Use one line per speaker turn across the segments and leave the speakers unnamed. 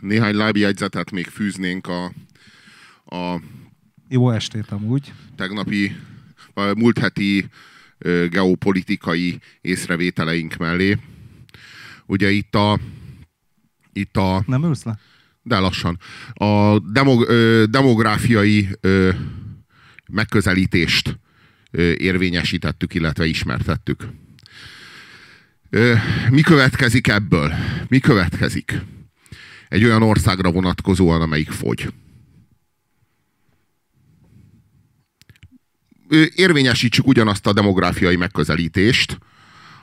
néhány lábjegyzetet még fűznénk a, a
Jó estét amúgy.
tegnapi, vagy múlt heti geopolitikai észrevételeink mellé. Ugye itt a, itt a
Nem ülsz le?
de lassan. A demog, ö, demográfiai ö, megközelítést ö, érvényesítettük, illetve ismertettük. Ö, mi következik ebből? Mi következik? Egy olyan országra vonatkozóan, amelyik fogy. Érvényesítsük ugyanazt a demográfiai megközelítést,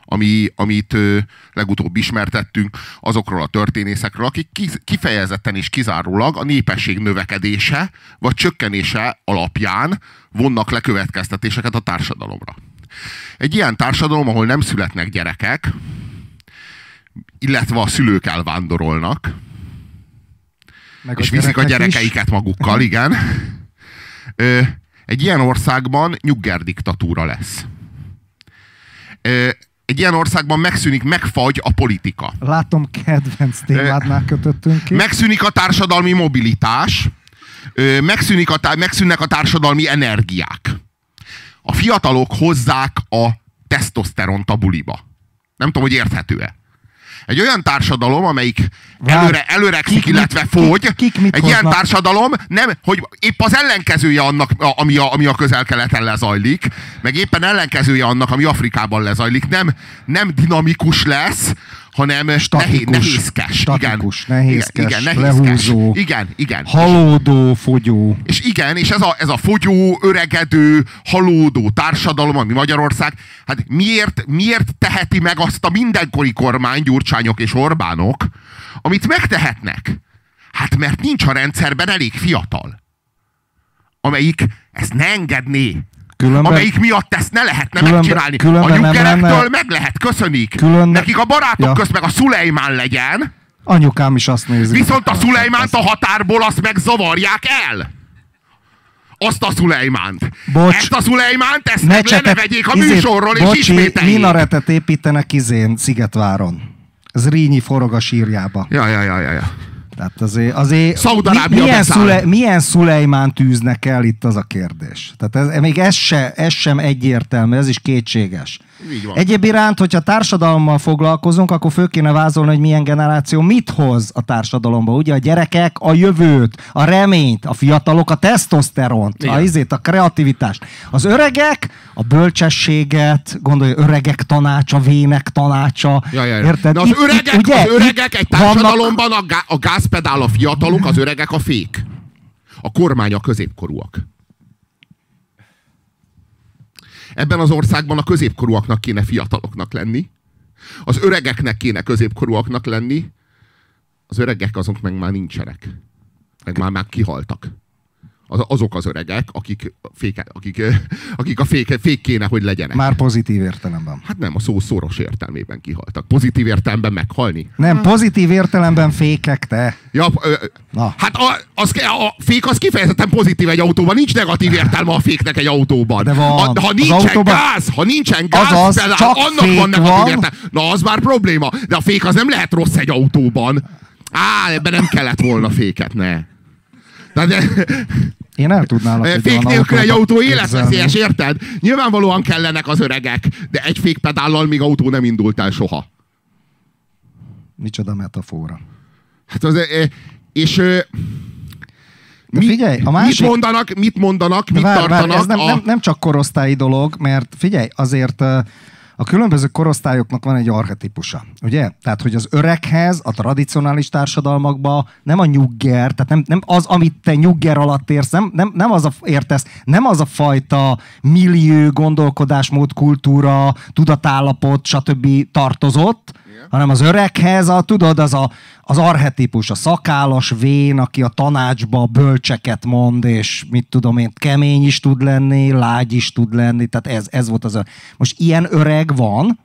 ami, amit ö, legutóbb ismertettünk azokról a történészekről, akik kifejezetten és kizárólag a népesség növekedése vagy csökkenése alapján vonnak le következtetéseket a társadalomra. Egy ilyen társadalom, ahol nem születnek gyerekek, illetve a szülők elvándorolnak,
Meg
és viszik a
gyerekek is.
gyerekeiket magukkal, igen. Ö, egy ilyen országban nyugger diktatúra lesz. Ö, egy ilyen országban megszűnik, megfagy a politika.
Látom, kedvenc témádnál kötöttünk ki.
Megszűnik a társadalmi mobilitás, ö, megszűnik a, megszűnnek a társadalmi energiák. A fiatalok hozzák a tesztoszteront a buliba. Nem tudom, hogy érthető-e. Egy olyan társadalom, amelyik
Vár-
előre, előrekszik,
kik
illetve fogy,
kik- kik mit
egy ilyen
hoznak?
társadalom, nem, hogy épp az ellenkezője annak, ami a, ami a közel-keleten lezajlik, meg éppen ellenkezője annak, ami Afrikában lezajlik, nem, nem dinamikus lesz, hanem nehéz,
Statikus.
nehézkes.
Statikus,
igen.
nehézkes,
igen, igen, nehézkes.
lehúzó.
Igen, igen.
Halódó, fogyó.
És igen, és ez a, ez a fogyó, öregedő, halódó társadalom, ami Magyarország, hát miért, miért teheti meg azt a mindenkori kormány, Gyurcsányok és Orbánok, amit megtehetnek? Hát mert nincs a rendszerben elég fiatal, amelyik ezt ne engedné.
Különben-
amelyik miatt ezt ne lehetne
Különben-
megcsinálni.
különben
a nyuggerektől
lenne-
meg lehet, köszönik.
Különben-
Nekik a barátok
Ja.
közt meg a Szulejmán legyen,
Anyukám is azt nézi.
Viszont a Szulejmánt a határból azt meg zavarják el. Azt a Szulejmánt.
Bocs.
Ezt a Szulejmánt, ezt
Ne
meg
csetek,
levegyék a műsorról, és
bocsi,
ismételjék.
minaretet építenek izén, Szigetváron. Ez Rínyi forog a sírjába.
Ja, ja, ja, ja, ja.
Tehát azért, azért
Szaúd-Arábia
milyen, szule, milyen Szulejmán tűznek el itt az a kérdés. Tehát ez, még ez, se, ez sem egyértelmű, ez is kétséges.
Így van.
Egyéb iránt, hogyha társadalommal foglalkozunk, akkor föl kéne vázolni, hogy milyen generáció mit hoz a társadalomba. Ugye a gyerekek a jövőt, a reményt, a fiatalok a tesztoszteront, a, izét, a kreativitást. Az öregek a bölcsességet, gondolj, öregek tanácsa, vének tanácsa.
Ja, ja, ja.
Érted?
De az
Itt- itt,
öregek,
ugye,
az öregek
itt
egy
vannak-
társadalomban a, gá, a gázpedál a fiatalok, az öregek a fék. A kormány a középkorúak. Ebben az országban a középkorúaknak kéne fiataloknak lenni. Az öregeknek kéne középkorúaknak lenni. Az öregek azok meg már nincsenek. Meg már, már kihaltak. Az, azok az öregek, akik, féke, akik, akik a fék, fék kéne, hogy legyenek.
Már pozitív értelemben.
Hát nem, a szó szoros értelmében kihaltak. Pozitív értelemben meghalni.
Nem, pozitív értelemben fékek, te.
Ja, ö,
Na.
hát a, az, a fék az kifejezetten pozitív egy autóban, nincs negatív értelme a féknek egy autóban.
De van.
A, ha
Az
nincsen
autóban-
gáz, ha nincsen gáz,
Azaz,
pedál,
csak
annak van negatív
van.
értelme. Na, az már probléma. De a fék az nem lehet rossz egy autóban. Á, ebben nem kellett volna féket, ne. De, de,
Én el tudnálak egy
fék nélkül egy autó életveszélyes, érted? Nyilvánvalóan kellenek az öregek, de egy fékpedállal még autó nem indult el soha.
Micsoda metafora.
Hát az, és
De figyelj, a másik...
mit mondanak, mit mondanak, mit
vár, vár,
tartanak
ez nem,
a...
nem, nem csak korosztályi dolog, mert figyelj, azért a különböző korosztályoknak van egy archetipusa, ugye? Tehát, hogy az öreghez, a tradicionális társadalmakban nem a nyugger, tehát nem, nem az, amit te nyugger alatt érsz, nem, nem, nem az a, értesz, nem az a fajta millió, gondolkodásmód, kultúra, tudatállapot, stb. tartozott, hanem az öreghez, a, tudod, az a, az arhetipus, a szakállas vén, aki a tanácsba bölcseket mond, és mit tudom én, kemény is tud lenni, lágy is tud lenni, tehát ez, ez volt az öreg. Most ilyen öreg van,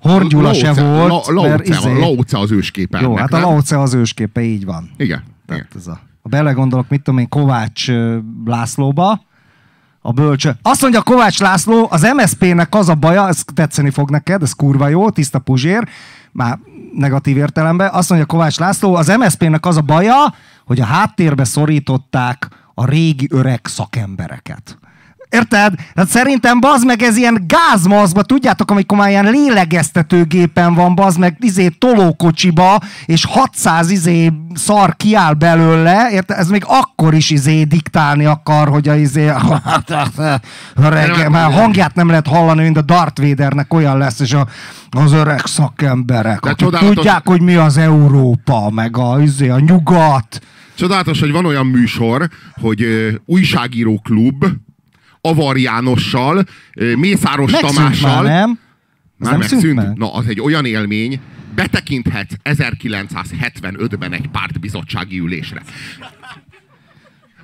Horgyula se volt,
Laoce,
izé-
Laoce az ősképe
Jó, hát a
nem?
Laoce az ősképe, így van.
Igen. igen.
Tehát ez a, ha belegondolok, mit tudom én, Kovács Lászlóba, A bölcső. Azt mondja Kovács László, az MSZP-nek az a baja, ez tetszeni fog neked, ez kurva jó, tiszta puzsér, már negatív értelemben. Azt mondja Kovács László, az MSZP-nek az a baja, hogy a háttérbe szorították a régi öreg szakembereket. Érted? Hát szerintem bazd meg ez ilyen gázmaszba, tudjátok, amikor már ilyen lélegeztetőgépen van, bazd meg izé tolókocsiba, és 600 izé szar kiáll belőle, érted? Ez még akkor is izé diktálni akar, hogy a izé öreg, már hangját nem lehet hallani, mint a Darth Vadernek olyan lesz, és a, az öreg szakemberek, akik
csodálatos-
tudják, hogy mi az Európa, meg a, izé, a nyugat.
Csodálatos, hogy van olyan műsor, hogy ö, újságíró klub, Avar Jánossal, Mészáros
Megszűnt
Tamással.
már, nem?
Már
nem
megszűnt?
szűnt meg?
Na, az egy olyan élmény, betekinthetsz 1975-ben egy pártbizottsági ülésre.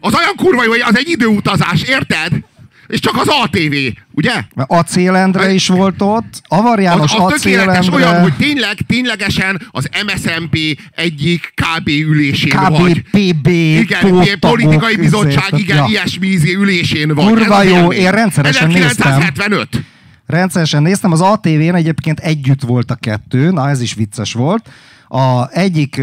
Az olyan kurva jó, hogy az egy időutazás, érted? És csak az ATV, ugye?
Mert Acélendre is volt ott, Avar János
Az, az tökéletes
Acélendre,
olyan, hogy tényleg, ténylegesen az MSMP egyik KB ülésén vagy.
KBPB,
Igen, politikai bizottság, igen,
ja.
ilyesmi izé ülésén vagy.
Kurva
az
jó, én rendszeresen néztem.
1975.
Rendszeresen néztem, az ATV-n egyébként együtt volt a kettő, na ez is vicces volt. A egyik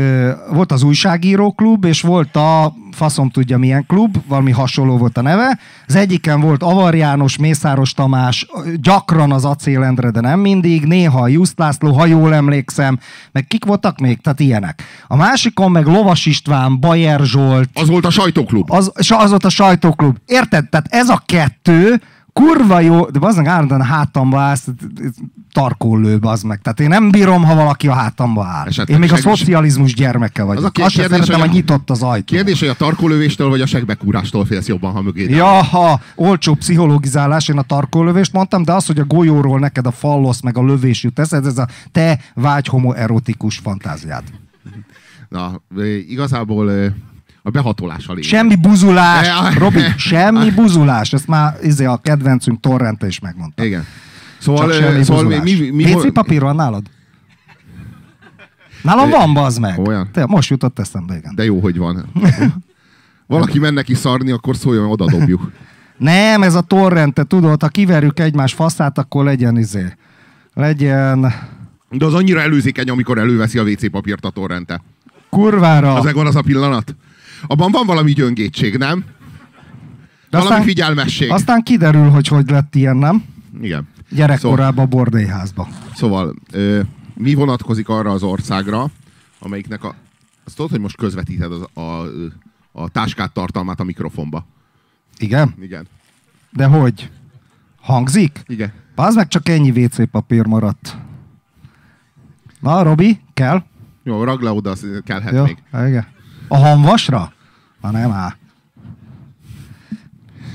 volt az újságíró klub, és volt a faszom tudja milyen klub, valami hasonló volt a neve. Az egyiken volt Avar János, Mészáros Tamás, gyakran az Acélendre, de nem mindig, néha a Just László, ha jól emlékszem, meg kik voltak még? Tehát ilyenek. A másikon meg Lovas István, Bajer Zsolt,
Az volt a sajtóklub.
az, és az volt a sajtóklub. Érted? Tehát ez a kettő kurva jó, de az meg állandóan a hátamba állsz, tarkól lő, az meg. Tehát én nem bírom, ha valaki a hátamba áll.
Esetleg
Én még a szocializmus gyermeke vagyok.
Az a
Az
ké-
Azt
kérdés,
szeretem,
hogy a-
nyitott az ajtó.
Kérdés, hogy a tarkolövéstől vagy a segbekúrástól félsz jobban, ha mögé.
Ja, ha olcsó pszichológizálás, én a tarkólövést mondtam, de az, hogy a golyóról neked a fallosz meg a lövés jut eszed, ez a te vágy homoerotikus fantáziád.
Na, igazából a behatolás a lényeg.
Semmi buzulás. Robi, semmi buzulás. Ezt már izé a kedvencünk Torrente is megmondta.
Igen. Szóval,
Csak semmi
szóval mi,
buzulás.
mi, mi,
WC papír van nálad? Nálam van, bazd meg.
Olyan?
Te, most jutott eszembe, igen.
De jó, hogy van. Valaki menne ki szarni, akkor szóljon, oda dobjuk.
Nem, ez a torrente, tudod, ha kiverjük egymás faszát, akkor legyen izé. Legyen
De az annyira előzékeny, amikor előveszi a WC papírt a torrente.
kurvára.
Az megvan az a pillanat. Abban van valami gyöngétség, nem?
De
valami figyelmesség.
Aztán kiderül, hogy hogy lett ilyen, nem?
Igen.
Gyerekkorában a bordélyházba.
Szóval, ö, mi vonatkozik arra az országra, amelyiknek a... Azt tudod, hogy most közvetíted az, a, a táskát tartalmát a mikrofonba.
Igen?
Igen.
De hogy? Hangzik?
Igen.
Az meg csak ennyi WC papír maradt. Na, Robi, kell?
Jó, ragd le oda, az kellhet
Jó,
még.
igen. A hamvasra? Na nem áll.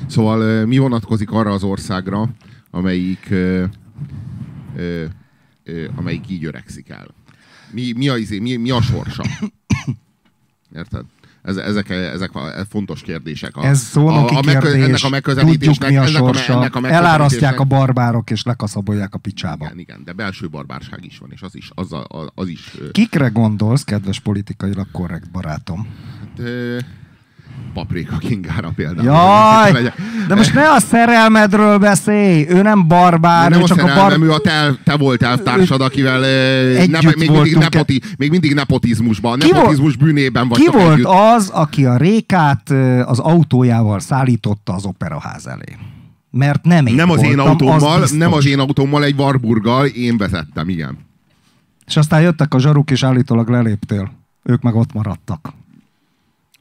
Szóval mi vonatkozik arra az országra, amelyik, ö, ö, ö, amelyik így öregszik el? Mi, mi, a, izé- mi, mi a sorsa? Érted? Ez, ezek, ezek a fontos kérdések. A,
Ez szónoki
a, a megkö-
kérdés.
Ennek a megközelítésnek,
Tudjuk, mi a
ennek a, ennek a
Elárasztják a barbárok, és lekaszabolják a picsába.
Igen, igen, de belső barbárság is van, és az is, az, a, az is
Kikre gondolsz, kedves politikailag korrekt barátom?
ö, paprika kingára például.
Jaj! De most ne a szerelmedről beszélj! Ő nem barbár,
nem
ő
a
csak a
szerelmem,
bar...
ő a te, te volt elvtársad, akivel
Együtt
ne, még, mindig nepoti, még mindig nepotizmusban,
Ki
nepotizmus bűnében
Ki
vagytok
volt
együtt.
az, aki a rékát ö, az autójával szállította az operaház elé? Mert nem én
Nem az én
voltam,
autómmal,
biztos.
nem az én autómmal, egy Warburggal én vezettem, igen.
És aztán jöttek a zsaruk, és állítólag leléptél. Ők meg ott maradtak.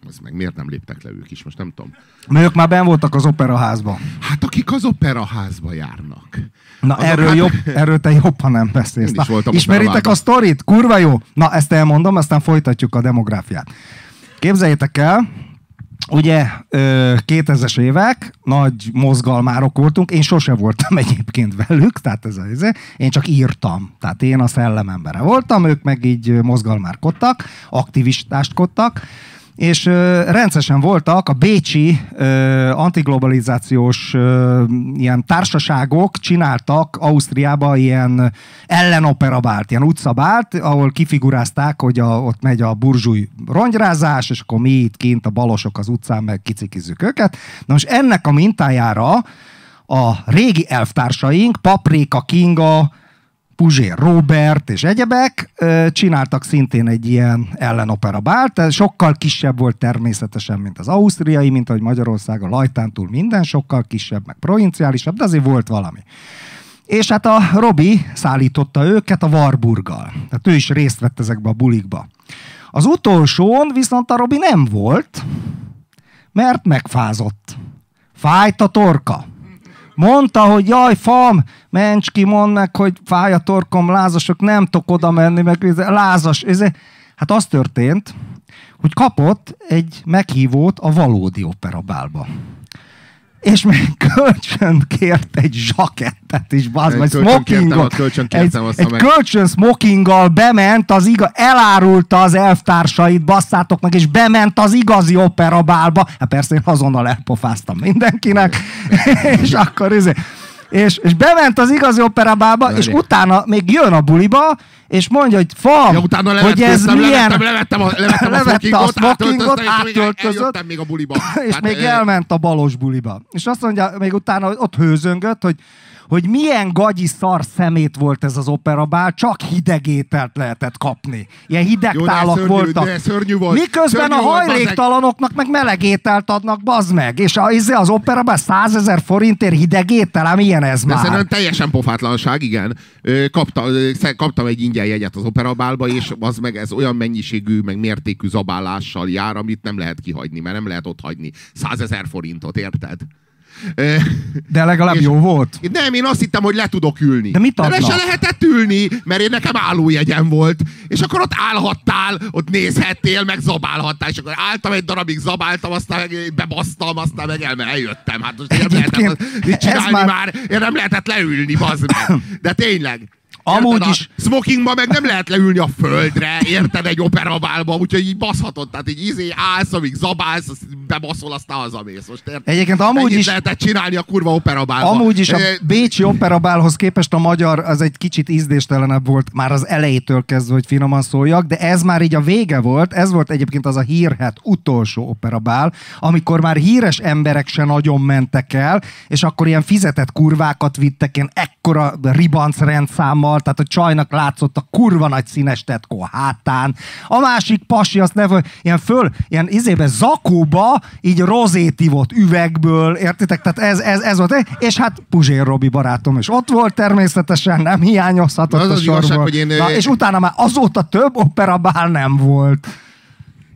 Az meg miért nem léptek le ők is, most nem tudom.
Mert ők már ben voltak az operaházban.
Hát akik az operaházba járnak.
Na erről,
hát-
jobb, erről te jobban nem beszélsz. Na, ismeritek a sztorit? Kurva jó. Na ezt elmondom, aztán folytatjuk a demográfiát. Képzeljétek el, ugye ö, 2000-es évek, nagy mozgalmárok voltunk, én sose voltam egyébként velük, tehát ez az, én csak írtam, tehát én a szellemembere voltam, ők meg így mozgalmárkodtak, aktivistáskodtak, és rendszeresen voltak a bécsi ö, antiglobalizációs ilyen társaságok csináltak Ausztriába ilyen ellenoperabált, ilyen utcabált, ahol kifigurázták, hogy a, ott megy a burzsúj rongyrázás, és akkor mi itt kint a balosok az utcán, meg kicikizzük őket. Na most ennek a mintájára a régi elvtársaink, Paprika Kinga, Puzsér Robert és egyebek csináltak szintén egy ilyen ellenopera bált, ez sokkal kisebb volt természetesen, mint az ausztriai, mint ahogy Magyarország a lajtán túl minden sokkal kisebb, meg provinciálisabb, de azért volt valami. És hát a Robi szállította őket a Warburggal. Tehát ő is részt vett ezekbe a bulikba. Az utolsón viszont a Robi nem volt, mert megfázott. Fájt a torka. Mondta, hogy jaj, fam, ments ki, mondd meg, hogy fáj a torkom, lázasok, nem tudok oda menni, meg lázas. Ez, hát az történt, hogy kapott egy meghívót a valódi operabálba. És még kölcsön kért egy zsakettet is, bazd,
Egy kértem,
smokingot. Egy, egy
meg.
kölcsön smokinggal bement az iga, elárulta az elvtársait, basszátok meg, és bement az igazi operabálba. Hát persze én azonnal elpofáztam mindenkinek, és akkor izé, és, és bement az igazi operabálba, és utána még jön a buliba, és mondja, hogy fam,
Ja, utána
hogy ez milyen...
levettem, levettem a, levettem a
Levette a
smokingot,
átöltözött.
még a buliba.
és
Tehát,
még
ö,
elment a balos buliba. És azt mondja, még utána ott hőzöngött, hogy hogy milyen gagyi szar szemét volt ez az operabál, csak hideg ételt lehetett kapni. Ilyen hideg
Jó,
tálak
szörnyű-
voltak.
szörnyű volt.
Miközben
Szörnyű
a hajléktalanoknak meg meleg ételt adnak, bazd meg. És a, izé az operabál 100 ezer forintért hideg étel, ám ilyen ez
De
már.
szerintem teljesen pofátlanság, igen. Kapta, kaptam egy ingyen jegyet az operabálba, és az meg ez olyan mennyiségű, meg mértékű zabálással jár, amit nem lehet kihagyni, mert nem lehet ott hagyni. Százezer forintot, érted?
De legalább
és-
jó volt.
Nem, én azt hittem, hogy le tudok ülni.
De mit
De le
adnak?
se lehetett ülni, mert én nekem állójegyem volt. És akkor ott állhattál, ott nézhettél, meg zabálhattál. És akkor álltam egy darabig, zabáltam, aztán meg bebasztam, aztán meg el, eljöttem. Hát most nem lehetett mit csinálni már-
már,
én nem lehetett leülni, bazd meg. De tényleg.
Amúgy is-
smokingba meg nem lehet leülni a földre, érted, egy operabálba, úgyhogy így baszhatod. Tehát így izé állsz, amíg zabálsz, bebaszol, aztán hazamész. Most érted?
Egyébként amúgy
Ennyit
is-
lehetett csinálni a kurva operabálba.
Amúgy is a Bécsi operabálhoz képest a magyar az egy kicsit ízdéstelenebb volt már az elejétől kezdve, hogy finoman szóljak, de ez már így a vége volt, ez volt egyébként az a hírhet utolsó operabál, amikor már híres emberek se nagyon mentek el, és akkor ilyen fizetett kurvákat vittek, ilyen ekkora ribanc rendszámmal, tehát a csajnak látszott a kurva nagy színes tetkó a hátán. A másik pasi azt nevel, ilyen föl, ilyen izébe zakóba, így rozét ivott üvegből, értitek? Tehát ez, ez, ez volt. És hát Puzsér Robi barátom is ott volt természetesen, nem hiányozhatott
Az
a
az igazság,
sorból.
hogy én,
Na,
ö,
és utána már azóta több operabál nem volt.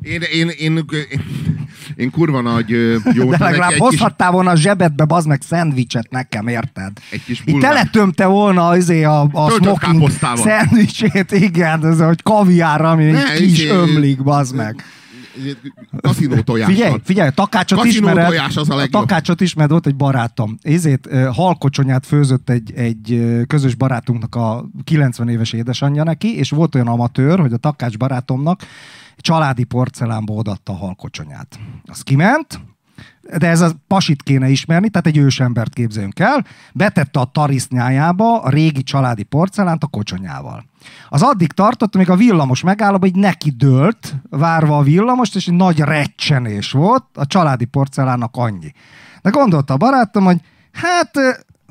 Én, én, én, én, én kurva nagy jó
De legalább
egy kis,
hozhattál volna a zsebedbe, bazd meg szendvicset nekem, érted?
Egy kis
Itt teletömte volna azért a, a smoking szendvicsét, igen, ez hogy kaviárra, ami
Ne,
ki is
izé,
ömlik, bazd meg.
kaszinó tojással.
Figyelj, figyelj, a takácsot
Kaszinó
ismered.
tojás az a
a
legjobb.
takácsot ismered, volt egy barátom. Ezért halkocsonyát főzött egy, egy közös barátunknak a 90 éves édesanyja neki, és volt olyan amatőr, hogy a takács barátomnak családi porcelánba odatta a halkocsonyát. Az kiment, de ez a pasit kéne ismerni, tehát egy ősembert képzeljünk el, betette a tarisznyájába a régi családi porcelánt a kocsonyával. Az addig tartott, amíg a villamos megáll, hogy neki dőlt, várva a villamost, és egy nagy recsenés volt, a családi porcelánnak annyi. De gondolta a barátom, hogy hát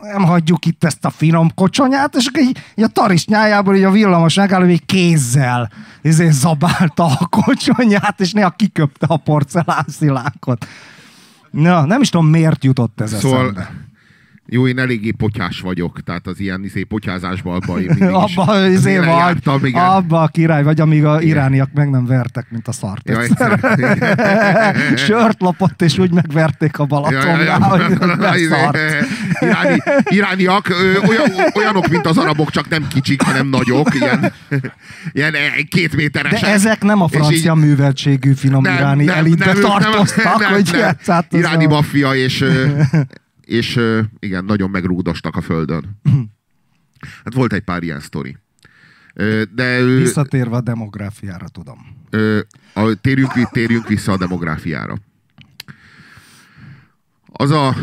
nem hagyjuk itt ezt a finom kocsonyát, és így, így a tarisnyájából így a villamos megáll, hogy egy kézzel izé zabálta a kocsonyát, és néha kiköpte a porcelánszilánkot. Na, nem is tudom, miért jutott ez
Szóval,
eszembe.
Jó, én eléggé potyás vagyok, tehát az ilyen izé, potyázásban abban én mindig is
Abba izé vagy,
jártam, igen.
abba a király vagy, amíg a irániak meg nem vertek, mint a szart.
Ja.
Sört lopott, és úgy megverték a Balatonnál, hogy beszart.
Iráni, irániak ö, olyan, olyanok, mint az arabok, csak nem kicsik, hanem nagyok, ilyen, ilyen eh, két méteresek.
De ezek nem a
És így-
francia műveltségű finom iráni elitbe
ők
tartoztak, hogy játszát az
Iráni
a-
maffia, és, és igen, nagyon megrúgdostak a földön. Hát volt egy pár ilyen sztori. De
Visszatérve a demográfiára, tudom.
a, térjünk, térjünk vissza a demográfiára. Az a,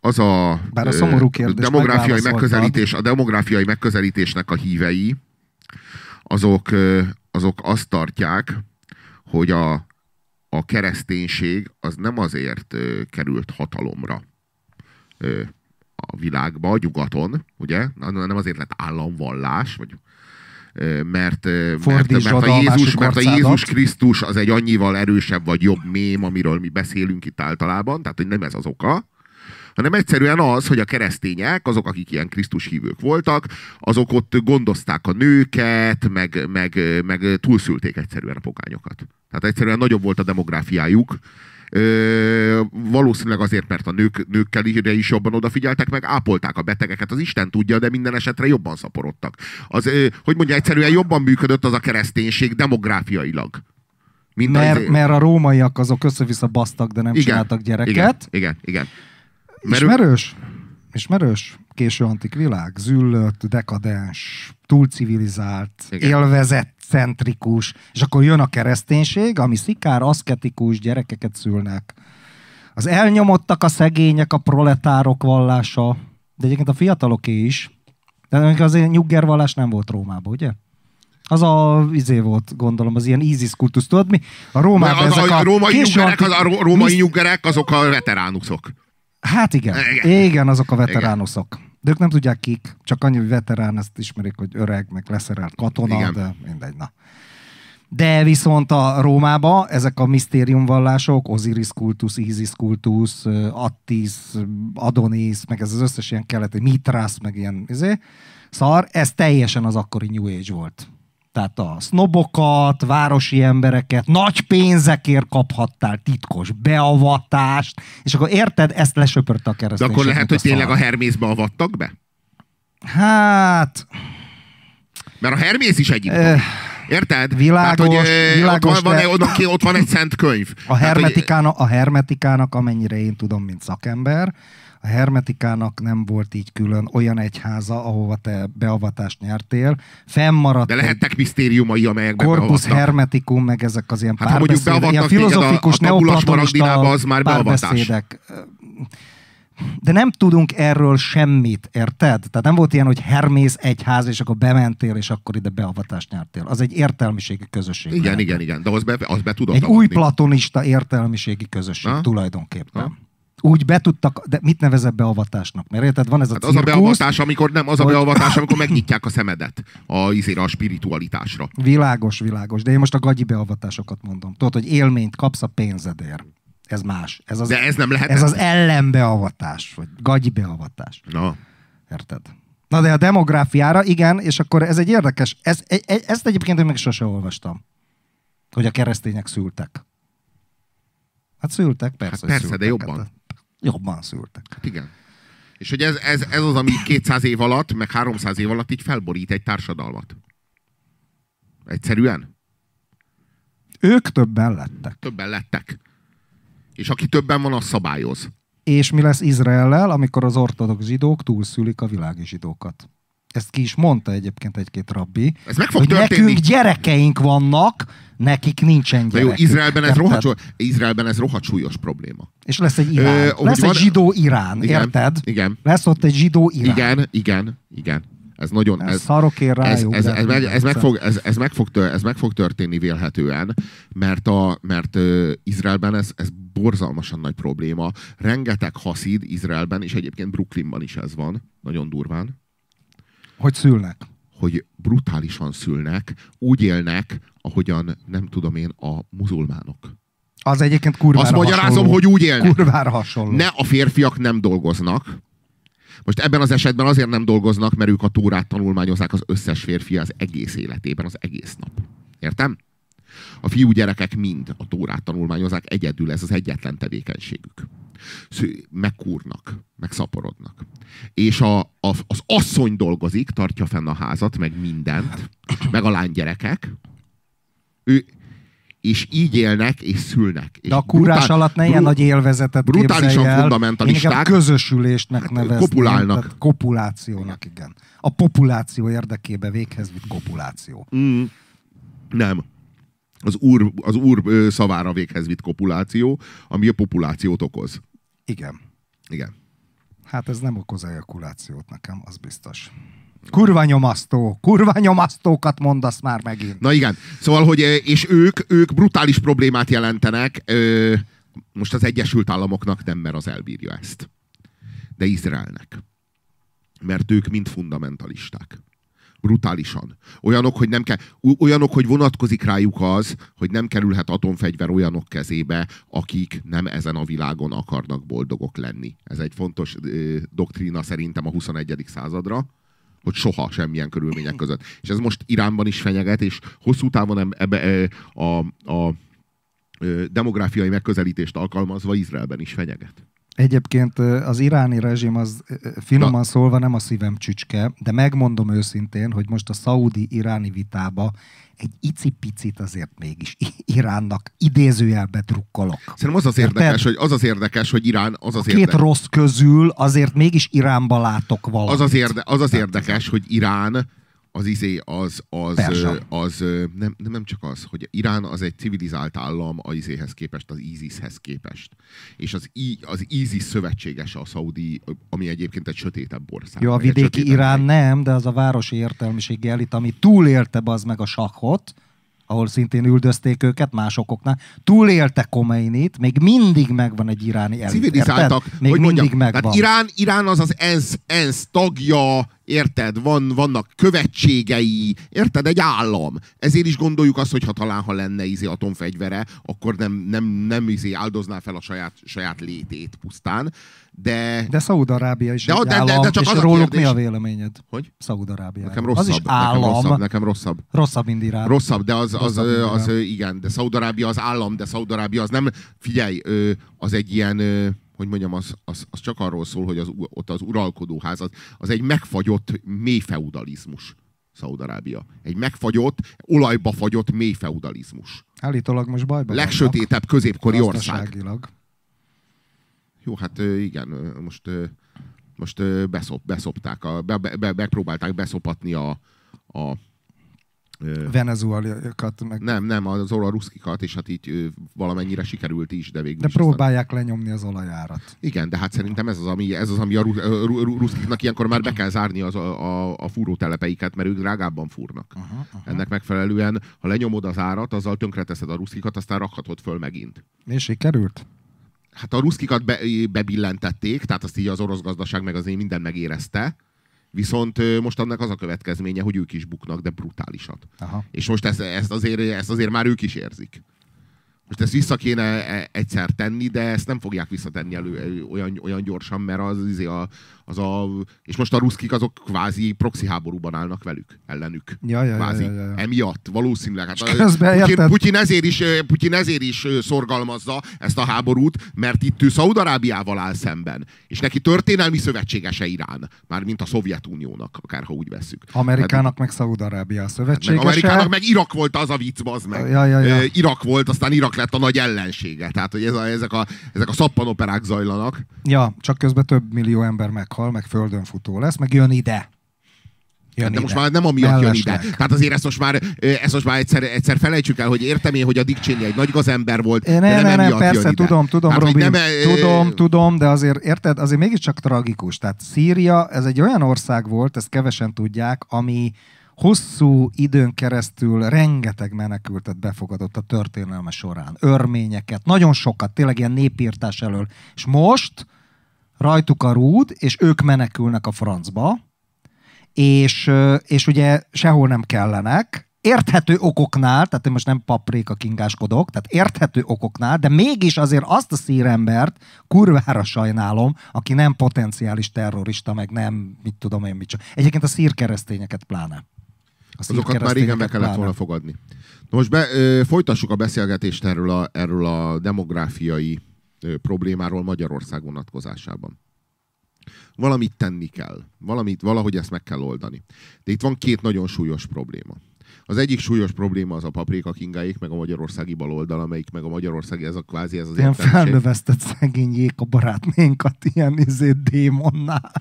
az a
Bár a szomorú kérdést
demográfiai megközelítés, a demográfiai megközelítésnek a hívei, azok, azok azt tartják, hogy a, a kereszténység az nem azért került hatalomra a világba, nyugaton, ugye? Nem azért lett államvallás, vagy mert, mert, mert, a
a
Jézus,
másik
mert a. Jézus Krisztus az egy annyival erősebb vagy jobb mém, amiről mi beszélünk itt általában, tehát hogy nem ez az oka, hanem egyszerűen az, hogy a keresztények, azok, akik ilyen Krisztus hívők voltak, azok ott gondozták a nőket, meg, meg, meg túlszülték egyszerűen a pogányokat. Tehát egyszerűen nagyobb volt a demográfiájuk, Ö, valószínűleg azért, mert a nők, nőkkel is, jobban odafigyeltek, meg ápolták a betegeket, az Isten tudja, de minden esetre jobban szaporodtak. Az, ö, hogy mondja, egyszerűen jobban működött az a kereszténység demográfiailag. Mint
Mert,
az-
mert a rómaiak azok össze-vissza basztak, de nem
igen,
csináltak gyereket.
Igen, igen, igen. Mert
Ismerős? Ismerős? Késő antik világ, züllött, dekadens, túlcivilizált,
Igen.
Élvezetcentrikus, és akkor jön a kereszténység, ami szikár, aszketikus, gyerekeket szülnek. Az elnyomottak, a szegények, a proletárok vallása, de egyébként a fiataloké is. De azért nyuggervallás nem volt Rómában, ugye? Az a izé volt, gondolom, az ilyen ISIS kultusz. Tudod mi? A Rómában
az,
ezek
a,
a,
római, nyuggerek, az, a ró- római nyuggerek, azok a veteránuszok.
Hát igen.
Igen.
igen. Igen, azok a veteránuszok. De ők nem tudják kik, csak annyi, hogy veterán, ezt ismerik, hogy öreg, meg leszerelt katona,
Igen.
de mindegy, na. De viszont a Rómába ezek a misztériumvallások, Osiris kultusz, Isis kultusz, Attis, Adonis, meg ez az összes ilyen keleti, Mithras, meg ilyen izé, szar, ez teljesen az akkori New Age volt. Tehát a sznobokat, városi embereket, nagy pénzekért kaphattál titkos beavatást, és akkor érted, ezt lesöpörte a
De
kereszténység.
akkor lehet, hogy tényleg a. Hermészbe avattak be?
Hát,
Mert a Hermész is egy
Eh,
Érted?
világos,
Tehát, hogy, eh,
világos,
ott, van,
de-
van, ott, ott van egy szent könyv.
A hermetikának, a hermetikának, amennyire én tudom, mint szakember, a hermetikának nem volt így külön olyan egyháza, ahova te beavatást nyertél. Fennmaradt
De lehettek misztériumai, amelyekben
Corpus
beavattak.
hermeticum, meg ezek az ilyen
Hát, mondjuk
párbeszédek, ilyen
a-
filozofikus,
a tabulas
neoplatonista
az már beavatás.
párbeszédek. De nem tudunk erről semmit, érted? Tehát nem volt ilyen, hogy Hermész egyház, és akkor bementél, és akkor ide beavatást nyertél. Az egy értelmiségi közösség.
Igen,
lehet.
igen, igen. De az be, az be tudott
Egy
avatni.
új platonista értelmiségi közösség
Na?
tulajdonképpen.
Na?
Úgy be tudtak, de mit nevezett beavatásnak? Mert érted, van ez a
Hát az a
cirkusz,
beavatás, amikor nem, az a
hogy-
beavatás, amikor megnyitják a szemedet a, izére, a spiritualitásra.
Világos, világos. De én most a gagyi beavatásokat mondom. Tudod, hogy élményt kapsz a pénzedért. Ez más. Ez az,
De ez nem lehet.
ez az ellenbeavatás, vagy gagyi beavatás.
Na,
Érted? Na de a demográfiára, igen, és akkor ez egy érdekes, ez, e, e, ezt egyébként én még sose olvastam, hogy a keresztények szültek. Hát szültek, persze.
Hát persze, de
szültek,
jobban.
Hát, jobban szültek.
hát igen. És hogy ez, ez, ez az, ami 200 év alatt, meg 300 év alatt így felborít egy társadalmat. Egyszerűen.
Ők többen lettek.
Többen lettek. És aki többen van, az szabályoz.
És mi lesz Izraellel, amikor az ortodox zsidók túlszülik a világi zsidókat? Ezt ki is mondta egyébként egy-két rabbi.
Ez meg fog
hogy
történni.
nekünk gyerekeink vannak, nekik nincsen
De jó,
gyerekük.
Izraelben ez, rohadt, Izraelben ez rohadt súlyos probléma.
És lesz egy Irán.
Ö,
lesz
van-
egy zsidó Irán,
Igen,
érted?
igen.
Lesz ott egy zsidó Irán.
Igen, igen, igen. Ez nagyon...
Ez,
Ez,
ez szarok én
ez, ez, ez, meg, ez, meg fog, ez, ez, meg fog tör, ez meg fog történni vélhetően, mert, a, mert uh, Izraelben ez, ez borzalmasan nagy probléma. Rengeteg haszid Izraelben, és egyébként Brooklynban is ez van, nagyon durván,
Hogy szülnek.
hogy brutálisan szülnek, úgy élnek, ahogyan nem tudom én, a muzulmánok.
Az egyébként kurvára
Azt magyarázom,
hasonló.
hogy úgy élnek.
Kurvára hasonló.
Ne a férfiak nem dolgoznak. Most ebben az esetben azért nem dolgoznak, mert ők a tórát tanulmányozzák az összes férfi az egész életében, az egész nap. Értem? A fiú gyerekek mind a tórát tanulmányozzák, egyedül ez az egyetlen tevékenységük. Megkúrnak, megszaporodnak. És a, a, az asszony dolgozik, tartja fenn a házat, meg mindent, meg a lánygyerekek. Ő, és így élnek, és szülnek. És
De a kúrás
brutál-
alatt ne ilyen nagy élvezetet
brutálisan
el.
fundamentalisták.
Közösülésnek nevezném.
kopulálnak.
Tehát kopulációnak, igen. A populáció érdekébe véghez vitt kopuláció.
Mm, nem. Az úr, az úr szavára véghez vitt kopuláció, ami a populációt okoz.
Igen.
Igen.
Hát ez nem okoz ejakulációt nekem, az biztos. Kurva nyomasztó, kurva nyomasztókat mondasz már megint.
Na igen. Szóval, hogy és ők, ők brutális problémát jelentenek. Most az Egyesült Államoknak nem, mert az elbírja ezt. De Izraelnek. Mert ők mind fundamentalisták. Brutálisan. Olyanok, hogy nem kell, olyanok, hogy vonatkozik rájuk az, hogy nem kerülhet atomfegyver olyanok kezébe, akik nem ezen a világon akarnak boldogok lenni. Ez egy fontos ö, doktrína szerintem a 21. századra hogy soha semmilyen körülmények között. És ez most Iránban is fenyeget, és hosszú távon ebbe, a, a, ö, demográfiai megközelítést alkalmazva Izraelben is fenyeget.
Egyébként az iráni rezsim az finoman szólva nem a szívem csücske, de megmondom őszintén, hogy most a szaudi-iráni vitába egy icipicit azért mégis Iránnak idézőjelbe drukkolok.
Szerintem az az
Érted?
érdekes, hogy az az érdekes, hogy Irán az az
Két
érdekes.
rossz közül azért mégis Iránba látok valamit.
Az az, érde, az, az érdekes, hogy Irán az izé, az, az, az, az nem, nem csak az, hogy Irán az egy civilizált állam az izéhez képest, az ISIS-hez képest. És az, I, az ISIS szövetségese a szaudi, ami egyébként egy sötétebb ország.
Jó, a
meg
vidéki Irán
hely.
nem, de az a városi értelmiségi elit, ami túlélte az meg a sakot, ahol szintén üldözték őket más okoknál, túlélte Komeinit, még mindig megvan egy iráni elit.
civilizáltak.
érted? Még
hogy
mindig
mondjam,
megvan.
Tehát Irán, Irán az az ENSZ, ENSZ tagja, érted? Van, vannak követségei, érted? Egy állam. Ezért is gondoljuk azt, hogy ha talán ha lenne izé atomfegyvere, akkor nem, nem, nem izé áldozná fel a saját, saját létét pusztán. De,
De Szaúd-Arábia is
De-
egy
de- de-
állam,
de csak
és
az
róluk
kérdés-
mi a véleményed?
hogy?
Szaúd-Arábia.
Nekem
Az is
rosszabb, nekem
állam.
rosszabb, nekem rosszabb.
Rosszabb, mint Irán.
Rosszabb, de az, az,
Rosszabb,
az, az igen, de Szaudarábia az állam, de Szaudarábia az nem, figyelj, az egy ilyen, hogy mondjam, az, az, az csak arról szól, hogy az, ott az uralkodóház, az, az egy megfagyott mély feudalizmus. Szaudarábia. Egy megfagyott, olajba fagyott mély feudalizmus.
Állítólag most bajban
Legsötétebb középkori ország. Jó, hát igen, most, most beszop, beszopták, a, be, be, megpróbálták beszopatni a, a ö,
Venezueliakat meg...
nem, nem, az ororuszkikat, és hát így valamennyire sikerült is, de végül
De
is aztán-
próbálják lenyomni az olajárat.
Igen, de hát szerintem ez az, ami, ez az, ami a ruszkiknak ilyenkor már be kell zárni az a, a, a fúrótelepeiket, mert ők drágábban fúrnak.
Aha, aha.
Ennek megfelelően, ha lenyomod az árat, azzal tönkreteszed a ruszkikat, aztán rakhatod föl megint.
És sikerült?
Hát a ruszkikat be, bebillentették, tehát azt így az orosz gazdaság meg azért minden megérezte, viszont most annak az a következménye, hogy ők is buknak, de brutálisat.
Aha.
És most ezt, ezt, azért, ezt azért már ők is érzik. Most ezt vissza kéne e- egyszer tenni, de ezt nem fogják visszatenni elő, olyan, olyan gyorsan, mert az, izé a, az a... És most a ruszkik azok kvázi proxy háborúban állnak velük, ellenük.
Ja, ja,
kvázi.
ja, ja, ja.
Emiatt, valószínűleg. Hát, Putyin? Putyin, ezért is, Putyin ezért is szorgalmazza ezt a háborút, mert itt ő Szaudarábiával áll szemben. És neki történelmi szövetségese Irán. Mármint a Szovjetuniónak, akárha úgy vesszük.
Amerikának meg Szaúd-Arábia a
Hát
szövetségese.
meg Amerikának meg Irak volt az a vicc, bazd meg.
Ja, ja, ja.
Irak volt, aztán Irak lett a nagy ellensége. Tehát, hogy ez a, ezek, a, ezek a szappanoperák zajlanak.
Ja, csak közben több millió ember meghal, meg földön futó lesz, meg jön ide. Jön
De most
ide.
már nem amiatt jön ide. Tehát azért ezt most már, ezt most már egyszer, egyszer felejtsük el, hogy értem én, hogy a Dick Cheney egy nagy gazember volt,
É,
de
Ne,
nem
ne, ne,
emiatt
persze,
jön ide.
tudom, tudom,
Tehát, hogy
Robi,
nem,
tudom, tudom, de azért, érted, azért mégiscsak tragikus. Tehát Szíria, ez egy olyan ország volt, ezt kevesen tudják, ami hosszú időn keresztül rengeteg menekültet befogadott a történelme során. Örményeket, nagyon sokat, tényleg ilyen népírtás elől. És most rajtuk a rúd, és ők menekülnek a francba, és, és ugye sehol nem kellenek, érthető okoknál, tehát én most nem paprika kingáskodok, tehát érthető okoknál, de mégis azért azt a szírembert kurvára sajnálom, aki nem potenciális terrorista, meg nem, mit tudom én, mit csak. Egyébként a szír keresztényeket pláne. A
Azokat már régen be
keresztényeket
kellett volna fogadni. Most be, ö, folytassuk a beszélgetést erről a, erről a demográfiai problémáról Magyarország vonatkozásában. Valamit tenni kell. Valamit, valahogy ezt meg kell oldani. De itt van két nagyon súlyos probléma. Az egyik súlyos probléma az a paprika kingáik, meg a magyarországi baloldal, amelyik meg a magyarországi, ez a kvázi, ez az
Ilyen felnövesztett szegény a barátnénkat ilyen izé démonnál.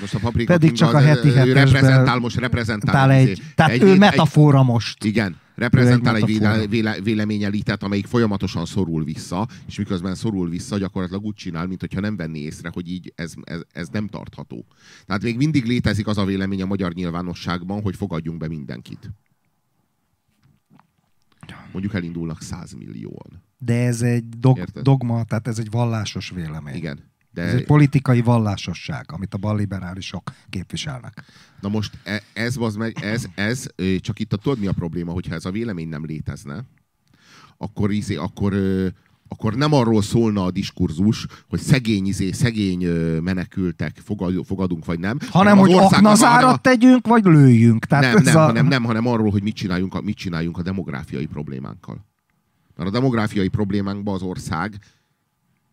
Most a paprika
Pedig
kinga
csak a heti
reprezentál, most reprezentál.
Tál
izé,
egy, tehát
egy-
ő
egy-
metafora most.
Igen, reprezentál egy, véle, véleményelitet, amelyik folyamatosan szorul vissza, és miközben szorul vissza, gyakorlatilag úgy csinál, mintha nem venné észre, hogy így ez, ez, ez nem tartható. Tehát még mindig létezik az a vélemény a magyar nyilvánosságban, hogy fogadjunk be mindenkit. Mondjuk elindulnak 100 millióan.
De ez egy dog,
Érted?
dogma, tehát ez egy vallásos vélemény.
Igen. De,
Ez egy politikai vallásosság, amit a balliberálisok képviselnek.
Na most e- ez, az meg, ez, ez, csak itt a, tudod mi a probléma, hogyha ez a vélemény nem létezne, akkor, izé, akkor, akkor nem arról szólna a diskurzus, hogy szegény, izé, szegény menekültek fogad, fogadunk, vagy nem.
Hanem,
az
hogy aknazárat
hanem a-
tegyünk, vagy lőjünk. Tehát
nem, nem,
a...
hanem, nem, hanem arról, hogy mit csináljunk, a, mit csináljunk a demográfiai problémánkkal. Mert a demográfiai problémánkba az ország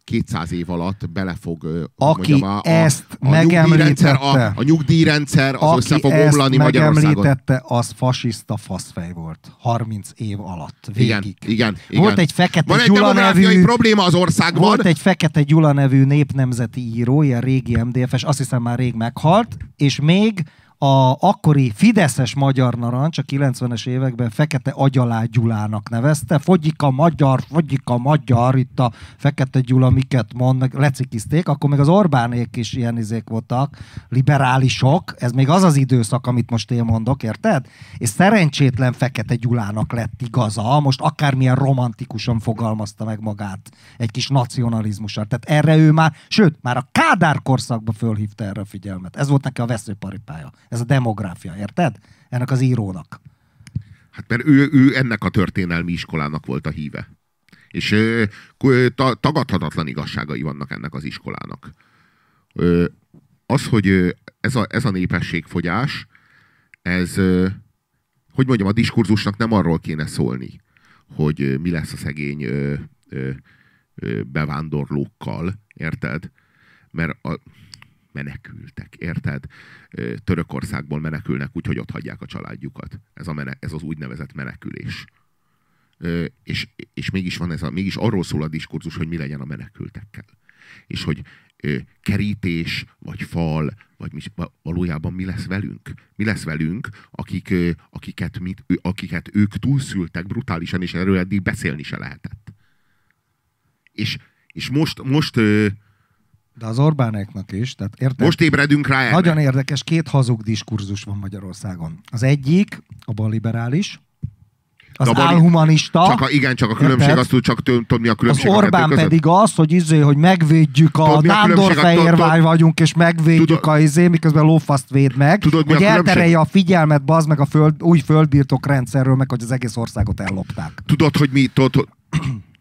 200 év alatt bele fog, ö, hogy
Aki
mondjam, a, a,
ezt
a nyugdíjrendszer, a,
megemlítette.
a nyugdíjrendszer az
Aki
össze fog
ezt
omlani
megemlítette, az fasiszta faszfej volt. 30 év alatt. Végig.
Igen, igen, igen.
Volt egy Fekete
Van egy
Gyula nevű...
probléma az országban.
Volt egy Fekete Gyula nevű népnemzeti író, ilyen régi MDF-es, azt hiszem már rég meghalt, és még a akkori Fideszes magyar narancs a 90-es években Fekete Agyalá Gyulának nevezte. Fogyik a magyar, fogyik a magyar, itt a Fekete Gyula miket mond, meg lecikizték, akkor még az Orbánék is ilyen izék voltak, liberálisok, ez még az az időszak, amit most én mondok, érted? És szerencsétlen Fekete Gyulának lett igaza, most akármilyen romantikusan fogalmazta meg magát egy kis nacionalizmussal. Tehát erre ő már, sőt, már a Kádár korszakban fölhívta erre a figyelmet. Ez volt neki a veszőparipája. Ez a demográfia, érted? Ennek az írónak.
Hát mert ő, ő ennek a történelmi iskolának volt a híve. És ö, ö, ta, tagadhatatlan igazságai vannak ennek az iskolának. Ö, az, hogy ez a, ez a népességfogyás, ez, ö, hogy mondjam, a diskurzusnak nem arról kéne szólni, hogy mi lesz a szegény ö, ö, ö, bevándorlókkal, érted? Mert a, menekültek, érted? Törökországból menekülnek úgy, hogy ott hagyják a családjukat. Ez, a mene, ez az úgynevezett menekülés. És, és mégis van ez a, mégis arról szól a diskurzus, hogy mi legyen a menekültekkel. És hogy kerítés, vagy fal, vagy mi, valójában mi lesz velünk? Mi lesz velünk, akik, akiket, mit, akiket ők túlszültek brutálisan, és erről eddig beszélni se lehetett. És, és most, most, ö,
De az Orbánéknak is, tehát érted?
most ébredünk rá erre.
Nagyon érdekes, két hazug diskurzus van Magyarországon. Az egyik, a balliberális, az
De a
álhumanista,
Csak a, igen, csak a különbség,
Érted?
azt tud, csak mi a
az
különbség a kettő
Orbán
között?
pedig az, hogy izé, hogy megvédjük a
a a-
nándorfehérvány vagyunk, és megvédjük
tudod-
a izé, miközben lófaszt véd meg,
Tudod, a
hogy
különbség?
elterelje a figyelmet, bazd meg a föld, új földbirtok rendszerről, meg hogy az egész országot ellopták.
Tudod, hogy mi, tudod,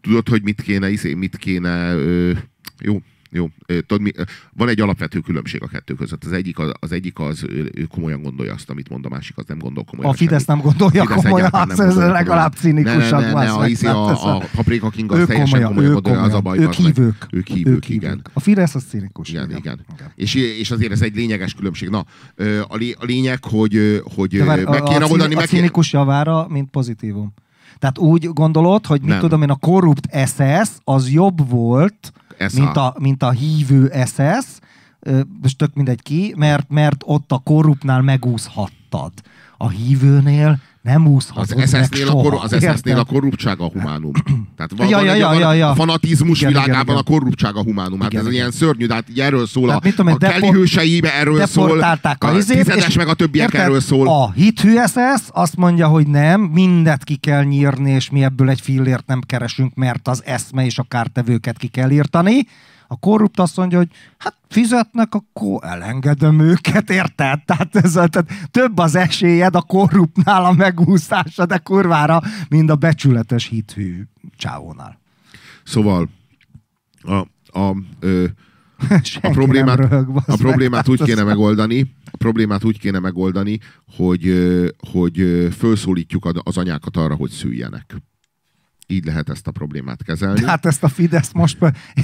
tudod, hogy mit kéne, izé, mit kéne, ö, jó, jó, tudod, mi, van egy alapvető különbség a kettő között. Az egyik az, az, egyik az ő, komolyan gondolja azt, amit mond, a másik az nem gondol komolyan.
A Fidesz
semmit.
nem gondolja
Fidesz
komolyan,
nem
ez
gondolja
legalább cinikusabb.
Ne, ne, ne, ne, a, izé,
ez
a, a Paprika King az teljesen
komolyan,
komolyan gondolja, az a baj.
Ők hívők.
Ők hívők, igen.
A Fidesz az cinikus.
Igen, igen. És, és azért ez egy lényeges különbség. Na, a, lé, a lényeg, hogy, hogy meg kéne oldani,
a cinikus javára, mint pozitívum. Tehát úgy gondolod, hogy mit tudom én, a korrupt SS az jobb volt,
SA.
mint a, mint a hívő SS, most tök mindegy ki, mert, mert ott a korruptnál megúszhattad. A hívőnél nem úszhatod
Az
meg
SS-nél a,
soha.
korru- az SS-nél a korruptság a humánum. Tehát van,
Ja, ja, ja, ja, ja.
A fanatizmus
Igen, igen,
világában
igen.
a korruptság a humánum. Hát
Igen,
ez
igen.
ilyen szörnyű, de hát így erről szól.
Tehát
A,
tudom
a Kelly
deport-
hőseibe erről szól.
a,
A
izét,
tizedes
és
meg a többiek
érted?
erről szól.
A hithű SS azt mondja, hogy nem, mindet ki kell nyírni, és mi ebből egy fillért nem keresünk, mert az eszme és a kártevőket ki kell írtani. A korrupt azt mondja, hogy hát fizetnek, akkor elengedem őket, érted? Tehát, ez, tehát több az esélyed a korruptnál a megúszása, de kurvára, mint a becsületes hithű csávónál.
Szóval a, a, ö, a problémát,
röhög,
a
meg.
problémát úgy kéne megoldani, a problémát úgy kéne megoldani, hogy, hogy felszólítjuk az anyákat arra, hogy szüljenek. Így lehet ezt a problémát kezelni.
Hát ezt a Fidesz most,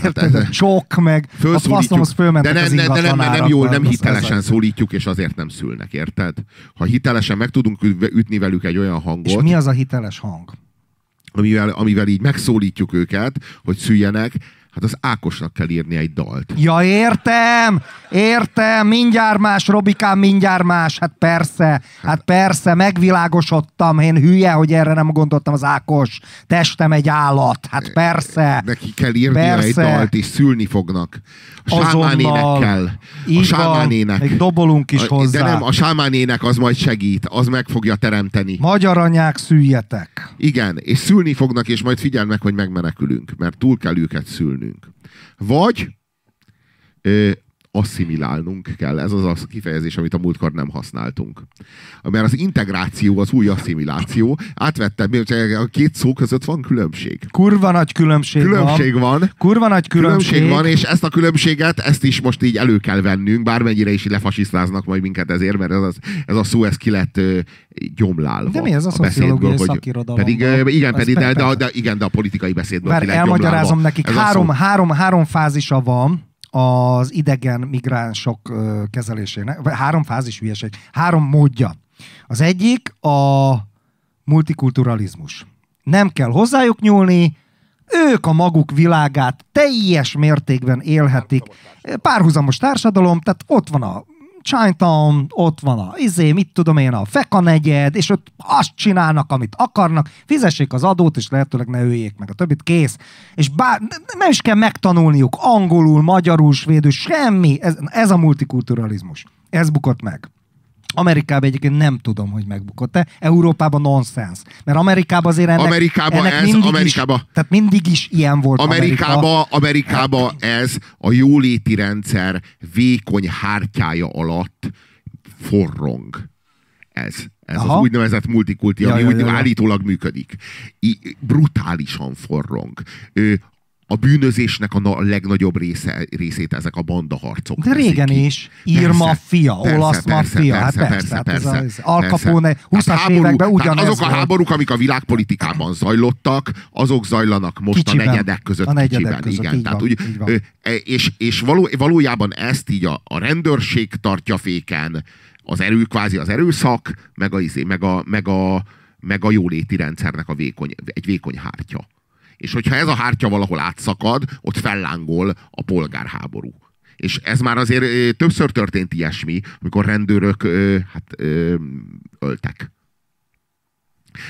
érted,
ez-
a csok meg, a faszomhoz fölmentek
de nem,
az
de, de nem, nem
ingatlanárak,
jól, nem hitelesen
az.
szólítjuk, és azért nem szülnek, érted? Ha hitelesen meg tudunk üt- ütni velük egy olyan
És
hangot,
mi az a hiteles hang?
amivel, amivel így megszólítjuk őket, hogy szüljenek, hát az Ákosnak kell írni egy dalt.
Ja, értem, értem, mindjárt más, Robikám, mindjárt más, hát persze, hát persze, megvilágosodtam, én hülye, hogy erre nem gondoltam az Ákos, testem egy állat, hát persze.
Neki kell írnia egy dalt, és szülni fognak. A
Azonnal.
sámánénekkel. A sámánének.
még dobolunk is hozzá.
De nem, a sámánének az majd segít, az meg fogja teremteni.
Magyar anyák, szüljetek.
Igen, és szülni fognak, és majd figyeld meg, hogy megmenekülünk, mert túl kell őket szülnünk. Vagy asszimilálnunk kell. Ez az a kifejezés, amit a múltkor nem használtunk. Mert az integráció az új asszimiláció. Átvettem, a két szó között van különbség.
Kurva nagy különbség,
Különbség
van.
van.
Kurva nagy különbség,
Különbség van, és ezt a különbséget, ezt is most így elő kell vennünk, bármennyire is lefasisztáznak majd minket ezért, mert ez, az, ez a szó, ez ki lett gyomlálva.
De mi ez a
beszédből,
szociológiai szakirodalomból?
Pedig, igen, pedig, de, de, de, igen, de a politikai beszédből lett
elmagyarázom nekik.
Ez a
Három, három, három fázisa van az idegen migránsok kezelésének. Három fázis hülyeség. Három módja. Az egyik a multikulturalizmus. Nem kell hozzájuk nyúlni, ők a maguk világát teljes mértékben élhetik. Párhuzamos társadalom, tehát ott van a Chinatown, ott van a izé, mit tudom én, a Feka negyed, és ott azt csinálnak, amit akarnak, fizessék az adót, és lehetőleg ne öljék meg a többit, kész. És bár, nem is kell megtanulniuk angolul, magyarul, svédül, semmi. Ez, ez a multikulturalizmus. Ez bukott meg. Amerikában egyébként nem tudom, hogy megbukott-e. Európában nonsens. Mert Amerikában azért ennek,
Amerikában
ennek
ez,
mindig
Amerikában-
is, tehát mindig is ilyen volt Amerika.
Amerikába, Amerikába ez a jóléti rendszer vékony hártyája alatt forrong. Ez. Ez
Aha.
az úgynevezett multikulti,
Ja,
ami
ja,
úgy
ja, ja.
állítólag működik. I, brutálisan forrong. Ö, a bűnözésnek a na- legnagyobb része, részét ezek a bandaharcok.
De régen
ki.
is. Ír
Persze,
maffia,
persze,
olasz
persze,
maffia, hát
persze,
persze, hát
persze,
Al
persze.
Capone
Tehát
20-as
háború-
években ugyanez
Azok a háborúk, amik a világpolitikában zajlottak, azok zajlanak most
Kicsiben.
a negyedek között
A negyedek
kicsiben.
között,
igen.
így
Tehát
van,
úgy,
így van.
e, és, és való, valójában ezt így a, a rendőrség tartja féken, az erő, kvázi az erőszak, meg a, izé, meg a, meg a, meg a jóléti rendszernek a vékony, egy vékony hártya. És hogyha ez a hártya valahol átszakad, ott fellángol a polgárháború. És ez már azért többször történt ilyesmi, amikor rendőrök hát, öltek.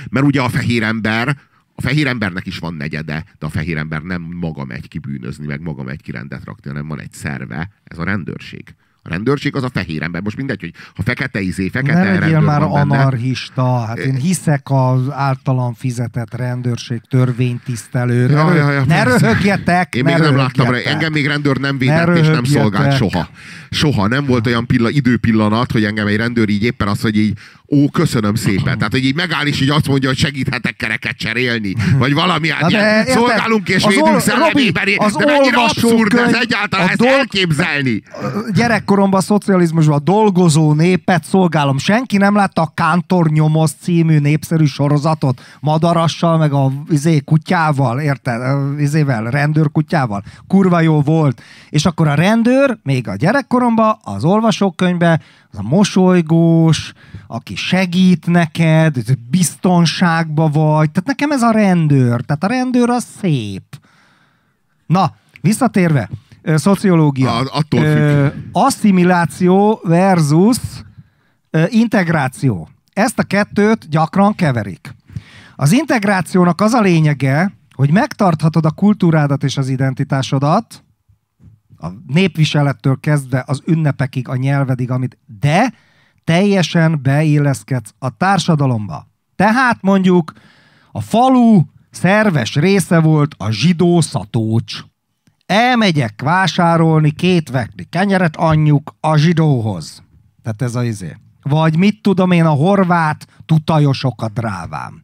Mert ugye a fehér ember, a fehér embernek is van negyede, de a fehér ember nem maga megy ki bűnözni, meg maga megy ki rendet rakni, hanem van egy szerve, ez a rendőrség. A rendőrség az a fehér ember. Most mindegy, hogy ha fekete izé, fekete
Ne
rendőr
már
van benne,
anarchista, hát én hiszek az általam fizetett rendőrség törvénytisztelő. Ne,
Ja, ja, ja,
ne
persze.
röhögjetek,
Én
ne
még nem láttam rá. Engem még rendőr nem
Ne
védett és nem szolgált soha. Soha. Nem volt olyan pilla, időpillanat, hogy engem egy rendőr így éppen azt, hogy így, ó, köszönöm szépen. Tehát, hogy így megáll és így azt mondja, hogy segíthetek kereket cserélni. Vagy valami, hát ilyen,
érted?
szolgálunk és védünk
ol-
szellemében.
Robi, az
De mennyire abszurd ez
olvasókönyv,
egyáltalán ezt
dolg-
elképzelni.
gyerekkoromban a szocializmusban a dolgozó népet szolgálom. Senki nem látta a Kántor nyomoz című népszerű sorozatot madarassal, meg a izé, kutyával, érted? Izével, rendőrkutyával. Kurva jó volt. És akkor a rendőr, még a gyerekkoromban, az olvasókönyvben, az a mosolygós, aki segít neked, biztonságba vagy. Tehát nekem ez a rendőr. Tehát a rendőr az szép. Na, visszatérve, szociológia.
A- attól
Ö, asszimiláció versus ö, integráció. Ezt a kettőt gyakran keverik. Az integrációnak az a lényege, hogy megtarthatod a kultúrádat és az identitásodat, a népviselettől kezdve az ünnepekig, a nyelvedig, amit, de teljesen beilleszkedsz a társadalomba. Tehát mondjuk a falu szerves része volt a zsidó szatócs. Elmegyek vásárolni két vekni kenyeret anyjuk a zsidóhoz. Tehát ez a izé. Vagy mit tudom én, a horvát tutajosok a drávám.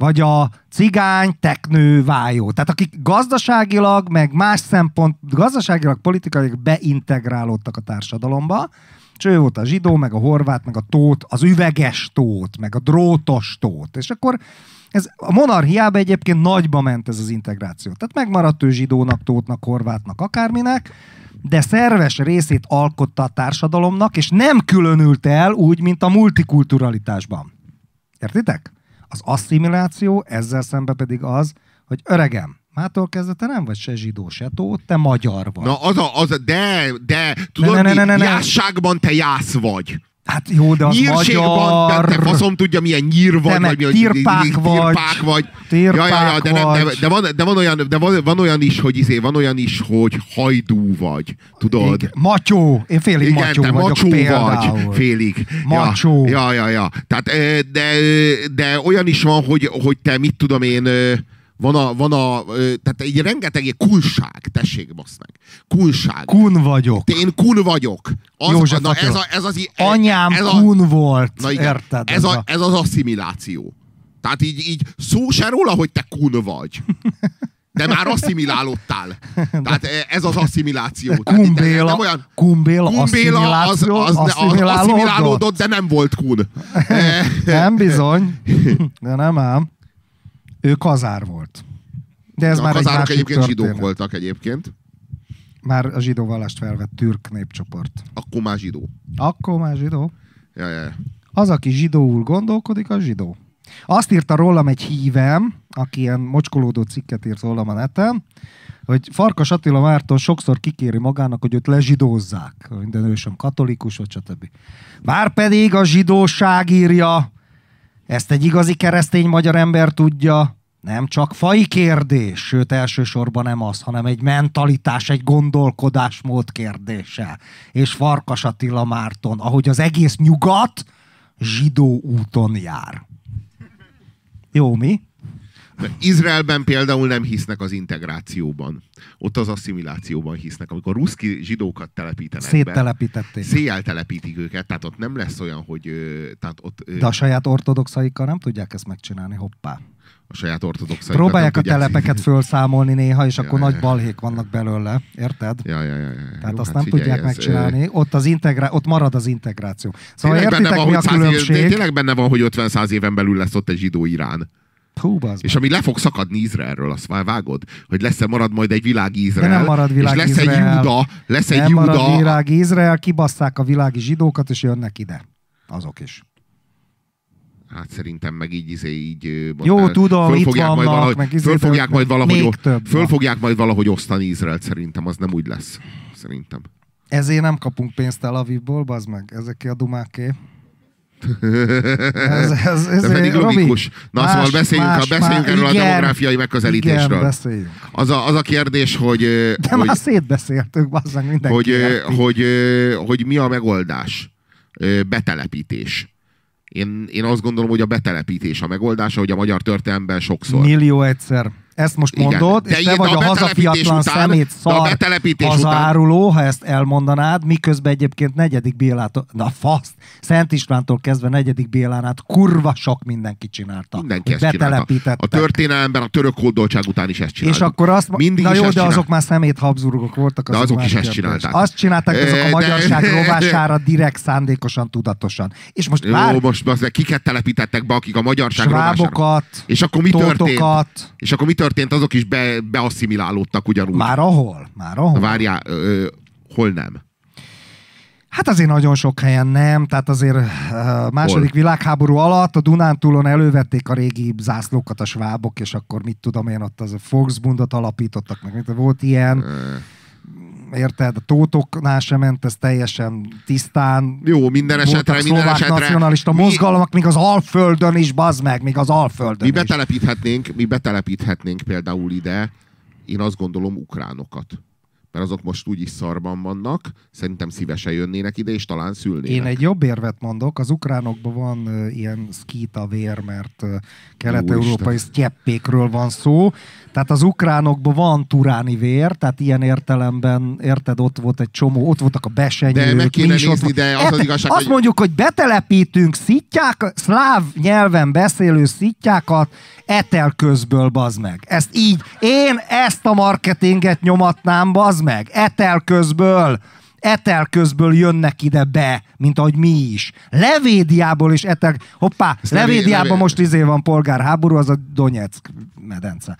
Vagy a cigány teknő vájó. Tehát akik gazdaságilag, meg más szempont, gazdaságilag, politikailag beintegrálódtak a társadalomba, és ő volt a zsidó, meg a horvát, meg a tót, az üveges tót, meg a drótos tót. És akkor Ez a monarchiába egyébként nagyba ment ez az integráció. Tehát megmaradt ő zsidónak, tótnak, horvátnak, akárminek, de szerves részét alkotta a társadalomnak, és nem különült el úgy, mint a multikulturalitásban. Értitek? Az asszimiláció ezzel szemben pedig az, hogy öregem, mától kezdve te nem vagy se zsidó, se tó, te magyar vagy.
Na az a, az a de, de, tudod
Ne, ne,
mi?
ne, ne, ne.
Jásságban te jász vagy.
Hát jó, de az
Nyírségban,
magyar...
te, te faszom tudja, milyen nyír vagy, vagy milyen
tirpák
tirpák
vagy.
vagy.
Tirpák
ja, ja, ja, de, nem, de,
vagy.
de, van, de, van, olyan, de van, van olyan is, hogy izé, van olyan is, hogy hajdú vagy. Tudod?
Igen. Matyó. Én félig
Igen,
matyó
te
vagyok
macsó
például.
vagy, félig.
Macsó.
Ja, ja, ja, ja. Tehát, de, de olyan is van, hogy, hogy te mit tudom én, van a, van a tehát egy rengeteg egy kulság, tessék, bassz meg. Kulság.
Kun vagyok.
Te én kun vagyok. Az,
József
na, ez, a, ez az,
Anyám
ez a,
kun volt.
Na igen,
Érted?
ez, a, ez az asszimiláció. Tehát így, így szó se róla, hogy te kun vagy. De már asszimilálódtál. Tehát ez az asszimiláció. Tehát
Kumbéla,
nem olyan,
Kumbéla,
Kumbéla az, az, az,
asszimilálódott,
de nem volt kun.
Nem bizony, de nem ám. Ő kazár volt. De ez
a
már egy
kazárok
másik
egyébként
történet.
zsidók voltak egyébként.
Már a zsidó vallást felvett türk népcsoport.
Akkor már zsidó.
Akkor már zsidó.
Ja, ja, ja.
Az, aki zsidóul gondolkodik, az zsidó. Azt írta rólam egy hívem, aki ilyen mocskolódó cikket írt rólam a neten, hogy Farkas Attila Márton sokszor kikéri magának, hogy őt lezsidózzák. Minden ősöm katolikus, vagy stb. Márpedig a zsidóság írja, ezt egy igazi keresztény magyar ember tudja, nem csak fai kérdés, sőt elsősorban nem az, hanem egy mentalitás, egy gondolkodásmód kérdése. És Farkas Attila Márton, ahogy az egész nyugat zsidó úton jár. Jó, mi?
Izraelben például nem hisznek az integrációban. Ott az asszimilációban hisznek. Amikor ruszki zsidókat telepítenek be,
Széttelepítették.
széjjel telepítik őket, tehát ott nem lesz olyan, hogy tehát ott
De a saját ortodoxaikkal nem tudják ezt megcsinálni, hoppá.
a saját ortodox
Próbálják a telepeket fölszámolni néha, és
Ja,
akkor
ja,
nagy balhék vannak belőle, érted?
Ja, ja, ja, ja.
Tehát
Jó,
azt
hát
nem
figyelj,
tudják
ez,
megcsinálni, ott, az integrá- ott marad az integráció. Szóval
Tényleg benne,
értitek,
van,
mi a
száz év,
különbség?
tényleg benne van, hogy 50-100 éven belül lesz ott egy zsidó Irán.
Hú, bazd
És ami le fog szakadni Izraelről, azt már vágod, hogy lesz-e marad majd egy világi Izrael.
De nem marad világ
és lesz egy. Júda, lesz egy
nem marad virág Izrael, kibasszák a világi zsidókat, és jönnek ide. Azok is.
Hát szerintem meg így, izé, így
Jó,
már
tudom, itt
fölfogják majd
vannak,
valahogy,
meg izé,
fölfogják majd valahogy,
még több
fölfogják majd valahogy osztani Izraelt, szerintem az nem úgy lesz. Szerintem.
Ezért nem kapunk pénzt Tel Avivból, bazd meg. Ezeké a dumáké. Ez, ez, ez,
De pedig
Robi,
logikus. Na
más,
szóval beszéljünk,
más,
beszéljünk
más,
erről a
igen,
demográfiai megközelítésről.
Igen, beszéljünk.
Az a, az a kérdés, hogy,
De
hogy,
már szétbeszéltük, bazd meg mindenki.
hogy, hogy, ö, hogy mi a megoldás. Betelepítés. Én, én azt gondolom, hogy a betelepítés a megoldása, hogy a magyar történelemben sokszor.
Millió egyszer. Ezt most
Igen.
mondod,
De
és te
igen,
vagy
a
a hazafiatlan
után-
szemét szar
betelepítés
hazaáruló, ha ezt elmondanád, miközben egyébként negyedik Bélától, na faszt, Szent Istvántól kezdve negyedik Bélán át kurva sok mindenki csinálta.
Mindenki ezt csinálta. A történelemben a török hódoltság után is ezt csinálták.
És akkor azt
Mindig
na jó, de azok már szemét Habsburgok voltak.
De azok is ezt csinálták.
Azt csinálták, azok
De-
a magyarság rovására direkt szándékosan, tudatosan. És most
Jó,
várj,
most kiket telepítettek be, akik a magyarság rovására. És akkor mi történt? És akkor mi történt? Azok is be, beasszimilálódtak ugyanúgy.
már ahol, már ahol.
Várjál, ö, ö, hol nem?
Hát azért nagyon sok helyen nem, tehát azért uh, második
Hol?
világháború alatt a Dunántúlon elővették a régi zászlókat a svábok, és akkor mit tudom én, ott az a Volksbundot alapítottak, meg mit, volt ilyen,
Ö,
érted, a tótoknál sem ment ez teljesen tisztán,
Jó, minden esetre,
voltak
minden
szlovák
esetre.
nacionalista
mi,
mozgalmak, még az Alföldön is, bazd meg, még az Alföldön
mi
is.
betelepíthetnénk, mi betelepíthetnénk például ide, én azt gondolom, ukránokat. Mert azok most úgyis szarban vannak, szerintem szívesen jönnének ide, és talán szülnének.
Én egy jobb érvet mondok, az ukránokban van uh, ilyen szkíta vér, mert uh, kelet-európai sztyeppékről van szó, tehát az ukránokban van turáni vér, tehát ilyen értelemben, érted, ott volt egy csomó, ott voltak a besenyők.
De meg kéne
ott
nézni,
volt.
de az az igazság,
Azt
hogy-
mondjuk, hogy betelepítünk szittyák, szláv nyelven beszélő szittyákat etel közből, bazd meg. Ezt így, én ezt a marketinget nyomatnám, bazd meg, etel közből. Etel közből jönnek ide be, mint ahogy mi is. Levédiából is etel... Hoppá,
Ezt levé-
Levédiában
levé-
most izé van polgárháború, az a Donetsk medence.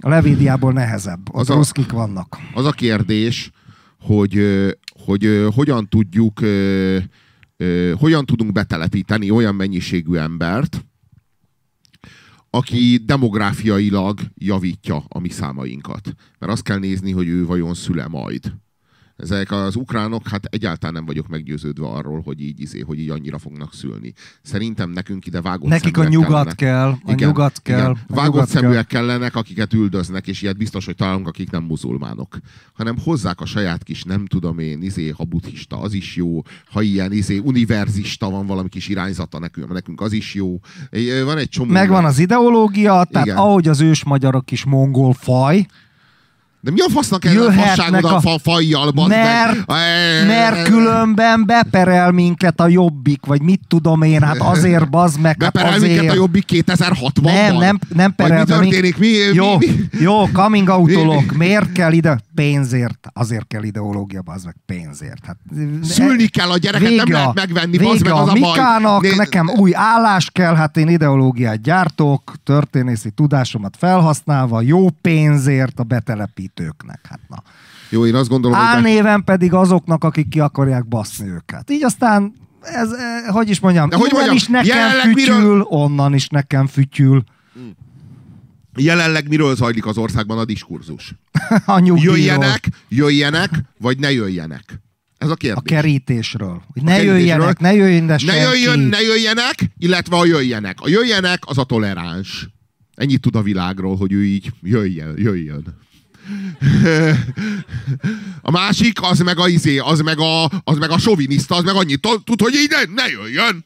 A Levédiából nehezebb. Ott
Az a-
ruszkik vannak.
Az a kérdés, hogy, hogy ö, hogyan tudjuk, hogyan tudunk betelepíteni olyan mennyiségű embert, aki demográfiailag javítja a mi számainkat. Mert azt kell nézni, hogy ő vajon szüle majd. Ezek az ukránok, hát egyáltalán nem vagyok meggyőződve arról, hogy így, izé, hogy így annyira fognak szülni. Szerintem nekünk ide vágott
Nekik a nyugat
kellene.
kell, a nyugat kell.
Igen.
a
Vágott
nyugat kell.
szeműek kellenek, akiket üldöznek, és ilyet biztos, hogy találunk, akik nem muzulmánok. Hanem hozzák a saját kis, nem tudom én, izé, ha buddhista, az is jó. Ha ilyen izé, univerzista van valami kis irányzata nekünk, nekünk az is jó. Van egy csomó...
Megvan az ideológia, tehát
Igen.
ahogy az ős magyarok is mongol faj,
De mi a fasznak ez a fasságod a,
a-
fa, fajjal,
Mert-
meg? E-
mert különben beperel minket a jobbik, vagy mit tudom én, hát azért bazd meg, hát
Beperel
azért.
minket a jobbik 2060-ban?
Nem, nem, nem
Vagy
perel
mi
be mink-
történik? Mi,
Jó,
mi, mi?
jó, coming outolok. Miért kell ide? Pénzért. Azért kell ideológia, bazd meg, pénzért. Hát,
Szülni kell a gyereket, nem lehet megvenni, bazd meg,
vége
az
a
a baj.
Mikának,
Né-
nekem új állás kell, hát én ideológiát gyártok, történészi tudásomat felhasználva, jó pénzért a betelepítőknek. Hát na.
Jó, én azt gondolom, hogy...
Álnéven pedig azoknak, akik ki akarják baszni őket. Így aztán, ez, eh, hogy is mondjam,
De hogy mondjam,
is nekem fütyül,
miről-
onnan is nekem fütyül.
Jelenleg miről zajlik az országban a diskurzus?
A nyugdíjról,
Jöjjenek, jöjjenek, vagy ne jöjjenek? Ez a
a
kérdés.
kerítésről. Hogy ne
kerítésről.
jöjjenek, ne jöjjön, de
ne, jöjjön, ne jöjjenek, illetve a jöjjenek. A jöjjenek az a toleráns. Ennyit tud a világról, hogy ő így jöjjön, jöjjön. A másik, az meg a izé, az meg a, az meg a soviniszta, az meg annyit tud, tud, hogy így ne, ne jöjjön.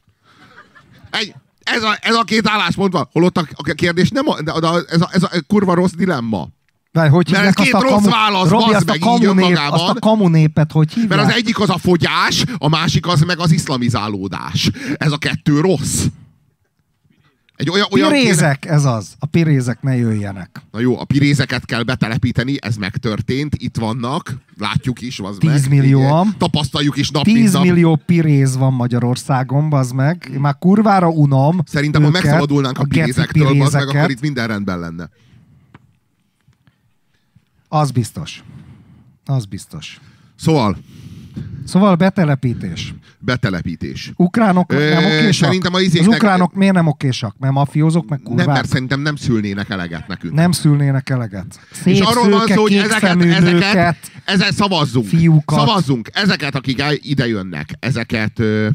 Egy, ez, a, ez a két álláspont van. Holott a, a kérdés nem a, de, de ez, a, ez a kurva rossz dilemma.
Vagy hogy
Mert ez két
a
rossz
kamu,
válasz,
Robi, azt a
meg így önmagában.
azt a kamunépet, hogy hívják?
Mert az egyik az a fogyás, a másik az meg az iszlamizálódás. Ez a kettő rossz. Egy olyan, olyan kéne-
Pirézek, ez az. A pirézek ne jöjjenek.
Na jó, a pirézeket kell betelepíteni, ez megtörtént, itt vannak, látjuk is, az meg.
10 millióan.
Igen, Tapasztaljuk is nap, mint
10
nap.
millió piréz van Magyarországon, bazd meg. Én már kurvára unom
Szerintem, ha
őket,
megszabadulnánk a,
geci
pirézektől, az meg, akkor itt minden rendben lenne.
Az biztos. Az biztos.
Szóval,
Szóval betelepítés.
betelepítés.
Ukránok
Ö,
nem okésak?
szerintem a
Az
izéknek-
ukránok miért nem okésak? Mert mafiózok, meg
Nem,
kurvák?
mert szerintem nem szülnének eleget nekünk.
Nem szülnének eleget. Szép
És arról van szó, hogy ezeket, ezeket, ezzel szavazzunk.
fiúkat.
Szavazzunk. Ezeket, akik ide jönnek, ezeket, ö,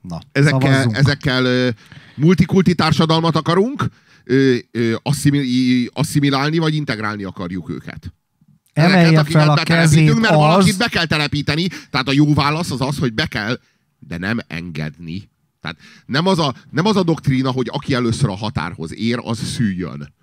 Na,
ezekkel,
szavazzunk.
ezekkel ö, multikulti társadalmat akarunk, ö, ö, asszimi- asszimilálni, vagy integrálni akarjuk őket.
Emelje
akiket
fel a kezét
mert valakit
az,
be kell telepíteni, tehát a jó válasz az az, hogy be kell, de nem engedni. Tehát nem az a, nem az a doktrína, hogy aki először a határhoz ér, az szüljön.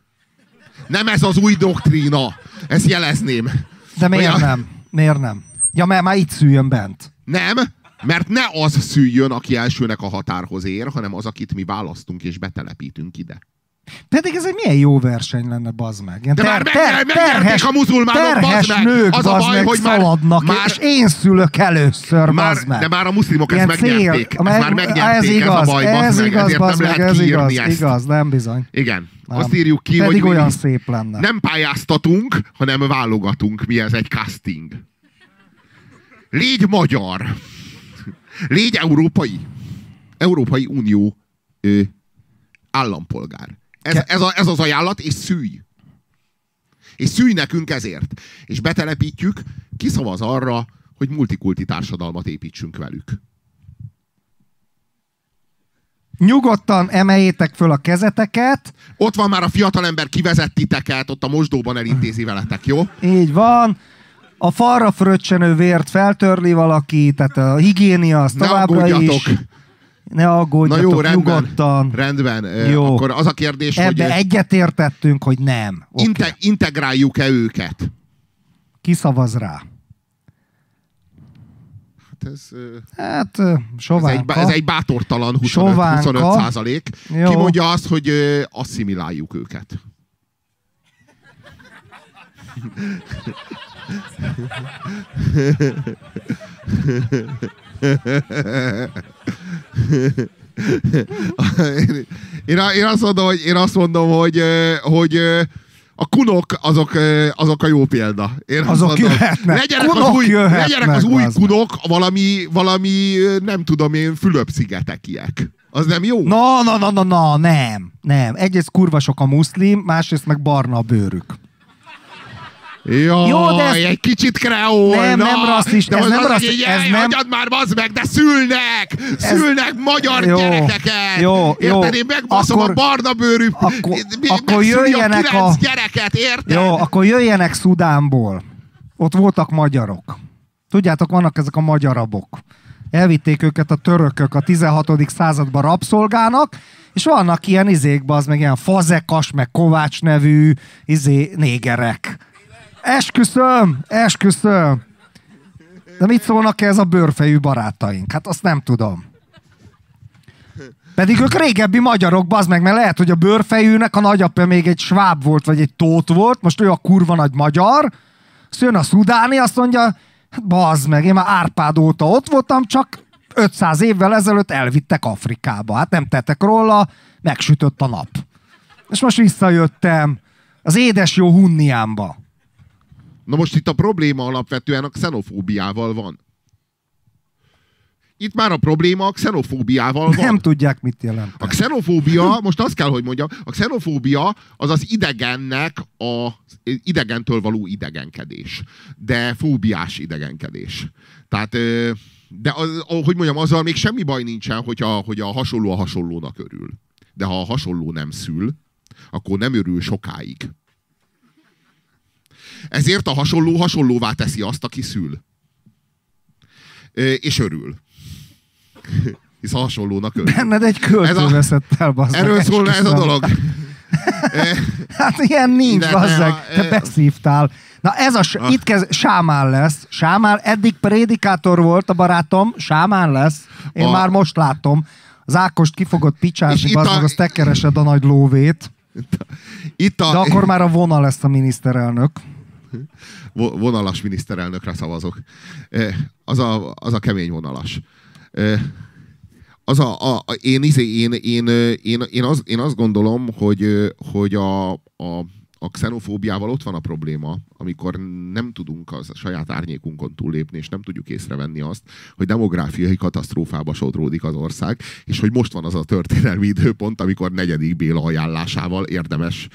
Nem ez az új doktrína. Ezt jelezném.
de miért
Olyan-
nem? Miért nem? Ja, mert már itt szüljön bent.
Nem, mert ne az szüljön, aki elsőnek a határhoz ér, hanem az, akit mi választunk és betelepítünk ide.
Pedig ez egy milyen jó verseny lenne, bazd meg. Ilyen
De már meg- megnyerték a muzulmánok,
terhes
bazd meg!
nők,
Az a
bazd
baj,
meg,
hogy
szaladnak,
már-
és én szülök először,
Már,
bazd meg.
de már a muszlimok ezt
Ilyen cél-
megnyerték. Ezt
meg-
már megnyerték,
ez igaz,
ez a baj, bazd
ez
meg,
igaz,
ezért
bazd
nem
meg,
lehet
ez igaz,
ezt.
igaz, nem bizony.
Igen.
Nem.
Azt írjuk ki,
Pedig
hogy
olyan szép lenne.
nem pályáztatunk, hanem válogatunk. Mi ez egy casting. Légy magyar. Légy európai. Európai Unió ö, állampolgár. Ez, ez, a, ez az ajánlat, és szűj. És szűj nekünk ezért. És betelepítjük, kiszavaz arra, hogy multikulti társadalmat építsünk velük.
Nyugodtan emeljétek föl a kezeteket,
Ott van már a fiatalember, kivezett titeket, ott a mosdóban elintézi veletek, jó?
így van. A falra fröccsenő vért feltörli valaki, tehát a higiénia az
Ne
továbbra is. Ne
Na
aggódjatok,
jó, rendben.
nyugodtan.
Rendben.
Jó.
Akkor az a kérdés, hogy
Ebbe egyetértettünk, hogy nem. Okay.
inte, integráljuk-e őket?
Ki szavaz rá?
Hát ez,
Hát, ö,
ez, egy,
sovánka.
ez egy bátortalan 25,
Sovánka.
25 százalék.
Jó.
Ki mondja azt, hogy asszimiláljuk őket? Én, én, én, azt mondom, hogy, én azt mondom, hogy, hogy a kunok azok, azok a jó példa. Én
Azok
mondom,
jöhetnek.
Legyenek az
Kunok
új,
jöhetnek,
legyenek az új kunok valami, valami, nem tudom én, Fülöp-szigetekiek. Az nem jó?
Na, na, na, na, na, nem, nem. Egyrészt kurva sok a muszlim, másrészt meg barna a bőrük.
Jó,
Jó, de ez-
egy kicsit kreol.
Nem, nem rasszis-
de
ez nem
az,
rasszis-
hogy
ez
jaj,
nem-
Hagyjad már, bazd meg, de szülnek! Szülnek magyar
Jó,
gyerekeket!
jó, jó.
Érted? Én megbaszom
Akkor-
a barna bőrű...
akkor- akkor jöjjenek
a...
a-
gyereket, érted?
Jó, akkor jöjjenek Szudánból. Ott voltak magyarok. Tudjátok, vannak ezek a magyarabok. Elvitték őket a törökök a 16. században rabszolgának, és vannak ilyen izékban, az meg ilyen fazekas, meg Kovács nevű izé, négerek. Esküszöm, esküszöm. De mit szólnak ez a bőrfejű barátaink? Hát azt nem tudom. Pedig ők régebbi magyarok, bazd meg, mert lehet, hogy a bőrfejűnek a nagyapja még egy sváb volt, vagy egy tót volt, most ő a kurva nagy magyar, azt jön a szudáni, azt mondja, hát bazd meg, én már Árpád óta ott voltam, csak 500 évvel ezelőtt elvittek Afrikába. Hát nem tettek róla, megsütött a nap. És most visszajöttem az édes jó Hunniámba.
Na most itt a probléma alapvetően a xenofóbiával van. Itt már a probléma a xenofóbiával van.
Nem tudják, mit jelent.
A xenofóbia, most azt kell, hogy mondjam, a xenofóbia az az idegennek a idegentől való idegenkedés. De fóbiás idegenkedés. Tehát, de az, hogy mondjam, azzal még semmi baj nincsen, hogy a, hogy a hasonló a hasonlónak örül. De ha a hasonló nem szül, akkor nem örül sokáig. Ezért a hasonló hasonlóvá teszi azt, aki szül. És örül. Hisz a hasonlónak örül.
Benned egy költő
a-
veszett el, meg,
Erről szólna ez a dolog.
Hát ilyen nincs,
De
Te beszívtál. Na ez a,
Ah.
itt kezd, Sámán lesz. Sámán, eddig prédikátor volt a barátom, Sámán lesz. Én
A-
már most látom. Az Ákost ki fogod picsázni,
itt
bazd
a-
azt te keresed a nagy lóvét.
Itt a
De akkor már a vona lesz a miniszterelnök.
Vo- vonalas miniszterelnökre szavazok. Eh, Az a, az a kemény vonalas. Eh, Az a, a, én, izé, én, én, én, én, az, én azt gondolom, hogy, hogy a, a, a xenofóbiával ott van a probléma, amikor nem tudunk az a saját árnyékunkon túllépni, és nem tudjuk észrevenni azt, hogy demográfiai katasztrófába sodródik az ország, és hogy most van az a történelmi időpont, amikor negyedik Béla ajánlásával érdemes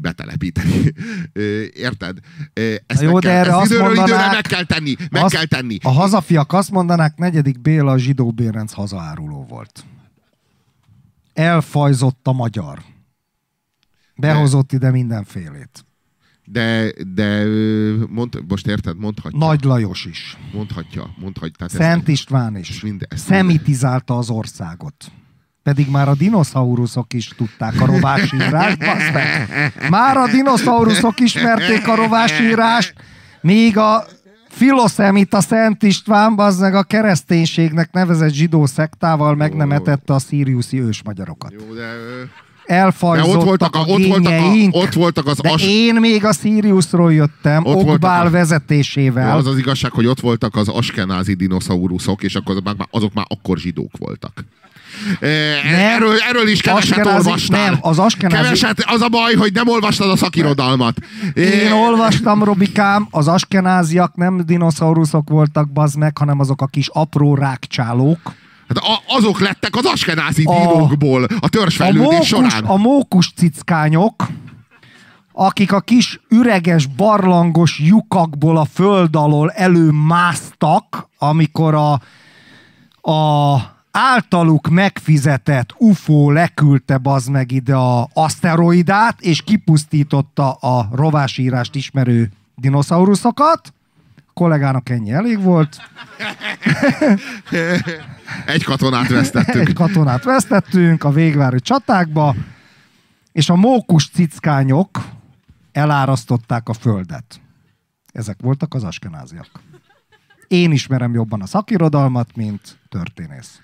betelepíteni. Érted? Ezt
jó,
meg
de
kell,
erre
ezt
azt
időről időre meg kell tenni. Meg
Azt-
kell tenni.
A hazafiak azt mondanák, negyedik Béla a zsidó Bérenc hazaáruló volt. Elfajzott a magyar. Behozott ide mindenfélét.
De, de mond, most érted, mondhatja.
Nagy Lajos is.
Mondhatja, mondhatja. Tehát
Szent István
ez
is.
mind, ez
Szemitizálta az országot. Pedig már a dinoszauruszok is tudták a rovásírást, baszd meg. Már a dinoszauruszok ismerték a rovásírást, míg a filoszemita Szent István, az meg a kereszténységnek nevezett zsidó szektával meg nem etette a szíriuszi ősmagyarokat.
Jó, de...
Elfajzottak
De ott voltak a-
a,
ott voltak a- ott voltak az
de
as-
én még a Siriusról jöttem,
Ott
Okbál
a-
vezetésével.
Az az igazság, hogy ott voltak az askenázi dinoszauruszok, és akkor azok már, azok már akkor zsidók voltak. E, erről, erről is keveset
Askenázi-
olvastál.
nem, az askenázi-
Keveset, az a baj, hogy nem olvastad a szakirodalmat.
Én olvastam, Robikám, az askenáziak nem dinoszauruszok voltak, bazd meg, hanem azok a kis apró rákcsálók.
Hát a, azok lettek az askenázi
A-
dinókból a
A
törzsfejlődés
mókus,
során.
a mókus cickányok, akik a kis üreges, barlangos lyukakból a föld alól előmásztak, amikor a, a általuk megfizetett UFO leküldte bazd meg ide a aszteroidát, és kipusztította a rovásírást ismerő dinoszauruszokat. A kollégának ennyi elég volt.
Egy katonát vesztettük.
Egy katonát vesztettünk a végvári csatákba, és a mókus cickányok elárasztották a földet. Ezek voltak az askenáziak. Én ismerem jobban a szakirodalmat, mint történész.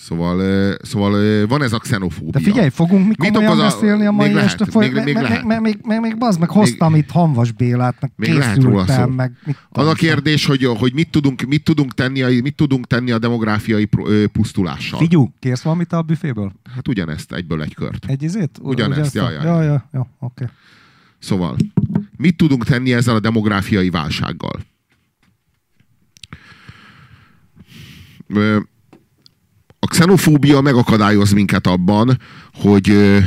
Szóval, szóval van ez a xenofóbia.
De figyelj, fogunk mi komolyan
a-
beszélni a mai
még
este foly...
még- még
me-
lehet.
me- még, még, még, bazd meg hoztam itt Hanvas Bélát, meg
Még lehet róla szó.
meg
Az a kérdés, hogy, hogy mit, tudunk, mit, tudunk tenni, a- mit tudunk tenni a demográfiai pusztulással.
Figyú, kérsz valamit a büféből?
Hát ugyanezt, egyből egy kört.
Egy izét?
Ugyanezt, ja, ja,
ja, ja, ja, oké.
Szóval, mit tudunk tenni ezzel a demográfiai válsággal? Ö, xenofóbia megakadályoz minket abban, hogy,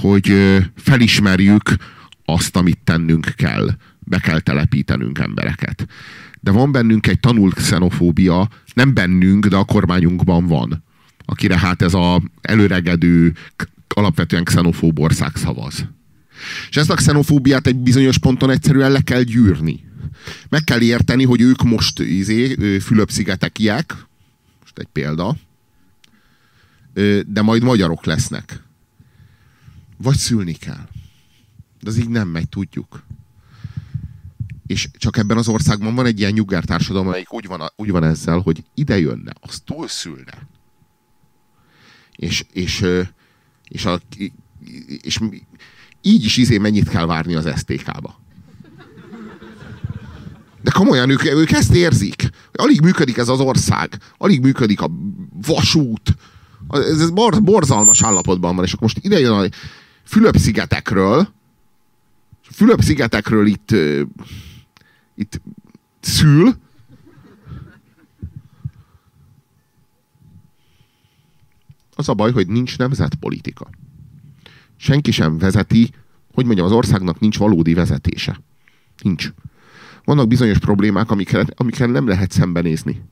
hogy felismerjük azt, amit tennünk kell. Be kell telepítenünk embereket. De van bennünk egy tanult xenofóbia, nem bennünk, de a kormányunkban van. Akire hát ez a előregedő, alapvetően xenofób ország szavaz. És ezt a xenofóbiát egy bizonyos ponton egyszerűen le kell gyűrni. Meg kell érteni, hogy ők most izé, Fülöp-szigetekiek, most egy példa, de majd magyarok lesznek. Vagy szülni kell. De az így nem megy, tudjuk. És csak ebben az országban van egy ilyen nyugger társadalom, amelyik úgy van, úgy van ezzel, hogy ide jönne, az túlszülne. És, és, és, a, és így is izé mennyit kell várni az STK-ba. De komolyan, ők, ők ezt érzik. Alig működik ez az ország. Alig működik a vasút. Ez, ez bor, borzalmas állapotban van. És akkor most ide jön a Fülöp-szigetekről. Fülöp-szigetekről itt, itt szül. Az a baj, hogy nincs nemzetpolitika senki sem vezeti, hogy mondjam, az országnak nincs valódi vezetése. Nincs. Vannak bizonyos problémák, amikre, amikre nem lehet szembenézni.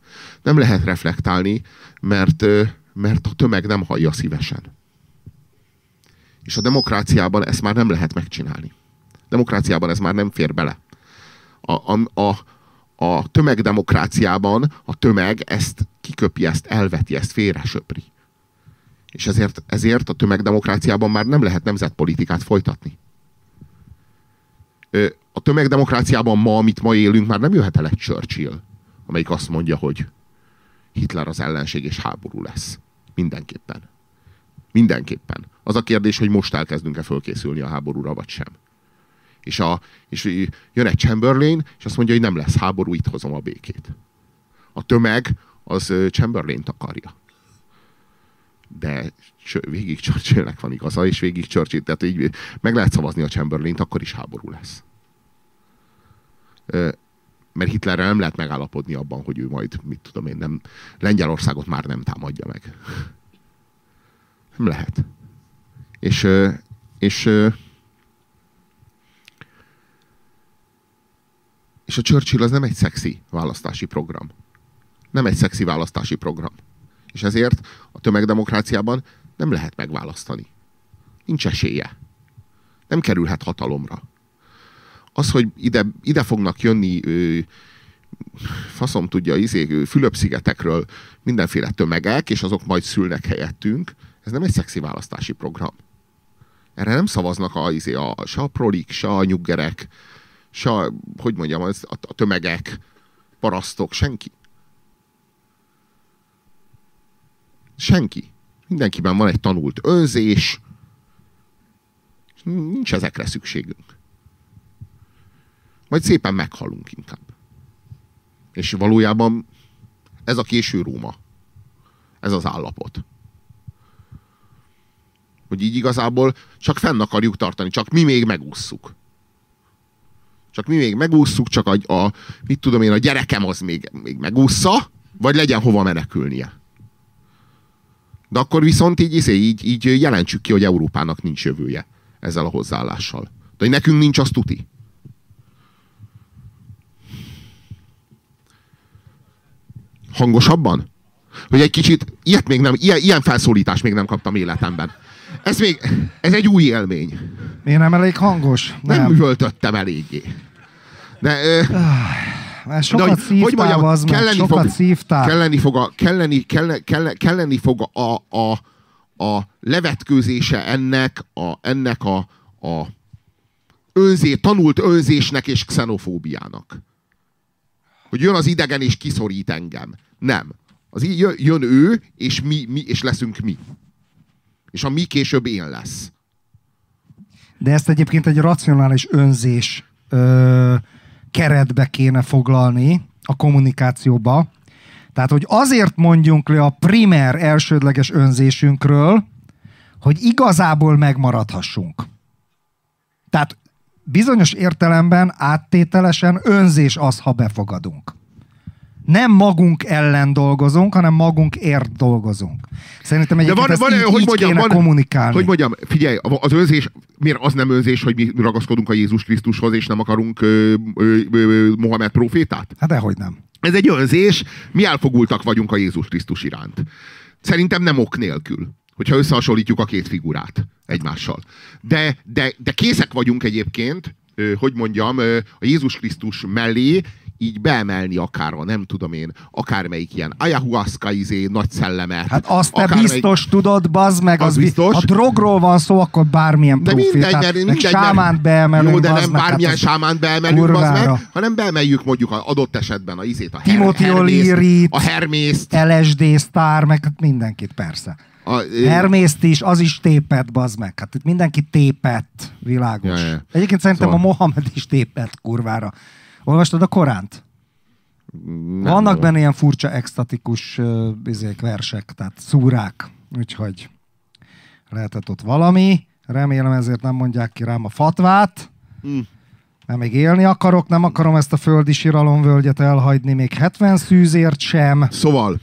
Nem lehet reflektálni, mert, mert a tömeg nem hallja szívesen. És a demokráciában ezt már nem lehet megcsinálni. Demokráciában ez már nem fér bele. A, a, a, a tömegdemokráciában a tömeg ezt kiköpi, ezt elveti, ezt félre söpri. És ezért, ezért a tömegdemokráciában már nem lehet nemzetpolitikát folytatni. A tömegdemokráciában ma, amit ma élünk, már nem jöhet el egy Churchill, amelyik azt mondja, hogy Hitler az ellenség és háború lesz. Mindenképpen. Mindenképpen. Az a kérdés, hogy most elkezdünk-e fölkészülni a háborúra, vagy sem. És, a, és jön egy Chamberlain, és azt mondja, hogy nem lesz háború, itt hozom a békét. A tömeg az ö, Chamberlain-t akarja de végig Churchillnek van igaza, és végig Churchill, tehát így meg lehet szavazni a Chamberlain-t, akkor is háború lesz. Mert Hitlerrel nem lehet megállapodni abban, hogy ő majd, mit tudom én, nem, Lengyelországot már nem támadja meg. Nem lehet. És, és, és a Churchill az nem egy szexi választási program. Nem egy szexi választási program. És ezért a tömegdemokráciában nem lehet megválasztani. Nincs esélye. Nem kerülhet hatalomra. Az, hogy ide, ide fognak jönni ö, faszom tudja, izé, Fülöp-szigetekről mindenféle tömegek, és azok majd szülnek helyettünk, ez nem egy szexi választási program. Erre nem szavaznak a, izé, a, se a prolik, se a nyuggerek, se a, hogy mondjam, az, a, a tömegek, parasztok, senki. Senki. Mindenkiben van egy tanult önzés. és Nincs ezekre szükségünk. Majd szépen meghalunk inkább. És valójában ez a késő Róma. Ez az állapot. Hogy így igazából csak fenn akarjuk tartani, csak mi még megússzuk. Csak mi még megússzuk, csak a, a mit tudom én, a gyerekem az még, még megúszza, vagy legyen hova menekülnie. De akkor viszont így, izé, így, így jelentsük ki, hogy Európának nincs jövője ezzel a hozzáállással. De hogy nekünk nincs, az tuti. Hangosabban? Hogy egy kicsit, ilyet még nem, ilyen, ilyen felszólítást még nem kaptam életemben. Ez még, ez egy új élmény.
Miért nem elég hangos?
Nem, nem üvöltöttem eléggé. De, ö,
Mert sokat
hogy-
szívtál,
hogy mondjam,
az
kelleni
sokat
fog-
szívtál.
kelleni fog a, kelleni, kelleni, kelleni, kelleni fog a, a, a levetkőzése ennek a, ennek a, a önzé, tanult önzésnek és xenofóbiának. Hogy jön az idegen és kiszorít engem. Nem. Az így jön, ő, és mi, mi, és leszünk mi. És a mi később én lesz.
De ezt egyébként egy racionális önzés ö, keretbe kéne foglalni a kommunikációba. Tehát, hogy azért mondjunk le a primer elsődleges önzésünkről, hogy igazából megmaradhassunk. Tehát bizonyos értelemben áttételesen önzés az, ha befogadunk. Nem magunk ellen dolgozunk, hanem magunk ért dolgozunk. Szerintem egyébként van, ezt van, így, hogy így mondjam, van, kommunikálni.
Hogy mondjam, figyelj, az önzés, miért az nem önzés, hogy mi ragaszkodunk a Jézus Krisztushoz, és nem akarunk ö, ö, ö, Mohamed profétát?
Hát dehogy nem.
Ez egy önzés, mi elfogultak vagyunk a Jézus Krisztus iránt. Szerintem nem ok nélkül hogyha összehasonlítjuk a két figurát egymással. De, de, de készek vagyunk egyébként, hogy mondjam, a Jézus Krisztus mellé így beemelni akár a nem tudom én, akármelyik ilyen ayahuasca izé, nagy szellemet.
Hát azt te biztos tudod, bazd meg, az, az biztos. Ha drogról van szó, akkor bármilyen
de profil. Mindegy, mert, mindegy, sámánt beemelünk. Jó, de nem meg, bármilyen hát sámánt beemelünk, bazd meg, hanem beemeljük mondjuk a adott esetben a izét, a
her, Timothy O'Leary,
a Hermészt.
LSD Star, meg hát mindenkit persze. A, Hermészt is, az is tépett, bazd meg. Hát itt mindenki tépett, világos. Ja, ja. Egyébként szerintem szóval... a Mohamed is tépett kurvára. Olvastad a Koránt? Nem Vannak tudom. benne ilyen furcsa, extatikus uh, bizék, versek, tehát szúrák. Úgyhogy lehetett ott valami. Remélem ezért nem mondják ki rám a fatvát. Mm. Mert még élni akarok, nem akarom ezt a földi siralomvölgyet elhagyni, még 70 szűzért sem.
Szóval,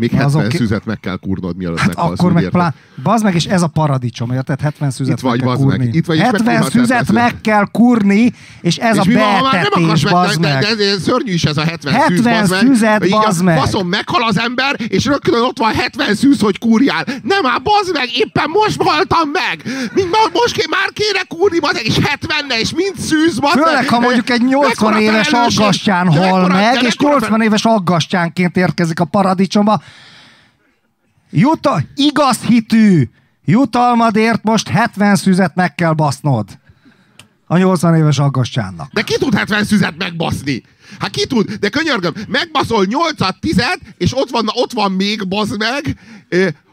még 70 azok... szüzet meg kell kurnod, mielőtt hát
meghalsz. akkor meg plán... Bazd meg, és ez a paradicsom, érted? 70 szüzet Itt vagy, meg kell kurni. Meg. Itt vagy, 70 szüzet meg kell kurni, és ez és a betetés, bazd meg.
De, de, de, szörnyű is ez a 70,
70 szűz, szüzet, bazd meg.
Faszom, meghal az ember, és rögtön ott van 70 szűz, hogy kurjál. Nem már, bazd meg, éppen most haltam meg. Mind, most ké, már kéne kurni, bazd meg, és 70 és mind szűz, bazd meg.
Főleg, ha mondjuk egy 80 éves aggastyán hal meg, és 80 éves aggastyánként érkezik a paradicsomba, Juta, igaz hitű jutalmadért most 70 szüzet meg kell basznod. A 80 éves aggastyánnak.
De ki tud 70 szüzet megbaszni? Hát ki tud? De könyörgöm, megbaszol 8-at, 10 és ott van, ott van még, bazd meg,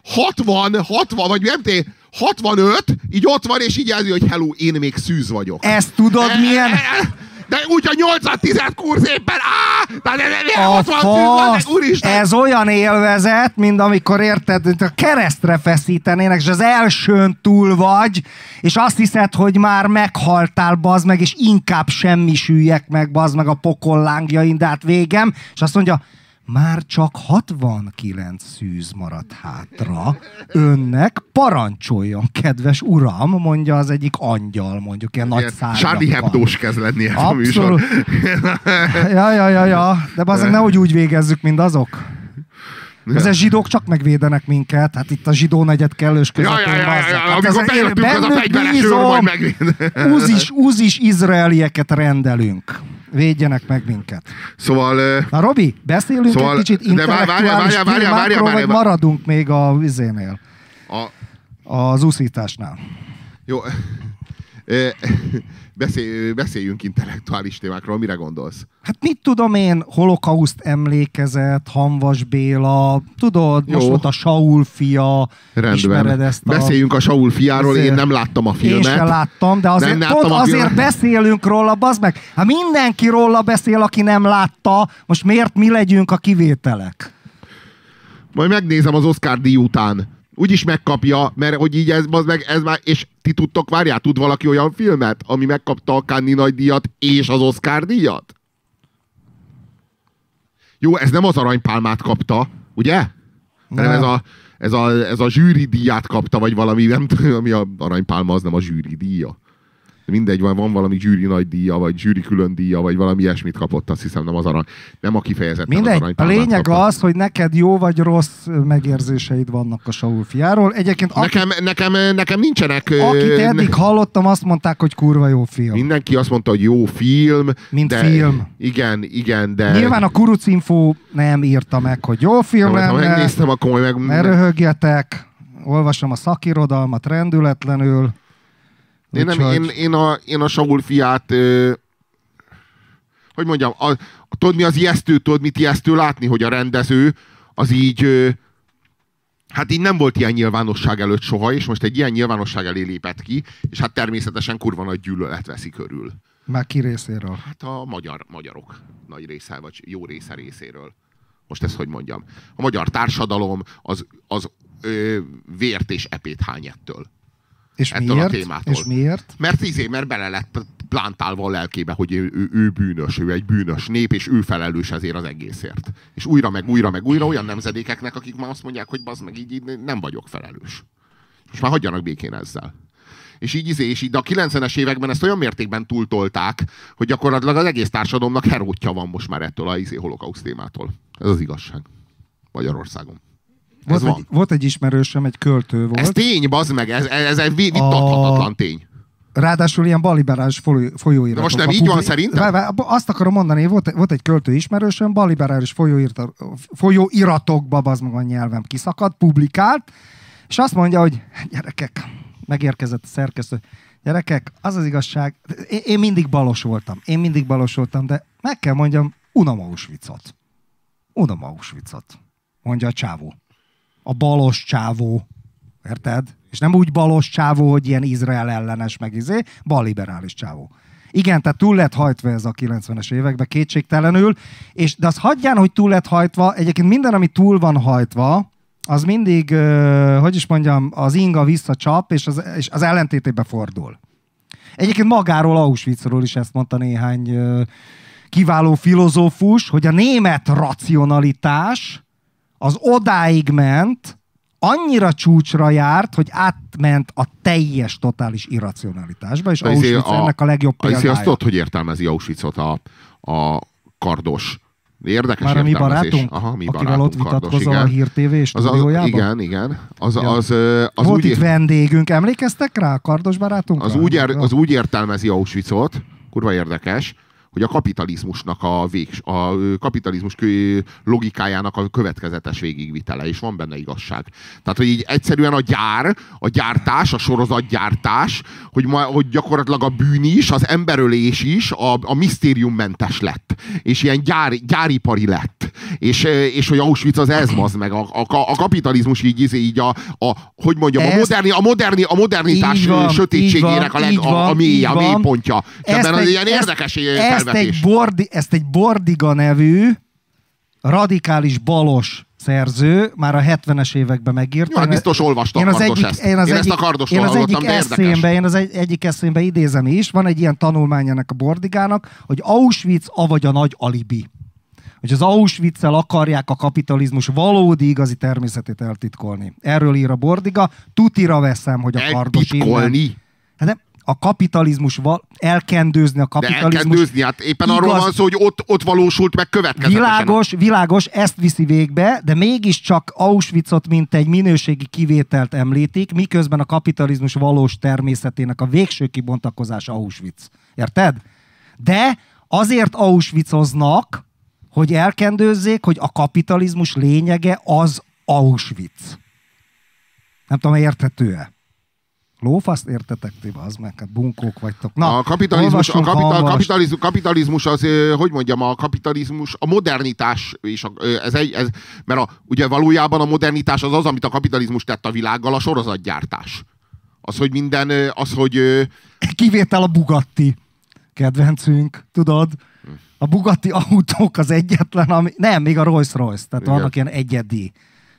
60, 60, vagy nem té, 65, így ott van, és így jelzi, hogy hello, én még szűz vagyok.
Ezt tudod e, milyen...
De úgy a 8 10 kurz éppen, á! De, de, de,
a fasz, úristen. ez olyan élvezet, mint amikor érted, hogy a keresztre feszítenének, és az elsőn túl vagy, és azt hiszed, hogy már meghaltál, bazd meg, és inkább semmisüljek meg, bazd meg a pokollángjain, de hát végem, és azt mondja, már csak 69 szűz maradt hátra. Önnek parancsoljon, kedves uram, mondja az egyik angyal, mondjuk ilyen nagy szárnyakkal.
Charlie Hebdós kezd lenni ez a
műsor. ja, ja, ja, ja. De azért nehogy úgy végezzük, mint azok. Ezek zsidók csak megvédenek minket, hát itt a zsidó negyed kellős közepén. Ja, ja, ja, ja, ja. Hát
amikor bejöttünk az a fegyveres őr, majd megvéd.
Uzis, uzis izraelieket rendelünk védjenek meg minket.
Szóval...
Na Robi, beszélünk szóval, egy kicsit intellektuális várja, várja, várja, vagy maradunk még a vizénél? A... Az úszításnál.
Jó. Beszélj, beszéljünk intellektuális témákról, mire gondolsz?
Hát mit tudom én, holokauszt emlékezet, Hanvas Béla, tudod, Jó. most volt a Saul fia, Rendben. ismered ezt
a... Beszéljünk a Saul fiáról, azért... én nem láttam a filmet. Én
sem láttam, de azért, nem pont azért beszélünk róla, bazd meg. Hát mindenki róla beszél, aki nem látta, most miért mi legyünk a kivételek?
Majd megnézem az Oscar díj után úgyis megkapja, mert hogy így ez, meg, ez már, és ti tudtok, várjál, tud valaki olyan filmet, ami megkapta a Cannes nagy díjat és az Oscar díjat? Jó, ez nem az aranypálmát kapta, ugye? Hanem ez a, ez a, ez a zsűri díját kapta, vagy valami, nem tudom, ami a aranypálma, az nem a zsűri díja mindegy, van, van valami zsűri nagy díja, vagy zsűri külön díja, vagy valami ilyesmit kapott, azt hiszem nem az arany, nem a kifejezett
mindegy,
az
a lényeg kapott. az, hogy neked jó vagy rossz megérzéseid vannak a Saul fiáról. Egyébként
nekem, aki, nekem, nekem nincsenek...
Akit eddig hallottam, azt mondták, hogy kurva jó film.
Mindenki azt mondta, hogy jó film.
Mint de, film.
Igen, igen, de...
Nyilván a Kurucinfo nem írta meg, hogy jó film
lenne. Ha megnéztem, akkor meg...
Ne röhögjetek. Olvasom a szakirodalmat rendületlenül.
Én, nem, én, én, a, én a Saul fiát, ö, hogy mondjam, a, a, tudod mi az ijesztő, tudod mit ijesztő látni, hogy a rendező az így, ö, hát így nem volt ilyen nyilvánosság előtt soha, és most egy ilyen nyilvánosság elé lépett ki, és hát természetesen kurva nagy gyűlölet veszi körül.
Már ki részéről?
Hát a magyar, magyarok nagy része, vagy jó része részéről. Most ezt hogy mondjam? A magyar társadalom az, az ö, vért és epét hány ettől.
És
Ettől a
miért?
témától.
És miért?
Mert izé, mert bele lett plántálva a lelkébe, hogy ő, ő, ő bűnös, ő egy bűnös nép, és ő felelős ezért az egészért. És újra, meg újra, meg újra olyan nemzedékeknek, akik már azt mondják, hogy bazd meg, így, így nem vagyok felelős. Most már hagyjanak békén ezzel. És így izé, és így, de a 90-es években ezt olyan mértékben túltolták, hogy gyakorlatilag az egész társadalomnak herótja van most már ettől a izé holokauszt témától. Ez az igazság. Magyarországon. Ez
Volt
van.
egy, volt egy ismerősöm, egy költő volt.
Ez tény, bazd meg, ez, ez, ez vitathatatlan tény.
Ráadásul ilyen baliberális folyó, folyóiratok.
De most nem így van szerintem?
Vá- Azt akarom mondani, volt, volt egy költő ismerősöm, baliberális folyóiratok, folyóiratokba, az meg a nyelvem kiszakadt, publikált, és azt mondja, hogy gyerekek, megérkezett a szerkesztő, gyerekek, az az igazság, én, én mindig balos voltam, én mindig balos voltam, de meg kell mondjam, unom Auschwitzot. Unom Auschwitzot, mondja a csávó. A balos csávó. Érted? És nem úgy balos csávó, hogy ilyen Izrael ellenes meg izé, balliberális csávó. Igen, tehát túl lett hajtva ez a 90-es években, kétségtelenül, és, de az hagyján, hogy túl lett hajtva, egyébként minden, ami túl van hajtva, az mindig, hogy is mondjam, az inga visszacsap, és az, és az ellentétébe fordul. Egyébként magáról, Auschwitzról is ezt mondta néhány kiváló filozófus, hogy a német racionalitás az odáig ment, annyira csúcsra járt, hogy átment a teljes, totális irracionalitásba, és
izé
Auschwitz ennek a legjobb
a, izé
példája.
azt tudod, hogy értelmezi Auschwitzot a, a kardos. Érdekes
Már a mi barátunk,
Aha, mi
akivel ott
barátunk, kardos,
vitatkozol a. Hír TV
Az, az,
stúdiójában?
igen, igen. Az,
Ja.
az, ö, az,
Volt
úgy,
itt vendégünk, emlékeztek rá, a kardos barátunk?
az, úgy, az úgy értelmezi Auschwitzot, kurva érdekes, hogy a kapitalizmusnak a, végs, a kapitalizmus logikájának a következetes végigvitele, és van benne igazság. Tehát, hogy így egyszerűen a gyár, a gyártás, a sorozatgyártás, hogy, ma, hogy gyakorlatilag a bűn is, az emberölés is a, a misztériummentes lett. És ilyen gyár, gyáripari lett. És, és hogy Auschwitz az ez, az meg. A, a, a kapitalizmus így, így, a, a, hogy mondjam, a,
Ezt-
moderni, a, moderni, a modernitás
van,
sötétségének
van,
a, leg, a, a mély, a mélypontja. És ebben az ilyen érdekes
ezt. Egy, bordi, ezt egy Bordiga nevű radikális balos szerző már a 70-es években megírta.
Jó, hát biztos olvasta a
én az
kardos
egyik,
ezt.
én, az
Én ezt
egyik,
a kardosról
én az egyik eszémbe, én az egy, egyik eszémbe idézem is, van egy ilyen tanulmány ennek a Bordigának, hogy Auschwitz avagy a nagy alibi. Hogy az auschwitz akarják a kapitalizmus valódi igazi természetét eltitkolni. Erről ír a Bordiga, tutira veszem, hogy a kardos innen-. Hát nem, a kapitalizmus, elkendőzni a
De
kapitalizmus.
elkendőzni, hát éppen arról
Igaz-
van szó, hogy ott, ott valósult meg következetesen.
Világos, világos, ezt viszi végbe, de mégiscsak Auschwitzot, mint egy minőségi kivételt említik, miközben a kapitalizmus valós természetének a végső kibontakozása Auschwitz. Érted? De azért Auschwitzoznak, hogy elkendőzzék, hogy a kapitalizmus lényege az Auschwitz. Nem tudom, érthető-e? Lófaszt értetek ti, az meg, hát bunkók vagytok. Na,
a kapitalizmus, a kapital, kapitalizmus, kapitalizmus az, hogy mondjam, a kapitalizmus, a modernitás, és a, ez egy, ez, mert a, ugye valójában a modernitás az az, amit a kapitalizmus tett a világgal, a sorozatgyártás. Az, hogy minden, az, hogy ö,
Kivétel a Bugatti. Kedvencünk, tudod? A Bugatti autók az egyetlen, ami... Nem, még a Rolls Royce, tehát
Igen.
vannak ilyen egyedi.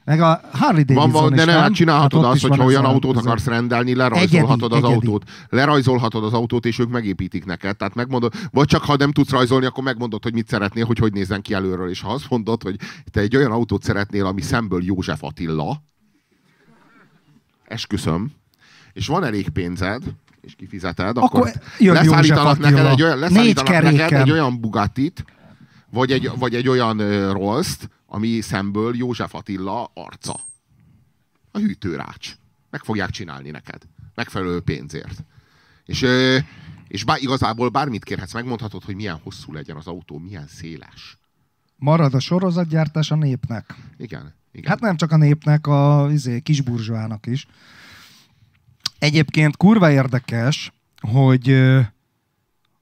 Meg a Harley Davidson
van, de nem, hát csinálhatod
Hát
azt, hogyha olyan
a-
autót
ez a-
akarsz rendelni, lerajzolhatod
Egyedi,
az
egyedi.
autót. Lerajzolhatod az autót, és ők megépítik neked. Tehát megmondod, vagy csak ha nem tudsz rajzolni, akkor megmondod, hogy mit szeretnél, hogy hogy nézzen ki előről. És ha azt mondod, hogy te egy olyan autót szeretnél, ami szemből József Attila, esküszöm, és van elég pénzed, és kifizeted, akkor,
Akkor
leszállítanak neked, egy olyan, leszállítanak neked egy olyan Bugattit, vagy egy, vagy egy olyan Rolls-t, ami szemből József Attila arca. A hűtőrács. Meg fogják csinálni neked. Megfelelő pénzért. És, és bár, igazából bármit kérhetsz, megmondhatod, hogy milyen hosszú legyen az autó, milyen széles.
Marad a sorozatgyártás a népnek.
Igen. igen.
Hát nem csak a népnek, a izé, kisburzsóának is. Egyébként kurva érdekes, hogy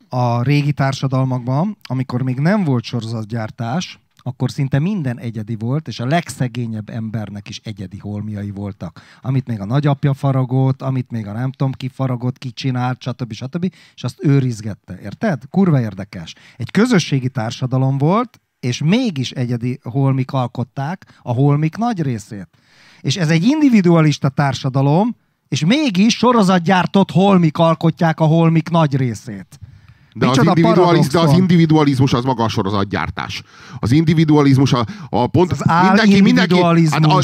a régi társadalmakban, amikor még nem volt sorozatgyártás, akkor szinte minden egyedi volt, és a legszegényebb embernek is egyedi holmiai voltak. Amit még a nagyapja faragott, amit még a nem tudom ki faragott, ki csinált, stb. stb. És azt őrizgette. Érted? Kurva érdekes. Egy közösségi társadalom volt, és mégis egyedi holmik alkották a holmik nagy részét. És ez egy individualista társadalom, és mégis sorozatgyártott holmik alkotják a holmik nagy részét.
De az, individualiz, de az individualizmus az maga a sorozatgyártás. Az individualizmus a, a pont...
Az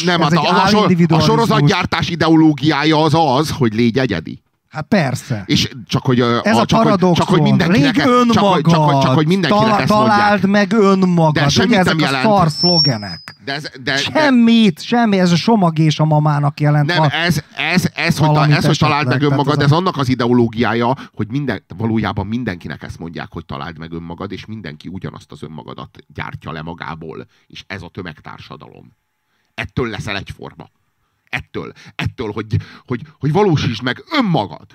nem,
ez
hát a, a, sor, a
álindividualizmus.
sorozatgyártás ideológiája az az, hogy légy egyedi.
Hát persze.
És csak hogy, a,
Ez a,
csak, hogy,
paradoxon.
csak, hogy mindenkinek,
Légy
csak, hogy,
önmagad.
csak, hogy, csak, hogy mindenkinek
Tal-
ezt
találd
mondják.
meg önmagad.
De semmit
Ugye
nem
ezek
jelent.
a szar szlogenek.
De ez, de, de,
Semmit, semmi. Ez a somag és a mamának jelent.
nem, ez, ez, ez, hogy, ta, ez, hogy találd meg önmagad,
ez
ez annak az ideológiája, hogy minden, valójában mindenkinek ezt mondják, hogy találd meg önmagad, és mindenki ugyanazt az önmagadat gyártja le magából. És ez a tömegtársadalom. Ettől leszel egyforma. Ettől. Ettől, hogy, hogy, hogy valósítsd meg önmagad.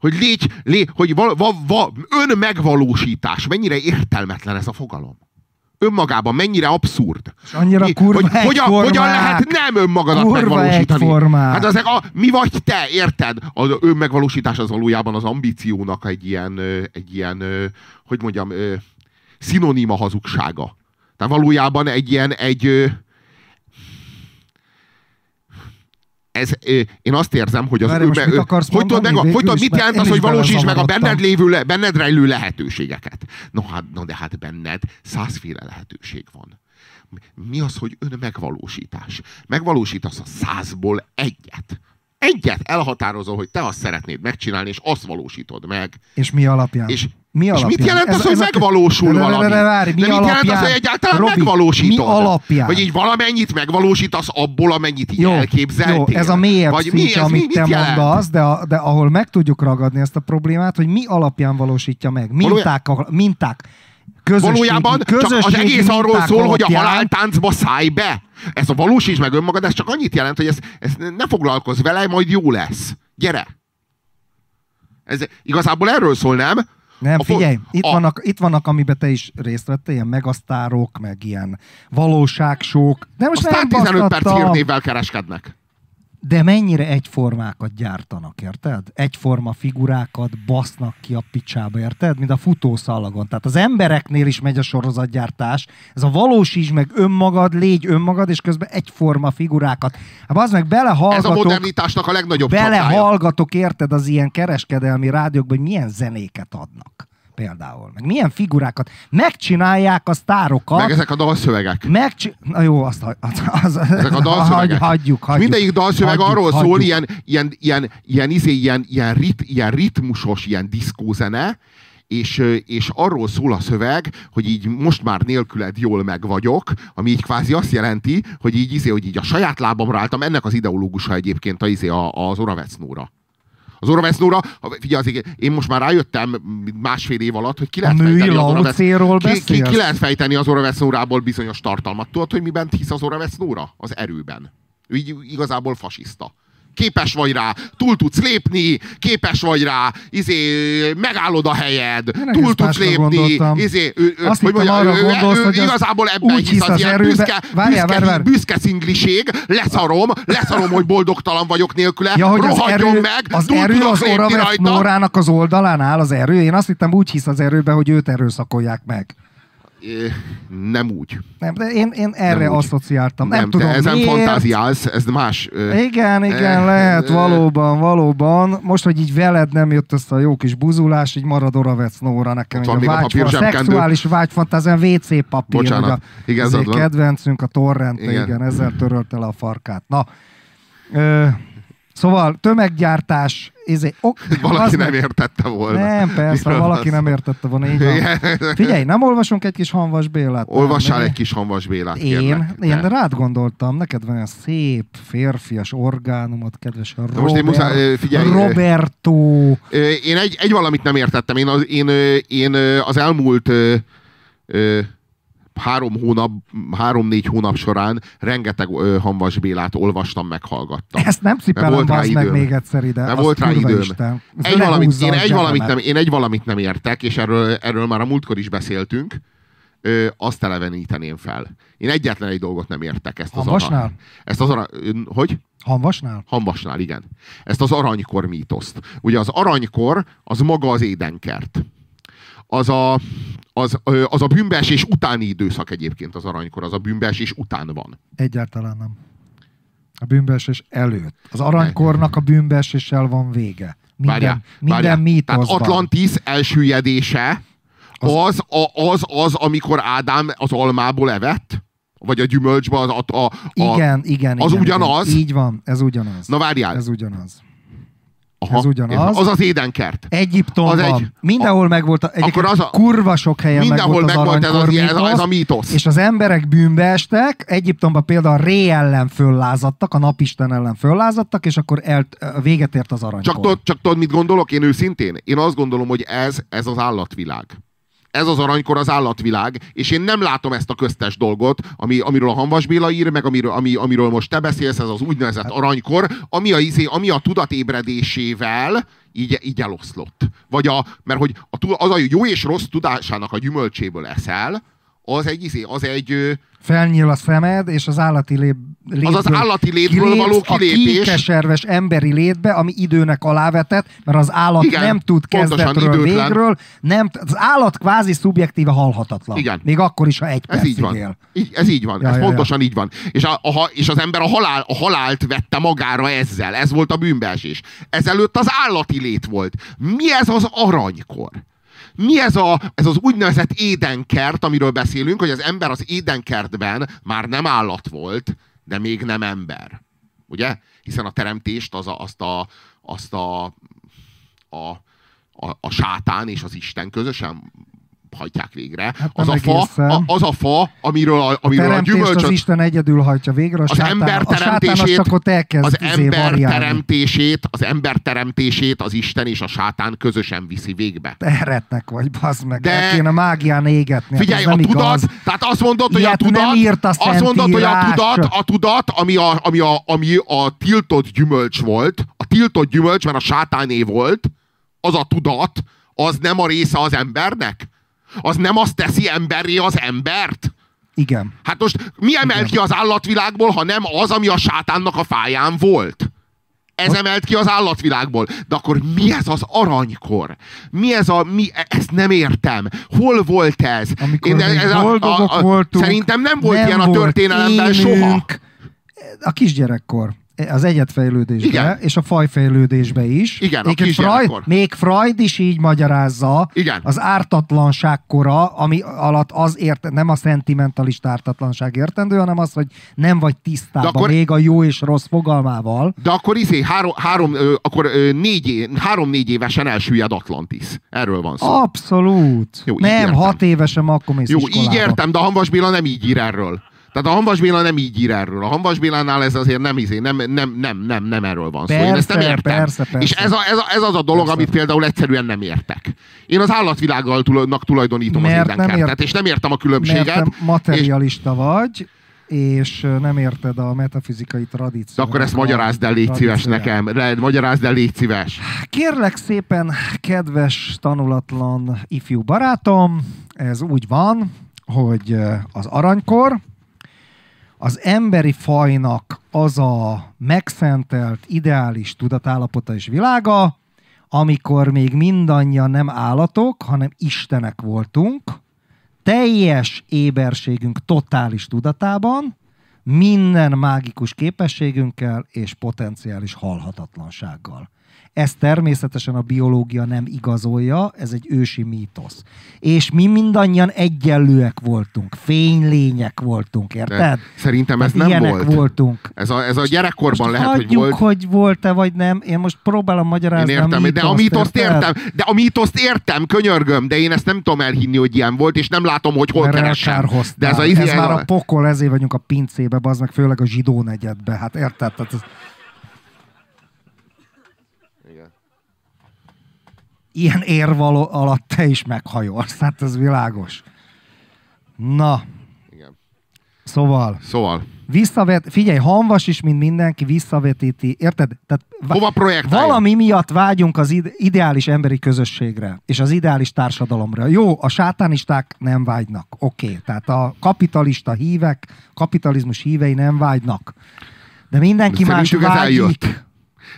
Hogy légy, légy hogy va, va, va, önmegvalósítás. Mennyire értelmetlen ez a fogalom. Önmagában mennyire abszurd.
És annyira
Mi-
kurva
hogy, hogyan, hogyan lehet nem önmagadat
Kurva
megvalósítani?
egyformák.
Hát ezek a, mi vagy te, érted? Az önmegvalósítás az valójában az ambíciónak egy ilyen, egy ilyen hogy mondjam, szinoníma hazugsága. Tehát valójában egy ilyen, egy, ö, ez, én azt érzem, hogy az
Várj, akarsz
hogy tudod, meg, hogy tudod, mit jelent az, hogy
is
valósítsd meg a benned lévő, le- benned rejlő lehetőségeket. No, hát, no, de hát benned százféle lehetőség van. Mi az, hogy önmegvalósítás? Megvalósítasz a százból egyet. Egyet elhatározol, hogy te azt szeretnéd megcsinálni, és azt valósítod meg.
És mi alapján?
És,
mi
és
alapján?
mit jelent az, hogy
a-
megvalósul
de,
valami?
várj, mi
de mit jelent az,
alapján?
hogy egyáltalán
Robi,
megvalósítod?
Mi alapján?
Hogy így valamennyit megvalósítasz abból, amennyit így
Jó,
elképzeltél?
jó, ez a mélyebb
Vagy mi,
szintje,
ez mi,
amit te
mit jelent?
mondasz, de, a, de ahol meg tudjuk ragadni ezt a problémát, hogy mi alapján valósítja meg. Minták, a- minták közösségi,
Valójában csak az
közösségi
egész arról szól, hogy a
alapján-
haláltáncba szállj be. Ez a valósíts meg önmagad, ez csak annyit jelent, hogy ez, ez ne foglalkozz vele, majd jó lesz. Gyere! Ez igazából erről szól, nem?
Nem,
A
figyelj, itt,
a-
vannak, itt vannak, amiben te is részt vettél, ilyen megasztárok, meg ilyen valóságsók. De most
Aztán
nem
15 perc hírnévvel kereskednek.
De mennyire egyformákat gyártanak, érted? Egyforma figurákat basznak ki a picsába, érted? Mint a futószalagon. Tehát az embereknél is megy a sorozatgyártás. Ez a valósíts meg önmagad, légy önmagad, és közben egyforma figurákat. Hát az meg
Ez a
belehallgatok,
modernitásnak a legnagyobb csapdája.
belehallgatok, érted, az ilyen kereskedelmi rádiókban, hogy milyen zenéket adnak például. Meg milyen figurákat. Megcsinálják a sztárokat.
Meg ezek a dalszövegek.
Megcsi... Na jó, azt az, az,
Ezek a dalszövegek.
Hagy, hagyjuk, hagyjuk.
mindegyik dalszöveg
hagyjuk,
arról
hagyjuk.
szól, ilyen, ilyen, ilyen, ilyen, izé, ilyen, ilyen, rit, ilyen ritmusos, ilyen diszkózene, és, és arról szól a szöveg, hogy így most már nélküled jól meg vagyok, ami így kvázi azt jelenti, hogy így, izé, hogy így a saját lábamra álltam, ennek az ideológusa egyébként a, izé, a, az Oravecnóra. Az Oravecnóra, figyelj, azért én most már rájöttem másfél év alatt, hogy ki lehet fejteni az
laucéról
ki, ki, ki lehet fejteni az Oravecnórából bizonyos tartalmat. Tudod, hogy miben hisz az Oravecnóra? Az erőben. Ő így igazából fasiszta. Képes vagy rá, túl tudsz lépni, képes vagy rá, izé, megállod a helyed,
Én
túl tudsz lépni,
gondoltam.
izé, ő, ő,
Azt
hogy mondja,
arra
ő,
gondolsz,
ő,
hogy az
igazából ebben
úgy
hisz, az,
az
ilyen
erőbe-
büszke,
Várjál,
büszke,
várj, várj.
büszke szingliség, leszarom, leszarom, hogy boldogtalan vagyok nélküle,
Ja, hogy az
rohadjon
erő,
meg,
az,
túl
erő az
rajta.
Nórának az oldalán áll az erő. Én azt hittem úgy hisz az erőbe, hogy őt erőszakolják meg.
Nem úgy.
Nem, de én, én erre
Nem
asszociáltam. Nem,
Nem,
tudom
te ezen
miért.
fantáziálsz, ez más.
Igen, igen,
Eh,
lehet,
eh.
valóban, valóban. Most, hogy így veled nem jött össze a jó kis buzulás, így marad Oravec Nóra nekem.
Van még a
vágy, a
papírzsebkendő.
szexuális vágyfantáziám, WC papír.
Bocsánat,
a,
igazad
izé,
van.
kedvencünk, a torrent, igen.
Igen.
igen, ezzel törölte le a farkát. Na, ö, szóval tömeggyártás, izé, ok,
Valaki nem
meg-
értette volna.
Nem, persze,
Miről
valaki nem értette volna, így.
Igen.
Figyelj, nem olvasunk egy kis Hanvas Bélát?
Olvassál
Nem,
egy kis Hanvas Bélát,
én,
kérlek.
én
De.
rád gondoltam, neked van olyan szép férfias orgánumot, kedves Robert,
most én muszáj- figyelj,
Roberto.
Én egy, egy valamit nem értettem. Én az, én, én az elmúlt ö, ö, három hónap, három-négy hónap során rengeteg ö, Hanvas Bélát olvastam, meghallgattam.
Ezt nem cipelem,
volt rá
bazd meg
időm.
még egyszer ide. Azt
volt rá időm.
Isten.
Egy valamit, én, egy valamit nem, én egy valamit nem értek, és erről, erről már a múltkor is beszéltünk. ö, azt eleveníteném fel. Én egyetlen egy dolgot nem értek. Ezt az
Hamvasnál?
arany, ezt az arany, hogy?
Hamvasnál?
Hamvasnál, igen. Ezt az aranykor mítoszt. Ugye az aranykor, az maga az édenkert. Az a, az, az a bűnbeesés utáni időszak egyébként az aranykor, az a bűnbeesés után van.
Egyáltalán nem. A bűnbeesés előtt. Az aranykornak a bűnbeeséssel van vége. Minden,
Várjál,
minden
várjál.
mítoszban.
Tehát Atlantis elsüllyedése az, a, az, az, amikor Ádám az almából evett? Vagy a gyümölcsbe az, a, a, a,
Igen, igen,
az
igen,
ugyanaz?
Igen. Így van, ez ugyanaz.
Na várjál.
Ez ugyanaz.
Aha,
ez ugyanaz.
Az az édenkert.
Egyiptomban,
Az egy-
mindenhol megvolt, a, egyébként
az a-
kurva sok helyen
Mindenhol
megvolt az
megvolt ez, az,
aranykor
ez, a, a
mítosz,
mítosz.
És az emberek bűnbe estek, Egyiptomban például Ré ellen föllázadtak, a napisten ellen föllázadtak, és akkor el, véget ért az aranykor.
Csak tudod, csak tudod, mit gondolok én őszintén? Én azt gondolom, hogy ez, ez az állatvilág. Ez az aranykor az állatvilág, és én nem látom ezt a köztes dolgot, ami, amiről a Hanvas Béla ír, meg amiről, ami, amiről most te beszélsz, ez az úgynevezett aranykor, ami a, izé, ami a tudat ébredésével így, így eloszlott. Vagy a, mert hogy a, az a jó és rossz tudásának a gyümölcséből eszel, az egy, izé, az egy,
Felnyíl a szemed, és az állati lép, létből
az állati létből
kilépsz
való
a
kilépés.
kékeserves emberi létbe, ami időnek alávetett, mert az állat
Igen,
nem tud kezdetről,
időtlen.
végről, nem, az állat kvázi szubjektíve halhatatlan.
Igen.
Még akkor is, ha egy
Ez így van.
él.
Így, ez így van.
Ja,
ez
ja,
pontosan így van. És, a, a, és az ember a, halál, a halált vette magára ezzel. Ez volt a bűnbeesés. Ezelőtt az állati lét volt. Mi ez az aranykor? Mi ez, a, ez az úgynevezett édenkert, amiről beszélünk, hogy az ember az édenkertben már nem állat volt, de még nem ember. Ugye? Hiszen a teremtést az a, azt a, azt a, a, a, a sátán és az Isten közösen hajtják végre.
Hát
az, a fa, a, az a fa, amiről a,
A
amiről a,
teremtést
gyümölcsöt...
az Isten egyedül hajtja végre, a
az
sátán,
ember
a
teremtését,
csak ott elkezd
az
izé
ember
variálni.
teremtését, az ember teremtését az Isten és a sátán közösen viszi végbe.
Eretnek vagy, bazd meg.
De-.
El kéne mágián égetni. hát
Figyelj,
ez
a tudat,
igaz.
tehát azt mondod, hogy a tudat,
nem írt a
azt mondod, hogy a tudat, a tudat, ami a, ami, a, ami a tiltott gyümölcs volt, a tiltott gyümölcs, mert a sátáné volt, az a tudat, az nem a része az embernek? Az nem azt teszi emberré az embert?
Igen.
Hát most mi emelt ki az állatvilágból, ha nem az, ami a sátánnak a fáján volt? Ez emelt ki az állatvilágból. De akkor mi ez az aranykor? Mi ez a... Mi, ezt nem értem. Hol volt ez?
Amikor még boldogok voltunk,
Szerintem nem volt
nem
ilyen a
volt
történelemben soha.
A kisgyerekkor. Az egyetfejlődésbe,
Igen.
és a fajfejlődésbe is.
Igen, a kisgyerekkor.
Freud, még Freud is így magyarázza
Igen.
az ártatlanság kora, ami alatt az ért, nem a szentimentalista ártatlanság értendő, hanem az, hogy nem vagy tisztában
De akkor-
még a jó és rossz fogalmával.
De akkor izé, három, három, ö, akkor ö, négy, három-négy évesen elsüllyed Atlantis. Erről van szó.
Abszolút.
Jó,
nem,
értem.
hat évesen akkor mész
Jó,
iskolába.
így értem, de a Hanvas Béla nem így ír erről. Tehát a Hanvas Béla nem így ír erről. A Hanvas Bélánál ez azért nem, izé, nem, nem, nem, nem, nem erről van szó. Én ezt nem
Persze,
értem.
persze, persze.
És ez, a, ez, a, ez az a dolog,
Persze.
amit például egyszerűen nem értek. Én az állatvilággal tulaj- tulajdonítom az
Mert nem
édenkertet,
ért-
és nem értem a
Mert
különbséget. és,
materialista vagy, és nem érted a metafizikai tradíciót.
de akkor ezt magyarázd el, légy szíves nekem. Le, magyarázd el, légy szíves.
Kérlek szépen, kedves tanulatlan ifjú barátom, ez úgy van, hogy az aranykor az emberi fajnak az a megszentelt, ideális tudatállapota és világa, amikor még mindannyian nem állatok, hanem istenek voltunk, teljes éberségünk totális tudatában, minden mágikus képességünkkel és potenciális halhatatlansággal. Ezt természetesen a biológia nem igazolja, ez egy ősi mítosz. És mi mindannyian egyenlőek voltunk, fénylények voltunk, érted?
De szerintem ez
Tehát
nem volt.
voltunk.
Ez a, ez a gyerekkorban
Most
lehet, hogy
hagyjuk,
volt.
hogy volt-e vagy nem. Én most próbálom magyarázni
Én értem,
a
de a
mítoszt,
mítoszt értem, de a mítoszt értem, könyörgöm, de én ezt nem tudom elhinni, hogy ilyen volt, és nem látom, hogy hol
Mert
keresem. De ez, a,
ez
izé-
már a pokol, ezért vagyunk a pincébe, az meg főleg a zsidó negyedbe. Hát érted? Tehát ez...
Igen.
Ilyen érvaló alatt te is meghajolsz. Hát ez világos. Na,
Igen.
Szóval,
Szóval,
visszavet, figyelj, Hanvas is, mint mindenki, visszavetíti, érted? Tehát va-
hova projektálja?
valami miatt vágyunk az ide- ideális emberi közösségre, és az ideális társadalomra. Jó, a sátánisták nem vágynak, oké. Okay. Tehát a kapitalista hívek, kapitalizmus hívei nem vágynak. De mindenki
De
más vágyik.
eljött.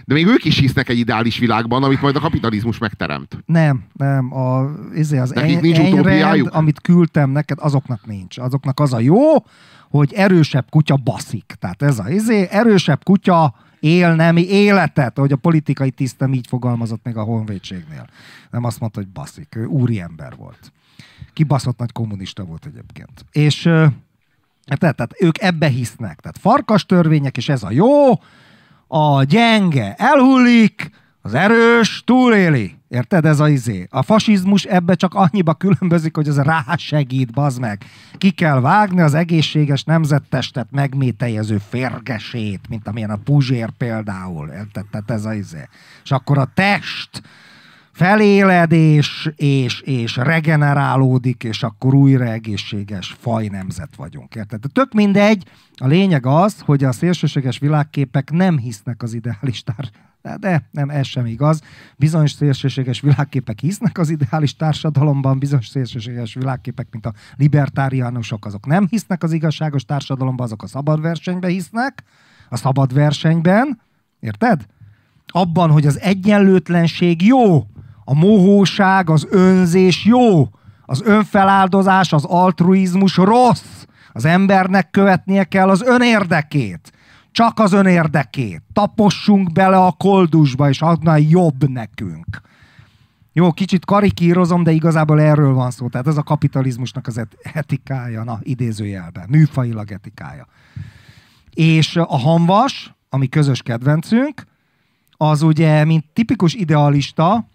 De még ők is hisznek egy ideális világban, amit majd a kapitalizmus megteremt.
Nem, nem. A, izé az
Nekik
egy,
nincs utópiájuk?
amit küldtem neked, azoknak nincs. Azoknak az a jó, hogy erősebb kutya baszik. Tehát ez a izé, erősebb kutya él nemi életet, ahogy a politikai tisztem így fogalmazott még a honvédségnél. Nem azt mondta, hogy baszik. Ő úriember volt. Kibaszott nagy kommunista volt egyébként. És tehát, tehát ők ebbe hisznek. Tehát farkas törvények, és ez a jó, a gyenge elhullik, az erős túléli. Érted? Ez a izé. A fasizmus ebbe csak annyiba különbözik, hogy az rásegít, bazd meg. Ki kell vágni az egészséges nemzettestet megmételjező férgesét, mint amilyen a Puzsér például. Érted? Tehát ez a izé. És akkor a test feléled és, és, regenerálódik, és akkor újra egészséges fajnemzet vagyunk. Érted? De tök mindegy, a lényeg az, hogy a szélsőséges világképek nem hisznek az ideális tár... De, de nem, ez sem igaz. Bizonyos szélsőséges világképek hisznek az ideális társadalomban, bizonyos szélsőséges világképek, mint a libertáriánusok, azok nem hisznek az igazságos társadalomban, azok a szabad versenyben hisznek, a szabad versenyben, érted? abban, hogy az egyenlőtlenség jó, a mohóság, az önzés jó, az önfeláldozás, az altruizmus rossz. Az embernek követnie kell az önérdekét. Csak az önérdekét. Tapossunk bele a koldusba, és annál jobb nekünk. Jó, kicsit karikírozom, de igazából erről van szó. Tehát ez a kapitalizmusnak az et- etikája, na, idézőjelben, műfajilag etikája. És a hanvas, ami közös kedvencünk, az ugye, mint tipikus idealista,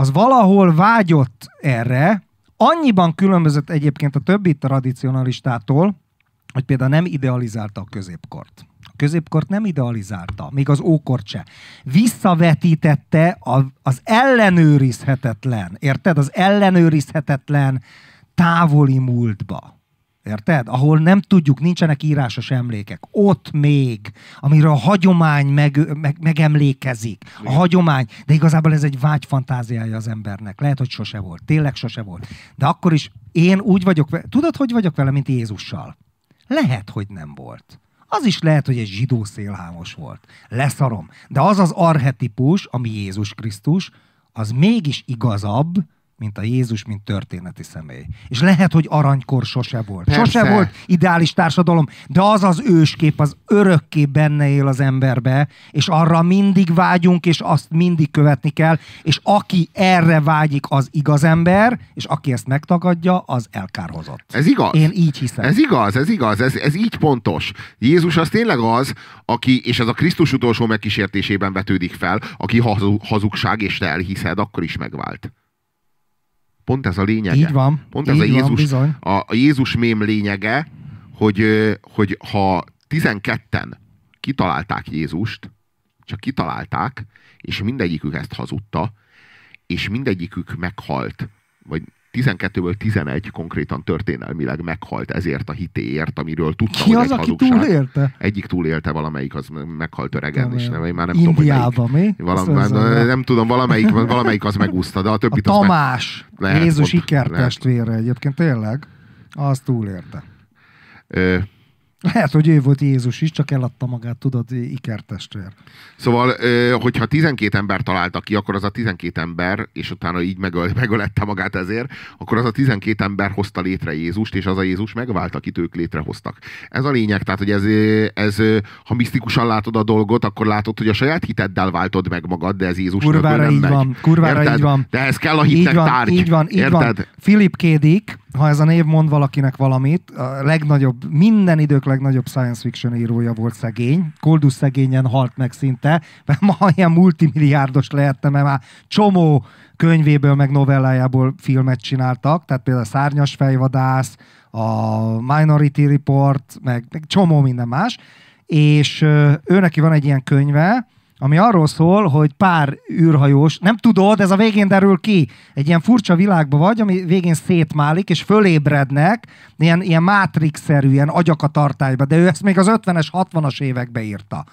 az valahol vágyott erre, annyiban különbözött egyébként a többi tradicionalistától, hogy például nem idealizálta a középkort. A középkort nem idealizálta, még az ókort se. Visszavetítette az ellenőrizhetetlen, érted? Az ellenőrizhetetlen távoli múltba. Érted? Ahol nem tudjuk, nincsenek írásos emlékek. Ott még, amiről a hagyomány meg, meg, megemlékezik. A hagyomány, de igazából ez egy vágy fantáziája az embernek. Lehet, hogy sose volt. Tényleg sose volt. De akkor is én úgy vagyok vele, tudod, hogy vagyok vele, mint Jézussal? Lehet, hogy nem volt. Az is lehet, hogy egy zsidó szélhámos volt. Leszarom. De az az arhetipus, ami Jézus Krisztus, az mégis igazabb, mint a Jézus, mint történeti személy. És lehet, hogy aranykor sose volt.
Persze.
Sose volt ideális társadalom, de az az őskép, az örökké benne él az emberbe, és arra mindig vágyunk, és azt mindig követni kell, és aki erre vágyik, az igaz ember, és aki ezt megtagadja, az elkárhozott.
Ez igaz.
Én így hiszem.
Ez igaz, ez igaz, ez, ez így pontos. Jézus az tényleg az, aki, és ez a Krisztus utolsó megkísértésében vetődik fel, aki hazu- hazugság, és te elhiszed, akkor is megvált. Pont ez a lényege.
Így van,
Pont ez
így
a
van,
Jézus,
bizony.
a, a Jézus mém lényege, hogy, hogy ha 12-en kitalálták Jézust, csak kitalálták, és mindegyikük ezt hazudta, és mindegyikük meghalt, vagy 12-ből 11 konkrétan történelmileg meghalt ezért a hitéért, amiről tudta,
Ki
hogy
az,
egy
aki
hazugság.
túlélte?
Egyik túlélte, valamelyik, az meghalt öregen, és nem, én már nem tudom,
Indiában,
hogy melyik.
mi? Azt mondja,
nem, nem tudom, valamelyik, valamelyik az megúszta, de a
A
többit az meg...
Tamás,
Lehet,
Jézus ikertestvére egyébként, tényleg. Az túlélte.
Ö,
Lehet, hogy ő volt Jézus is, csak eladta magát, tudod, ikertestvér.
Szóval, hogyha 12 ember találta ki, akkor az a 12 ember, és utána így megöl, megölette magát ezért, akkor az a 12 ember hozta létre Jézust, és az a Jézus megvált, akit ők létrehoztak. Ez a lényeg, tehát, hogy ez, ez ha misztikusan látod a dolgot, akkor látod, hogy a saját hiteddel váltod meg magad, de ez Jézus
Kurvára
nem
így
megy.
van, kurvára
Érted?
így van.
De ez kell a
Így
hitnek
van,
tárgy.
így van, így
Érted?
van. Philip K. Dick, ha ez a név mond valakinek valamit, a legnagyobb, minden idők legnagyobb science fiction írója volt szegény. Koldus szegényen halt meg szinte, mert ma ilyen multimilliárdos lehetne, mert már csomó könyvéből, meg novellájából filmet csináltak, tehát például a Szárnyas fejvadász, a Minority Report, meg, meg csomó minden más, és ő neki van egy ilyen könyve, ami arról szól, hogy pár űrhajós, nem tudod, ez a végén derül ki, egy ilyen furcsa világba vagy, ami végén szétmálik, és fölébrednek, ilyen, ilyen Matrix-szerű, ilyen agyak a tartályba, de ő ezt még az 50-es, 60-as évekbe írta.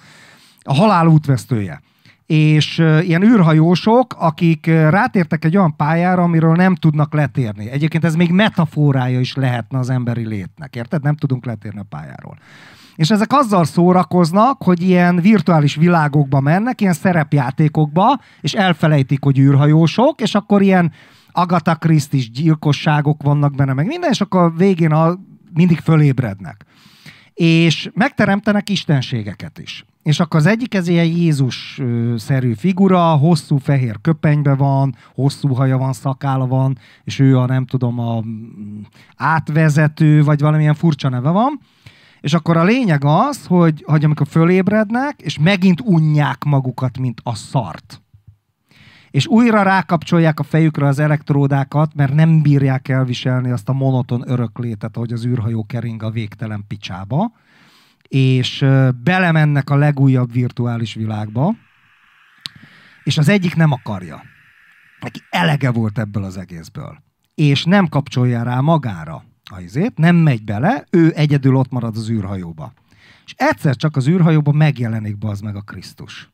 A halál útvesztője és ilyen űrhajósok, akik rátértek egy olyan pályára, amiről nem tudnak letérni. Egyébként ez még metaforája is lehetne az emberi létnek, érted? Nem tudunk letérni a pályáról. És ezek azzal szórakoznak, hogy ilyen virtuális világokba mennek, ilyen szerepjátékokba, és elfelejtik, hogy űrhajósok, és akkor ilyen Agatha christie gyilkosságok vannak benne, meg minden, és akkor végén a, mindig fölébrednek. És megteremtenek istenségeket is. És akkor az egyik ez ilyen Jézus-szerű figura, hosszú fehér köpenybe van, hosszú haja van, szakála van, és ő a nem tudom, a mm, átvezető, vagy valamilyen furcsa neve van. És akkor a lényeg az, hogy, hogy amikor fölébrednek, és megint unják magukat, mint a szart. És újra rákapcsolják a fejükre az elektródákat, mert nem bírják elviselni azt a monoton öröklétet, ahogy az űrhajó kering a végtelen picsába és belemennek a legújabb virtuális világba, és az egyik nem akarja. Neki elege volt ebből az egészből. És nem kapcsolja rá magára a izét, nem megy bele, ő egyedül ott marad az űrhajóba. És egyszer csak az űrhajóba megjelenik az meg a Krisztus.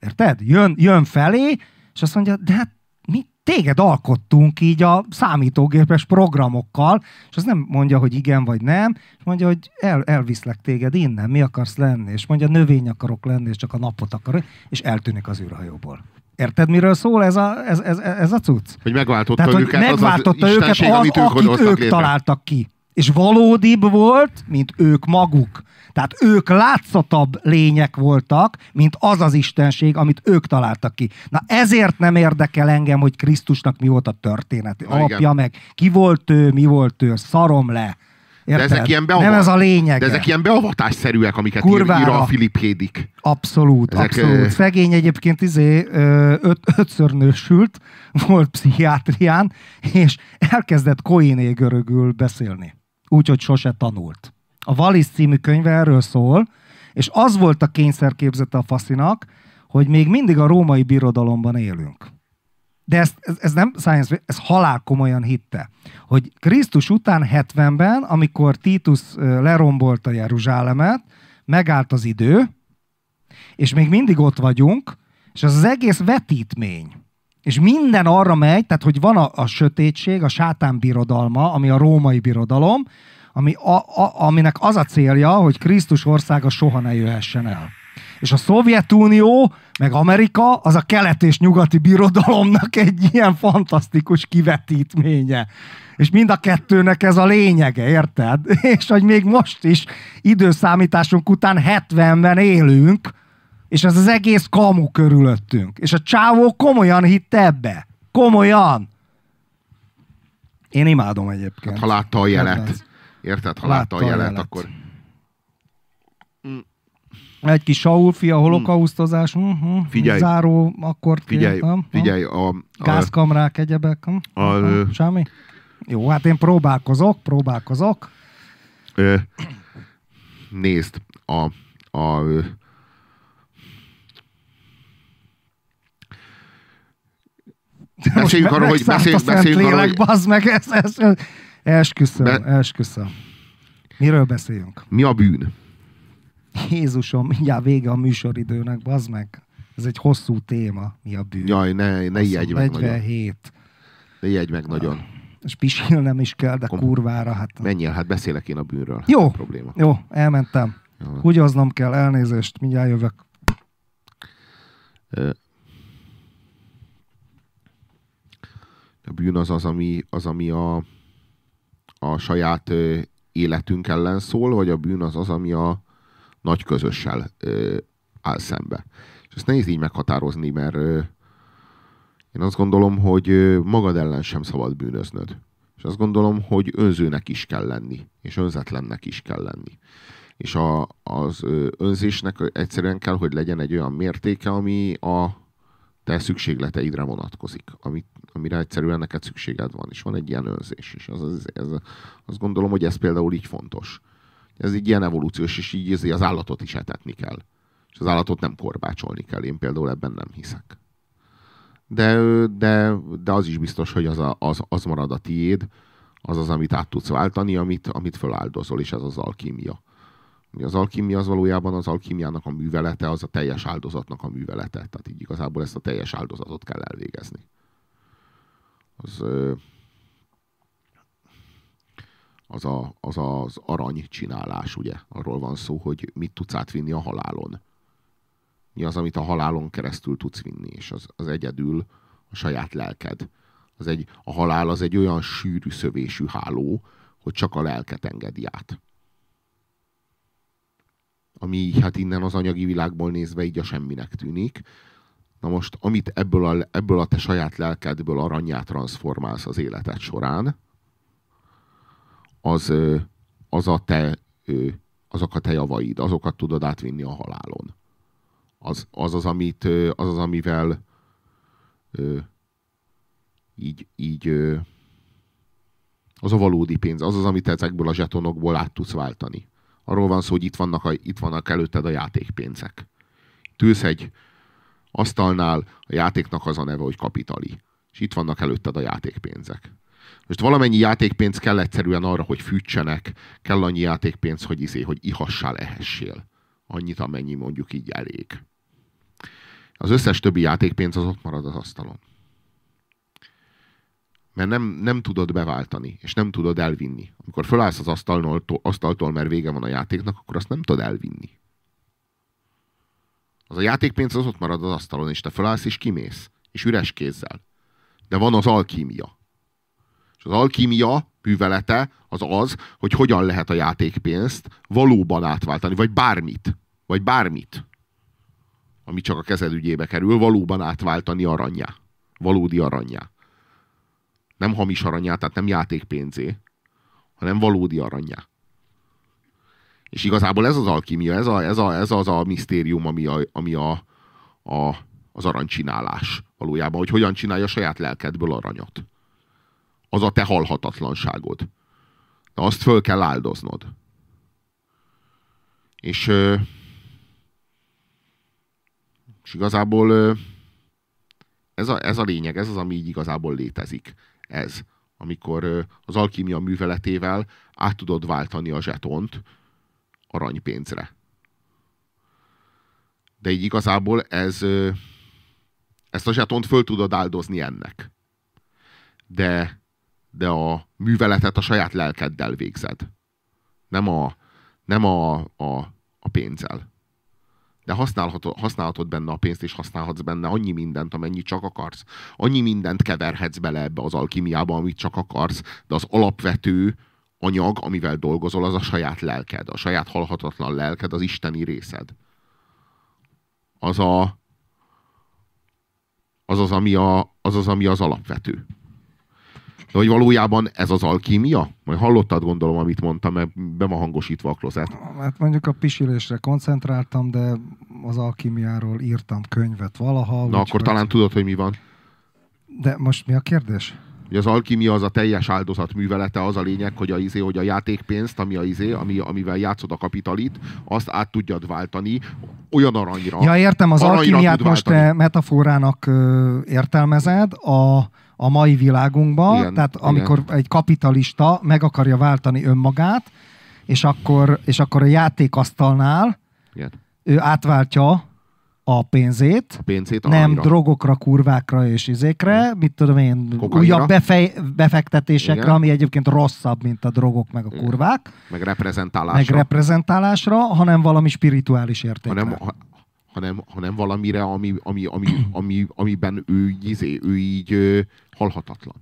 Érted? Jön, jön felé, és azt mondja, de hát mi téged alkottunk így a számítógépes programokkal, és az nem mondja, hogy igen vagy nem, és mondja, hogy el, elviszlek téged innen, mi akarsz lenni, és mondja, növény akarok lenni, és csak a napot akarok, és eltűnik az űrhajóból. Érted, miről szól ez a, ez, ez, ez a cucc?
Hogy megváltotta
Tehát,
őket
hogy megváltotta
az, az
őket az,
amit ők,
akit ők
létre.
találtak ki. És valódibb volt, mint ők maguk. Tehát ők látszatabb lények voltak, mint az az istenség, amit ők találtak ki. Na ezért nem érdekel engem, hogy Krisztusnak mi volt a történet.
Na,
Apja
igen.
meg, ki volt ő, mi volt ő, szarom le. Érted?
De ezek ilyen
nem
beavat-
ez a lényeg.
De ezek ilyen beavatásszerűek, amiket
Kurvára.
ír a Philip Hédik.
Abszolút,
Ezek,
abszolút. Szegény egyébként izé, öt, ötször nősült, volt pszichiátrián, és elkezdett koiné görögül beszélni. Úgyhogy sose tanult. A Wallis című könyve erről szól, és az volt a kényszerképzete a faszinak, hogy még mindig a római birodalomban élünk. De ez, ez, ez nem science, ez halál komolyan hitte, hogy Krisztus után 70-ben, amikor Titus lerombolta Jeruzsálemet, megállt az idő, és még mindig ott vagyunk, és az az egész vetítmény. És minden arra megy, tehát hogy van a, a sötétség, a sátán birodalma, ami a római birodalom, ami a, a, aminek az a célja, hogy Krisztus országa soha ne jöhessen el. És a Szovjetunió, meg Amerika, az a kelet és nyugati birodalomnak egy ilyen fantasztikus kivetítménye. És mind a kettőnek ez a lényege, érted? És hogy még most is időszámításunk után 70-ben élünk, és ez az egész kamu körülöttünk. És a csávó komolyan hitte ebbe. Komolyan. Én imádom egyébként.
Hát, ha látta a jelet. Érted? Ha látta a
Látta a
jelet,
jelet.
akkor...
Egy kis Saulfi, a holokausztozás, uh-huh,
Figyelj.
záró, akkor
Figyelj,
nem?
figyelj, a, a,
Gázkamrák, egyebek. hm?
A, ö,
Semmi? Jó, hát én próbálkozok, próbálkozok.
Ö, nézd, a, a, Beszéljünk arról, hogy beszéljünk,
a
beszéljünk arról,
Szentlélek,
hogy
bazd meg, ez, ez, ez, esküszöm,
Be-
esküszöm. Miről beszéljünk?
mi a bűn?
Jézusom, mindjárt vége a műsoridőnek, bazd meg. Ez egy hosszú téma, mi a bűn.
Jaj, ne, ne ijedj meg nagyon.
47.
Ne ijedj meg nagyon.
És pisilnem is kell, de
Kom-
kurvára, hát...
Menjél, hát beszélek én a bűnről.
Jó.
Nem probléma.
Jó, elmentem.
Jó.
Húgyoznom kell, elnézést, mindjárt jövök.
A bűn az az, ami, az, ami a, a saját életünk ellen szól, vagy a bűn az az, ami a nagy közössel ö, áll szembe. És ezt nehéz így meghatározni, mert ö, én azt gondolom, hogy ö, magad ellen sem szabad bűnöznöd. És azt gondolom, hogy önzőnek is kell lenni, és önzetlennek is kell lenni. És a, az önzésnek egyszerűen kell, hogy legyen egy olyan mértéke, ami a te szükségleteidre vonatkozik, amit, amire egyszerűen neked szükséged van, és van egy ilyen önzés, és az, az, ez, azt gondolom, hogy ez például így fontos. Ez egy ilyen evolúciós, és így az állatot is etetni kell. És az állatot nem korbácsolni kell. Én például ebben nem hiszek. De, de, de az is biztos, hogy az, a, az, az marad a tiéd, az az, amit át tudsz váltani, amit, amit föláldozol, és ez az alkímia. Az alkímia az valójában az alkímiának a művelete, az a teljes áldozatnak a művelete. Tehát így igazából ezt a teljes áldozatot kell elvégezni. Az, az, a, az az arany csinálás, ugye? Arról van szó, hogy mit tudsz átvinni a halálon. Mi az, amit a halálon keresztül tudsz vinni, és az, az egyedül a saját lelked. Az egy, a halál az egy olyan sűrű szövésű háló, hogy csak a lelket engedi át. Ami hát innen az anyagi világból nézve így a semminek tűnik. Na most, amit ebből a, ebből a te saját lelkedből aranyát transformálsz az életed során, az, az a te, azok a te javaid, azokat tudod átvinni a halálon. Az az, az, amit, az, az amivel így, így az a valódi pénz, az az, amit ezekből a zsetonokból át tudsz váltani. Arról van szó, hogy itt vannak, a, itt vannak előtted a játékpénzek. Tűz egy asztalnál, a játéknak az a neve, hogy kapitali. És itt vannak előtted a játékpénzek. Most valamennyi játékpénz kell egyszerűen arra, hogy fűtsenek, kell annyi játékpénz, hogy izé, hogy ihassál, ehessél. Annyit, amennyi mondjuk így elég. Az összes többi játékpénz az ott marad az asztalon. Mert nem, nem tudod beváltani, és nem tudod elvinni. Amikor fölállsz az asztaltól, asztaltól, mert vége van a játéknak, akkor azt nem tudod elvinni. Az a játékpénz az ott marad az asztalon, és te fölállsz és kimész. És üres kézzel. De van az alkímia. És az alkímia művelete az az, hogy hogyan lehet a játékpénzt valóban átváltani, vagy bármit. Vagy bármit. Ami csak a kezed ügyébe kerül, valóban átváltani aranyá. Valódi aranyá. Nem hamis aranyá, tehát nem játékpénzé, hanem valódi aranyá. És igazából ez az alkímia, ez, a, ez, a, ez az a misztérium, ami, a, ami a, a, az aranycsinálás valójában, hogy hogyan csinálja saját lelkedből aranyat az a te halhatatlanságod. De azt föl kell áldoznod. És, és igazából ez a, ez a lényeg, ez az, ami így igazából létezik. Ez. Amikor az alkímia műveletével át tudod váltani a zsetont aranypénzre. De így igazából ez, ezt a zsetont föl tudod áldozni ennek. De de a műveletet a saját lelkeddel végzed. Nem a, nem a, a, a pénzzel. De használhatod, használhatod benne a pénzt, és használhatsz benne annyi mindent, amennyi csak akarsz. Annyi mindent keverhetsz bele ebbe az alkimiába, amit csak akarsz, de az alapvető anyag, amivel dolgozol, az a saját lelked. A saját halhatatlan lelked, az isteni részed. Az a, az az, ami, a, az, az, ami az alapvető. De hogy valójában ez az alkímia? Majd hallottad gondolom, amit mondtam, mert be van hangosítva a klozet.
Hát mondjuk a pisilésre koncentráltam, de az alkímiáról írtam könyvet valaha.
Na akkor talán tudod, hogy mi van.
De most mi a kérdés?
Hogy az alkímia az a teljes áldozat művelete, az a lényeg, hogy a, izé, hogy a játékpénzt, ami a izé, ami, amivel játszod a kapitalit, azt át tudjad váltani olyan aranyra.
Ja, értem, az alkímiát most te metaforának ö, értelmezed, a a mai világunkban, igen, tehát amikor igen. egy kapitalista meg akarja váltani önmagát, és akkor, és akkor a játékasztalnál igen. ő átváltja a pénzét,
a pénzét
nem aranyra. drogokra, kurvákra és izékre, Igen. mit tudom én, Kokainra. újabb befej, befektetésekre, Igen. ami egyébként rosszabb, mint a drogok meg a kurvák.
Meg reprezentálásra.
Meg reprezentálásra, hanem valami spirituális értékre.
Hanem, hanem, hanem valamire, ami, ami, ami, ami, amiben ő, izé, ő így halhatatlan.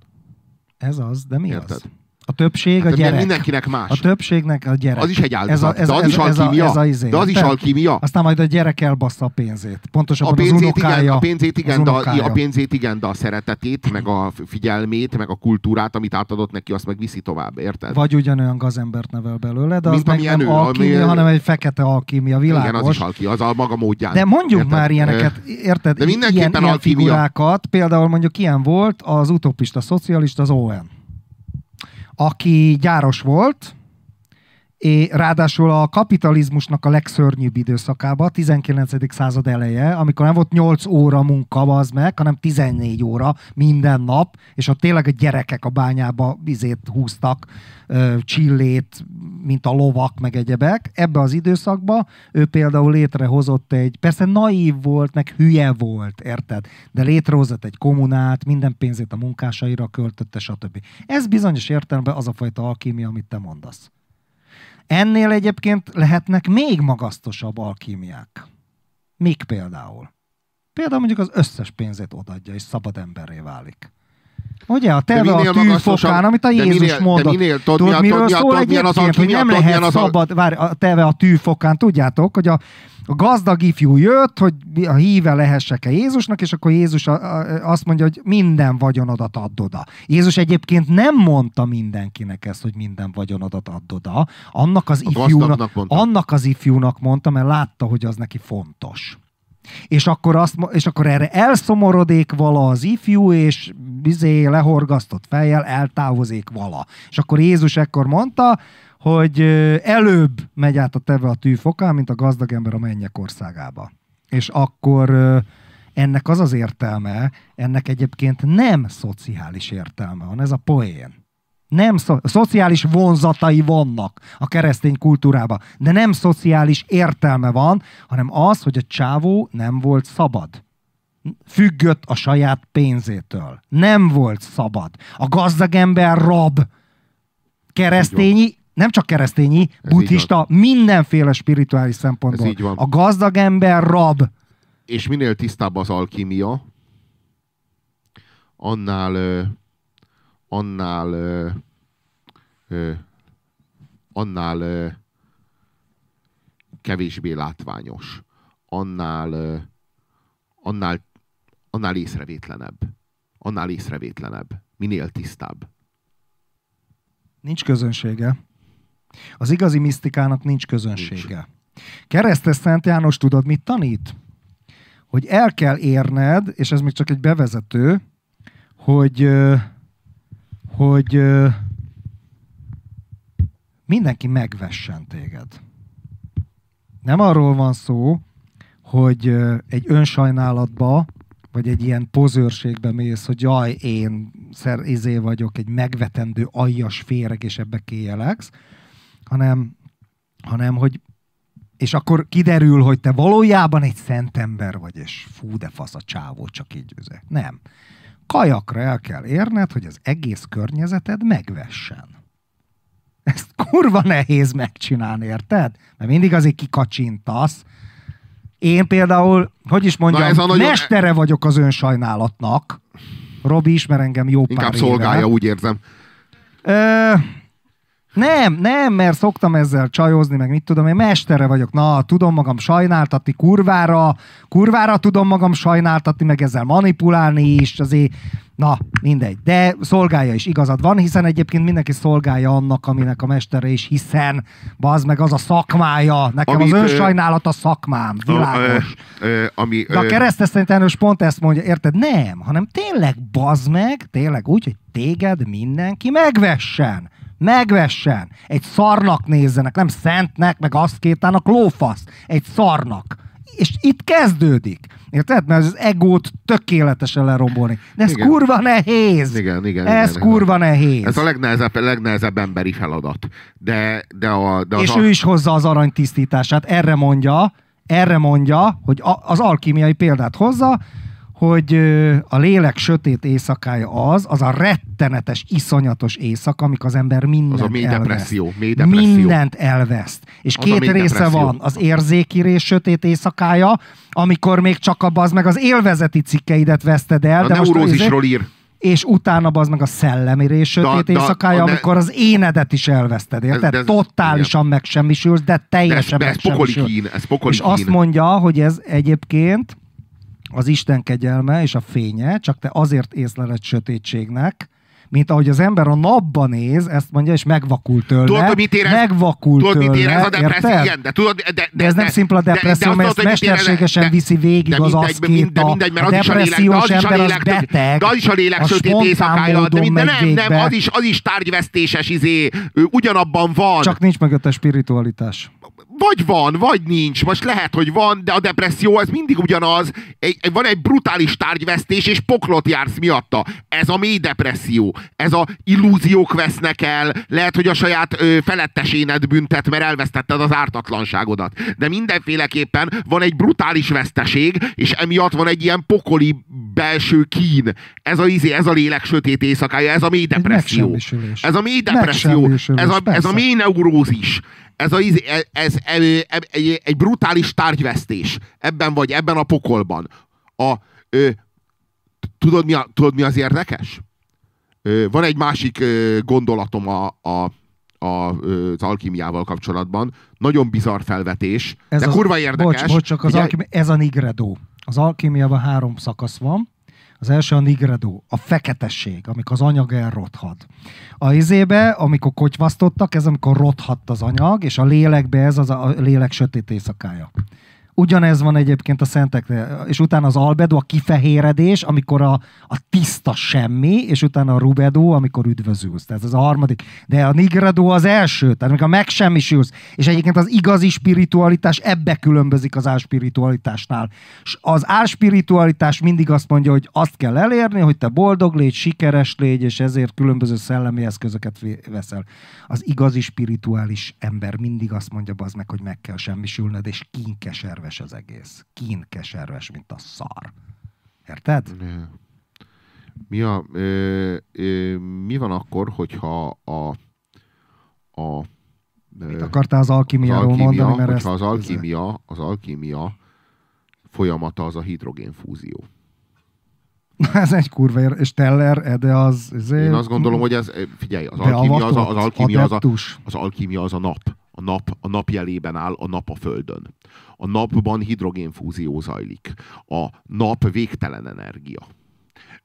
Ez az, de mi Érted? az? A többség hát, a gyerek.
Mindenkinek más.
A többségnek a gyerek.
Az is egy áldozat. Ez a, ez, de az ez, is alkímia. Ez a, ez a izé. De az is alkímia.
Aztán majd a gyerek elbassza a pénzét. Pontosabban a pénzét, az unokája.
Igen, a pénzét igen, de a, a pénzét igen, de a szeretetét, meg a figyelmét, meg a kultúrát, amit átadott neki, azt meg viszi tovább, érted?
Vagy ugyanolyan gazembert nevel belőle, de Mint az meg nem ő, alkímia, ami, hanem egy fekete alkímia, világos. Igen,
az is alkímia, az a maga módján.
De mondjuk érted? már ilyeneket, érted? De mindenképpen ilyen, ilyen figurákat, például mondjuk ilyen volt az utopista szocialista, az ON aki gyáros volt, és ráadásul a kapitalizmusnak a legszörnyűbb időszakában, 19. század eleje, amikor nem volt 8 óra munka, az meg, hanem 14 óra minden nap, és ott tényleg a gyerekek a bányába vizét húztak, csillét, mint a lovak, meg egyebek. Ebbe az időszakba ő például létrehozott egy, persze naív volt, meg hülye volt, érted? De létrehozott egy kommunát, minden pénzét a munkásaira költötte, stb. Ez bizonyos értelemben az a fajta alkímia, amit te mondasz. Ennél egyébként lehetnek még magasztosabb alkímiák. Mik például? Például mondjuk az összes pénzét odadja, és szabad emberré válik. Ugye a teve a tűfokán, amit a Jézus minél, mondott. Minél, tudod, tudod, miről szól egyébként, hogy nem lehet szabad, várj, a teve a tűfokán, tudjátok, hogy a, a gazdag ifjú jött, hogy a híve lehessek-e Jézusnak, és akkor Jézus azt mondja, hogy minden vagyonodat add oda. Jézus egyébként nem mondta mindenkinek ezt, hogy minden vagyonodat add oda. Annak az, ifjúnak, annak az ifjúnak mondta, mert látta, hogy az neki fontos. És akkor, azt, és akkor erre elszomorodik vala az ifjú, és bizé lehorgasztott fejjel eltávozik vala. És akkor Jézus ekkor mondta, hogy előbb megy át a teve a tűfokán, mint a gazdag ember a mennyek országába. És akkor ennek az az értelme, ennek egyébként nem szociális értelme van, ez a poén. Nem szo- szociális vonzatai vannak a keresztény kultúrában, de nem szociális értelme van, hanem az, hogy a csávó nem volt szabad. Függött a saját pénzétől. Nem volt szabad. A gazdag ember rab. Keresztényi, nem csak keresztényi, Ez buddhista, mindenféle spirituális szempontból. A gazdag ember rab.
És minél tisztább az alkímia, annál annál annál kevésbé látványos, annál annál, annál észrevétlenebb. Annál észrevétlenebb. Minél tisztább.
Nincs közönsége. Az igazi misztikának nincs közönsége. Keresztes Szent János tudod, mit tanít? Hogy el kell érned, és ez még csak egy bevezető, hogy hogy mindenki megvessen téged. Nem arról van szó, hogy egy önsajnálatba, vagy egy ilyen pozőrségbe mész, hogy jaj, én szer, izé vagyok, egy megvetendő aljas féreg, és ebbe kéjeleksz, hanem, hanem, hogy és akkor kiderül, hogy te valójában egy szent ember vagy, és fú, de fasz a csávó, csak így üzek. Nem kajakra el kell érned, hogy az egész környezeted megvessen. Ezt kurva nehéz megcsinálni, érted? Mert mindig azért kikacsintasz. Én például, hogy is mondjam, ez a nagyon... mestere vagyok az önsajnálatnak. Robi ismer engem jó
Inkább pár szolgálja, éve. úgy érzem.
Ö, nem, nem, mert szoktam ezzel csajozni, meg mit tudom, én mestere vagyok. Na, tudom magam sajnáltatni kurvára, kurvára tudom magam sajnáltatni, meg ezzel manipulálni is, azért, na, mindegy. De szolgálja is, igazad van, hiszen egyébként mindenki szolgálja annak, aminek a mestere is, hiszen az meg az a szakmája. Nekem Amit, az önsajnálat a szakmám, világos. Ö, ö, ami, De a keresztes pont ezt mondja, érted? Nem, hanem tényleg bazd meg, tényleg úgy, hogy téged mindenki megvessen megvessen, egy szarnak nézzenek, nem szentnek, meg azt kétának lófasz, egy szarnak. És itt kezdődik. Érted? Mert az egót tökéletesen lerombolni. De ez igen. kurva nehéz.
Igen, igen.
Ez
igen,
kurva igen. nehéz.
Ez a legnehezebb, legnehezebb emberi feladat. De, de, a, de
az És a... ő is hozza az arany tisztítását. Erre mondja, erre mondja, hogy az alkimiai példát hozza, hogy a lélek sötét éjszakája az, az a rettenetes, iszonyatos éjszaka, amikor az ember mindent az a mély elveszt. Depresszió, mély depresszió. Mindent elveszt. És az két része depresszió. van. Az érzéki rész sötét éjszakája, amikor még csak a az meg az élvezeti cikkeidet veszted el.
A de neurózisról most, ír
és utána az meg a szellemi rész sötét da, da, éjszakája, ne... amikor az énedet is elveszted, érted? Ez, ez, Totálisan igen. megsemmisülsz, de teljesen de ez, de ez pokoli kín, ez pokoli És kín. azt mondja, hogy ez egyébként az Isten kegyelme és a fénye, csak te azért észleled sötétségnek, mint ahogy az ember a napban néz, ezt mondja, és megvakul tőle.
Tudod, mit érez?
Megvakul
tudod,
tőle,
mit érez a depresszió? Igen, de, tudod, de, de,
De ez nem szimpla depresszió,
de,
mert ezt
tudod, hogy mit érez-
mesterségesen
de-
viszi végig
de
az
mindegy,
aszkéta.
de mindegy, mert
A
az a de
depressziós
az a
ember az
lélek,
beteg,
de az is a lélek
az
sötét éjszakája, de, mind, de
megy
nem, nem, az is, az is tárgyvesztéses, izé, ő ugyanabban van.
Csak nincs mögötte spiritualitás.
Vagy van, vagy nincs. Most lehet, hogy van, de a depresszió az mindig ugyanaz. Egy, van egy brutális tárgyvesztés, és poklot jársz miatta. Ez a mély depresszió. Ez a illúziók vesznek el. Lehet, hogy a saját ö, feletteséned büntet, mert elvesztetted az ártatlanságodat. De mindenféleképpen van egy brutális veszteség, és emiatt van egy ilyen pokoli belső kín. Ez a, izé, ez a lélek sötét éjszakája, ez a mély depresszió. Ez a mély depresszió. Ez a, ez a mély neurózis. Ez, a, izé- ez, ez, ez, ez egy, egy brutális tárgyvesztés. Ebben vagy, ebben a pokolban. A, ö, tudod, mi a, tudod, mi az érdekes? Ö, van egy másik ö, gondolatom a, a, a, az alkimiával kapcsolatban. Nagyon bizarr felvetés,
Ez
de
az,
kurva érdekes.
Bocs, bocs, csak az
Figyelj,
alkimi, ez a nigredo. Az alkimiában három szakasz van. Az első a nigredo, a feketesség, amikor az anyag elrothad. A izébe, amikor kotyvasztottak, ez amikor rothadt az anyag, és a lélekbe ez az a lélek sötét éjszakája. Ugyanez van egyébként a szenteknél. És utána az albedo, a kifehéredés, amikor a, a tiszta semmi, és utána a rubedo, amikor üdvözülsz. Tehát ez a harmadik. De a nigredo az első, tehát amikor megsemmisülsz. És egyébként az igazi spiritualitás ebbe különbözik az álspiritualitásnál. S az álspiritualitás mindig azt mondja, hogy azt kell elérni, hogy te boldog légy, sikeres légy, és ezért különböző szellemi eszközöket veszel. Az igazi spirituális ember mindig azt mondja az meg, hogy meg kell semmisülned, és kínkeserves az egész. Kínkeserves, mint a szar. Érted?
Mi, a, ö, ö, mi van akkor, hogyha a, a
Mit akartál az alkimiáról
alkímia,
mondani? Mert ezt,
az alkímia, az alkímia folyamata az a hidrogénfúzió.
ez egy kurva ér, és Teller, de az... Ezért,
Én azt gondolom, hogy ez, figyelj, az alkímia az a, az, alkímia az, a, az alkímia az a nap. A nap, a nap jelében áll a nap a Földön. A napban hidrogénfúzió zajlik. A nap végtelen energia.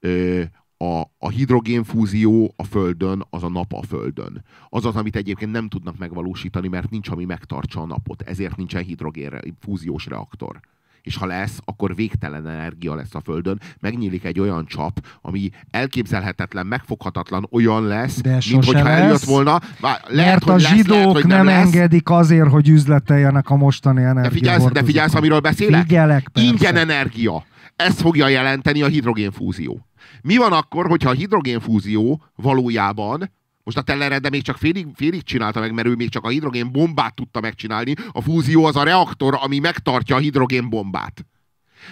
Ö, a, a hidrogénfúzió a Földön, az a nap a Földön. Az az, amit egyébként nem tudnak megvalósítani, mert nincs, ami megtartsa a napot. Ezért nincsen hidrogénfúziós reaktor. És ha lesz, akkor végtelen energia lesz a Földön. Megnyílik egy olyan csap, ami elképzelhetetlen, megfoghatatlan olyan lesz,
De
mint hogyha
lesz,
eljött volna. Bár lehet,
Mert
hogy
a
lesz,
zsidók
lehet, hogy
nem,
lesz.
engedik azért, hogy üzleteljenek a mostani
De figyelsz, de figyelsz, amiről beszélek?
Figyelek, persze.
Ingyen energia. Ez fogja jelenteni a hidrogénfúzió. Mi van akkor, hogyha a hidrogénfúzió valójában, most a Teller de még csak félig, félig csinálta meg, mert ő még csak a hidrogénbombát tudta megcsinálni. A fúzió az a reaktor, ami megtartja a hidrogénbombát.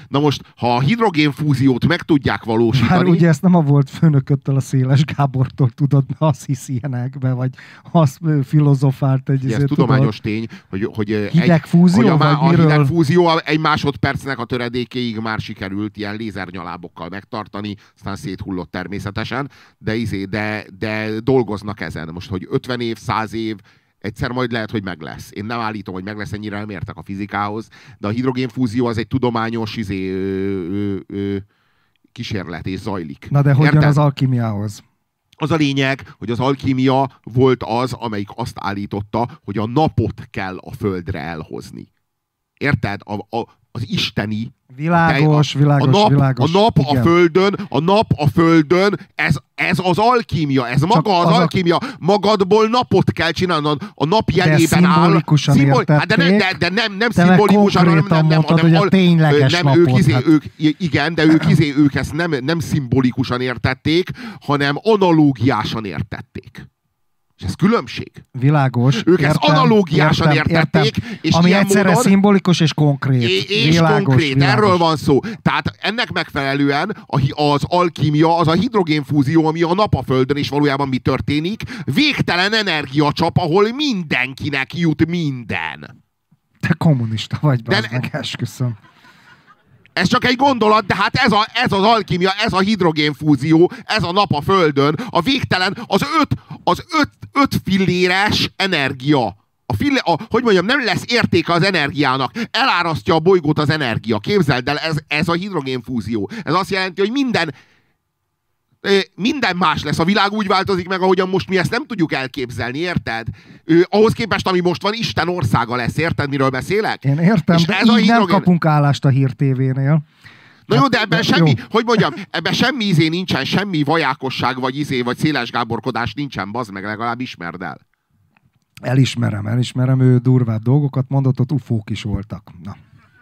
Na most, ha a hidrogénfúziót meg tudják
Már
valósítani,
ugye ezt nem a volt főnököttől, a Széles Gábortól tudod, mert azt hiszi ilyenekbe, vagy azt filozofált egy...
Ez tudományos tény, hogy, hogy egy,
Hidegfúzió,
hogy a, a hidegfúzió egy másodpercnek a töredékéig már sikerült ilyen lézernyalábokkal megtartani, aztán széthullott természetesen, de, izé, de, de dolgoznak ezen. Most, hogy 50 év, 100 év, egyszer majd lehet, hogy meg lesz. Én nem állítom, hogy meg lesz, ennyire nem értek a fizikához, de a hidrogénfúzió az egy tudományos izé, ö, ö, ö, kísérlet és zajlik.
Na de hogyan
Érted?
az alkimiához?
Az a lényeg, hogy az alkímia volt az, amelyik azt állította, hogy a napot kell a földre elhozni. Érted? A, a, az isteni
Világos,
a,
világos,
a nap,
világos.
A nap
Igen.
a földön, a nap a földön, ez, ez az alkímia, ez maga az,
az a-
alkímia. Magadból napot kell csinálni, a nap jelében áll.
szimbolikusan
Szimbol- hát de, ne, de, de nem, nem
meg
szimbolikusan, hanem nem, nem,
mondtad,
hanem
hogy a tényleges
nem,
napot,
ők, izé,
hát.
ők, igen, de ők, izé, ők ezt nem, nem szimbolikusan értették, hanem analógiásan értették. És ez különbség.
Világos.
Ők ezt analógiásan értették, és
Ami egyszerre
módon-
szimbolikus és konkrét.
És
világos,
konkrét,
világos.
erről van szó. Tehát ennek megfelelően az alkímia, az a hidrogénfúzió, ami a nap a Földön, és valójában mi történik, végtelen energiacsap, ahol mindenkinek jut minden.
Te kommunista vagy,
De
meg, esküszöm.
Ez csak egy gondolat, de hát ez, a, ez az alkímia, ez a hidrogénfúzió, ez a nap a Földön, a végtelen, az öt, az öt, öt filléres energia. A fille, a, hogy mondjam, nem lesz értéke az energiának. Elárasztja a bolygót az energia. Képzeld el, ez, ez a hidrogénfúzió. Ez azt jelenti, hogy minden Minden más lesz. A világ úgy változik meg, ahogyan most mi ezt nem tudjuk elképzelni, érted? Ö, ahhoz képest, ami most van, Isten országa lesz, érted, miről beszélek?
Én értem,
És
de
ez a
így nem
hidrogén-
kapunk állást a Hír TV-nél.
Na jó,
Hát,
de ebben
de-
semmi,
jó.
hogy mondjam, ebben semmi izé nincsen, semmi vajákosság, vagy izé, vagy széles gáborkodás nincsen, bazd meg, legalább ismerd el.
Elismerem, elismerem, ő durvább dolgokat mondott, ott ufók is voltak. Na.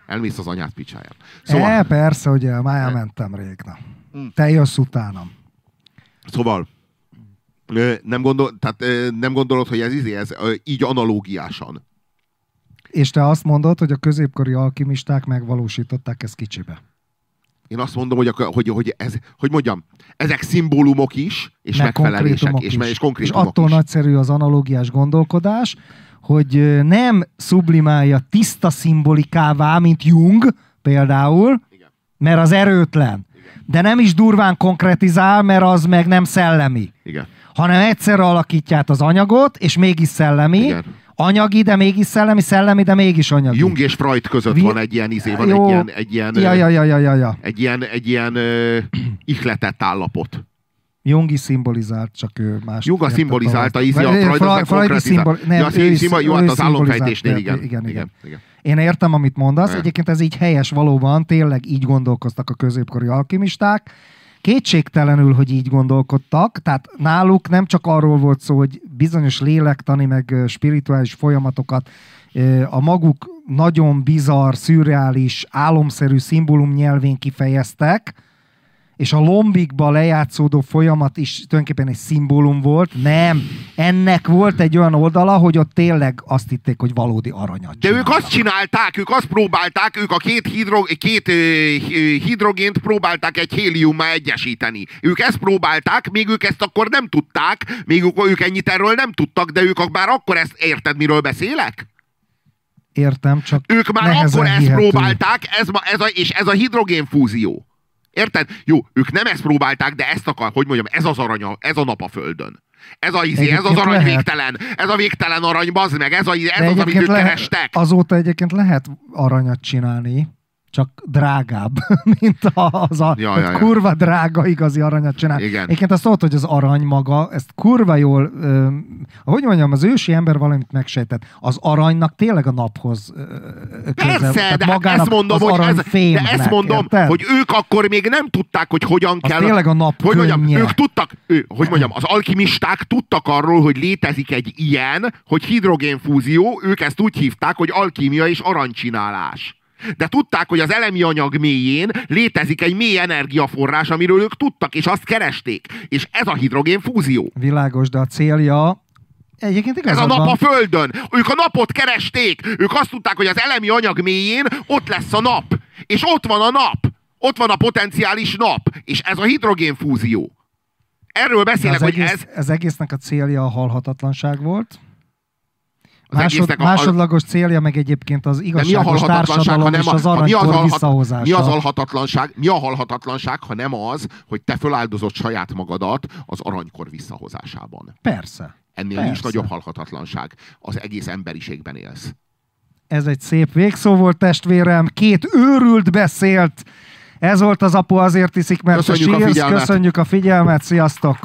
Elmész az anyát picsáján.
Szóval... E, persze, ugye, már elmentem rég. Na.
Hm.
Te jössz utánam.
Szóval nem, gondol, tehát, nem gondolod, hogy ez izé, ez így analógiásan.
És te azt mondod, hogy a középkori alkimisták megvalósították ezt kicsibe.
Én azt mondom, hogy, a, hogy, hogy, ez, hogy mondjam, ezek szimbólumok is, és
Meg
megfelelések, és,
is.
és
És
konkrétumok
attól
is.
nagyszerű az analógiás gondolkodás, hogy nem sublimálja tiszta szimbolikává, mint Jung például,
Igen.
mert az erőtlen. De nem is durván konkretizál, mert az meg nem szellemi.
Igen.
hanem egyszerre alakítja át az anyagot, és mégis szellemi.
Igen.
Anyagi, de mégis szellemi, szellemi, de mégis anyagi.
Jung és Freud között
Vi-
van egy ilyen izé, van
Jó.
egy ilyen, egy ilyen,
Ja, ja, ja, ja, ja, ja.
egy ilyen, egy ilyen ö, ihletett állapot.
Jung is szimbolizált, csak ő más.
Jung a
értette
szimbolizálta, izé, a
Vagy-
Freud
Freud
konkretizál.
szimbol... Nem,
Ja,
ő
szimbol- jó, hát az
szimbolizált.
igen.
Igen, igen.
igen.
Én értem, amit mondasz. Egyébként ez így helyes valóban, tényleg így gondolkoztak a középkori alkimisták. Kétségtelenül, hogy így gondolkodtak, tehát náluk nem csak arról volt szó, hogy bizonyos lélektani, meg spirituális folyamatokat a maguk nagyon bizarr, szürreális, álomszerű szimbólum nyelvén kifejeztek, és a lombikba lejátszódó folyamat is tulajdonképpen egy szimbólum volt. Nem, ennek volt egy olyan oldala, hogy ott tényleg azt hitték, hogy valódi aranyat
De ők azt csinálták, ők azt próbálták, ők a két, hidro, két hidrogént próbálták egy héliummá egyesíteni. Ők ezt próbálták, még ők ezt akkor nem tudták, még ők, ők ennyit erről nem tudtak, de ők már akkor ezt érted, miről beszélek?
Értem, csak
Ők már akkor ezt
hihető.
próbálták, ez, ma, ez a, és ez a hidrogénfúzió. Érted? Jó, ők nem ezt próbálták, de ezt akar, hogy mondjam, ez az arany, ez a nap a földön. Ez, a, izé, ez az arany
lehet.
végtelen, ez a végtelen arany, bazd meg, ez, a, ez
De
az, amit ők
lehet,
kerestek.
azóta egyébként lehet aranyat csinálni, csak drágább, mint az a
Ja, ja, ja.
kurva drága igazi aranyat csinál.
Igen.
Egyébként azt tudod, hogy az arany maga, ezt kurva jól, ö, hogy mondjam, az ősi ember valamit megsejtett. Az aranynak tényleg a naphoz ö, ö, köze.
Persze, de hát
magának
ezt mondom,
az
hogy ez, de
aranyfémnek,
ezt mondom,
érted?
hogy ők akkor még nem tudták, hogy hogyan
Az
kell.
tényleg a nap
hogy mondjam, ők tudtak, ő, hogy mondjam, az alkimisták tudtak arról, hogy létezik egy ilyen, hogy hidrogénfúzió, ők ezt úgy hívták, hogy alkímia és aranycsinálás. De tudták, hogy az elemi anyag mélyén létezik egy mély energiaforrás, amiről ők tudtak, és azt keresték. És ez a hidrogénfúzió.
Világos, de a célja Egyébként
Ez a nap
van.
a Földön. Ők a napot keresték. Ők azt tudták, hogy az elemi anyag mélyén ott lesz a nap. És ott van a nap. Ott van a potenciális nap. És ez a hidrogénfúzió. Erről beszélek, hogy
egész,
ez...
ez egésznek a célja a halhatatlanság volt. Másod,
a-
másodlagos célja meg egyébként az
a
igazságos társadalom és
a,
az aranykor visszahozása.
mi az alhatatlanság? Mi a halhatatlanság, ha nem az, hogy te föláldozott saját magadat az aranykor visszahozásában.
Persze.
Ennél
Persze.
nincs nagyobb halhatatlanság. Az egész emberiségben élsz.
Ez egy szép végszó volt, testvérem. Két őrült beszélt. Ez volt az apu azért iszik, mert
Köszönjük a
a sírsz.
figyelmet.
Köszönjük a figyelmet. Sziasztok!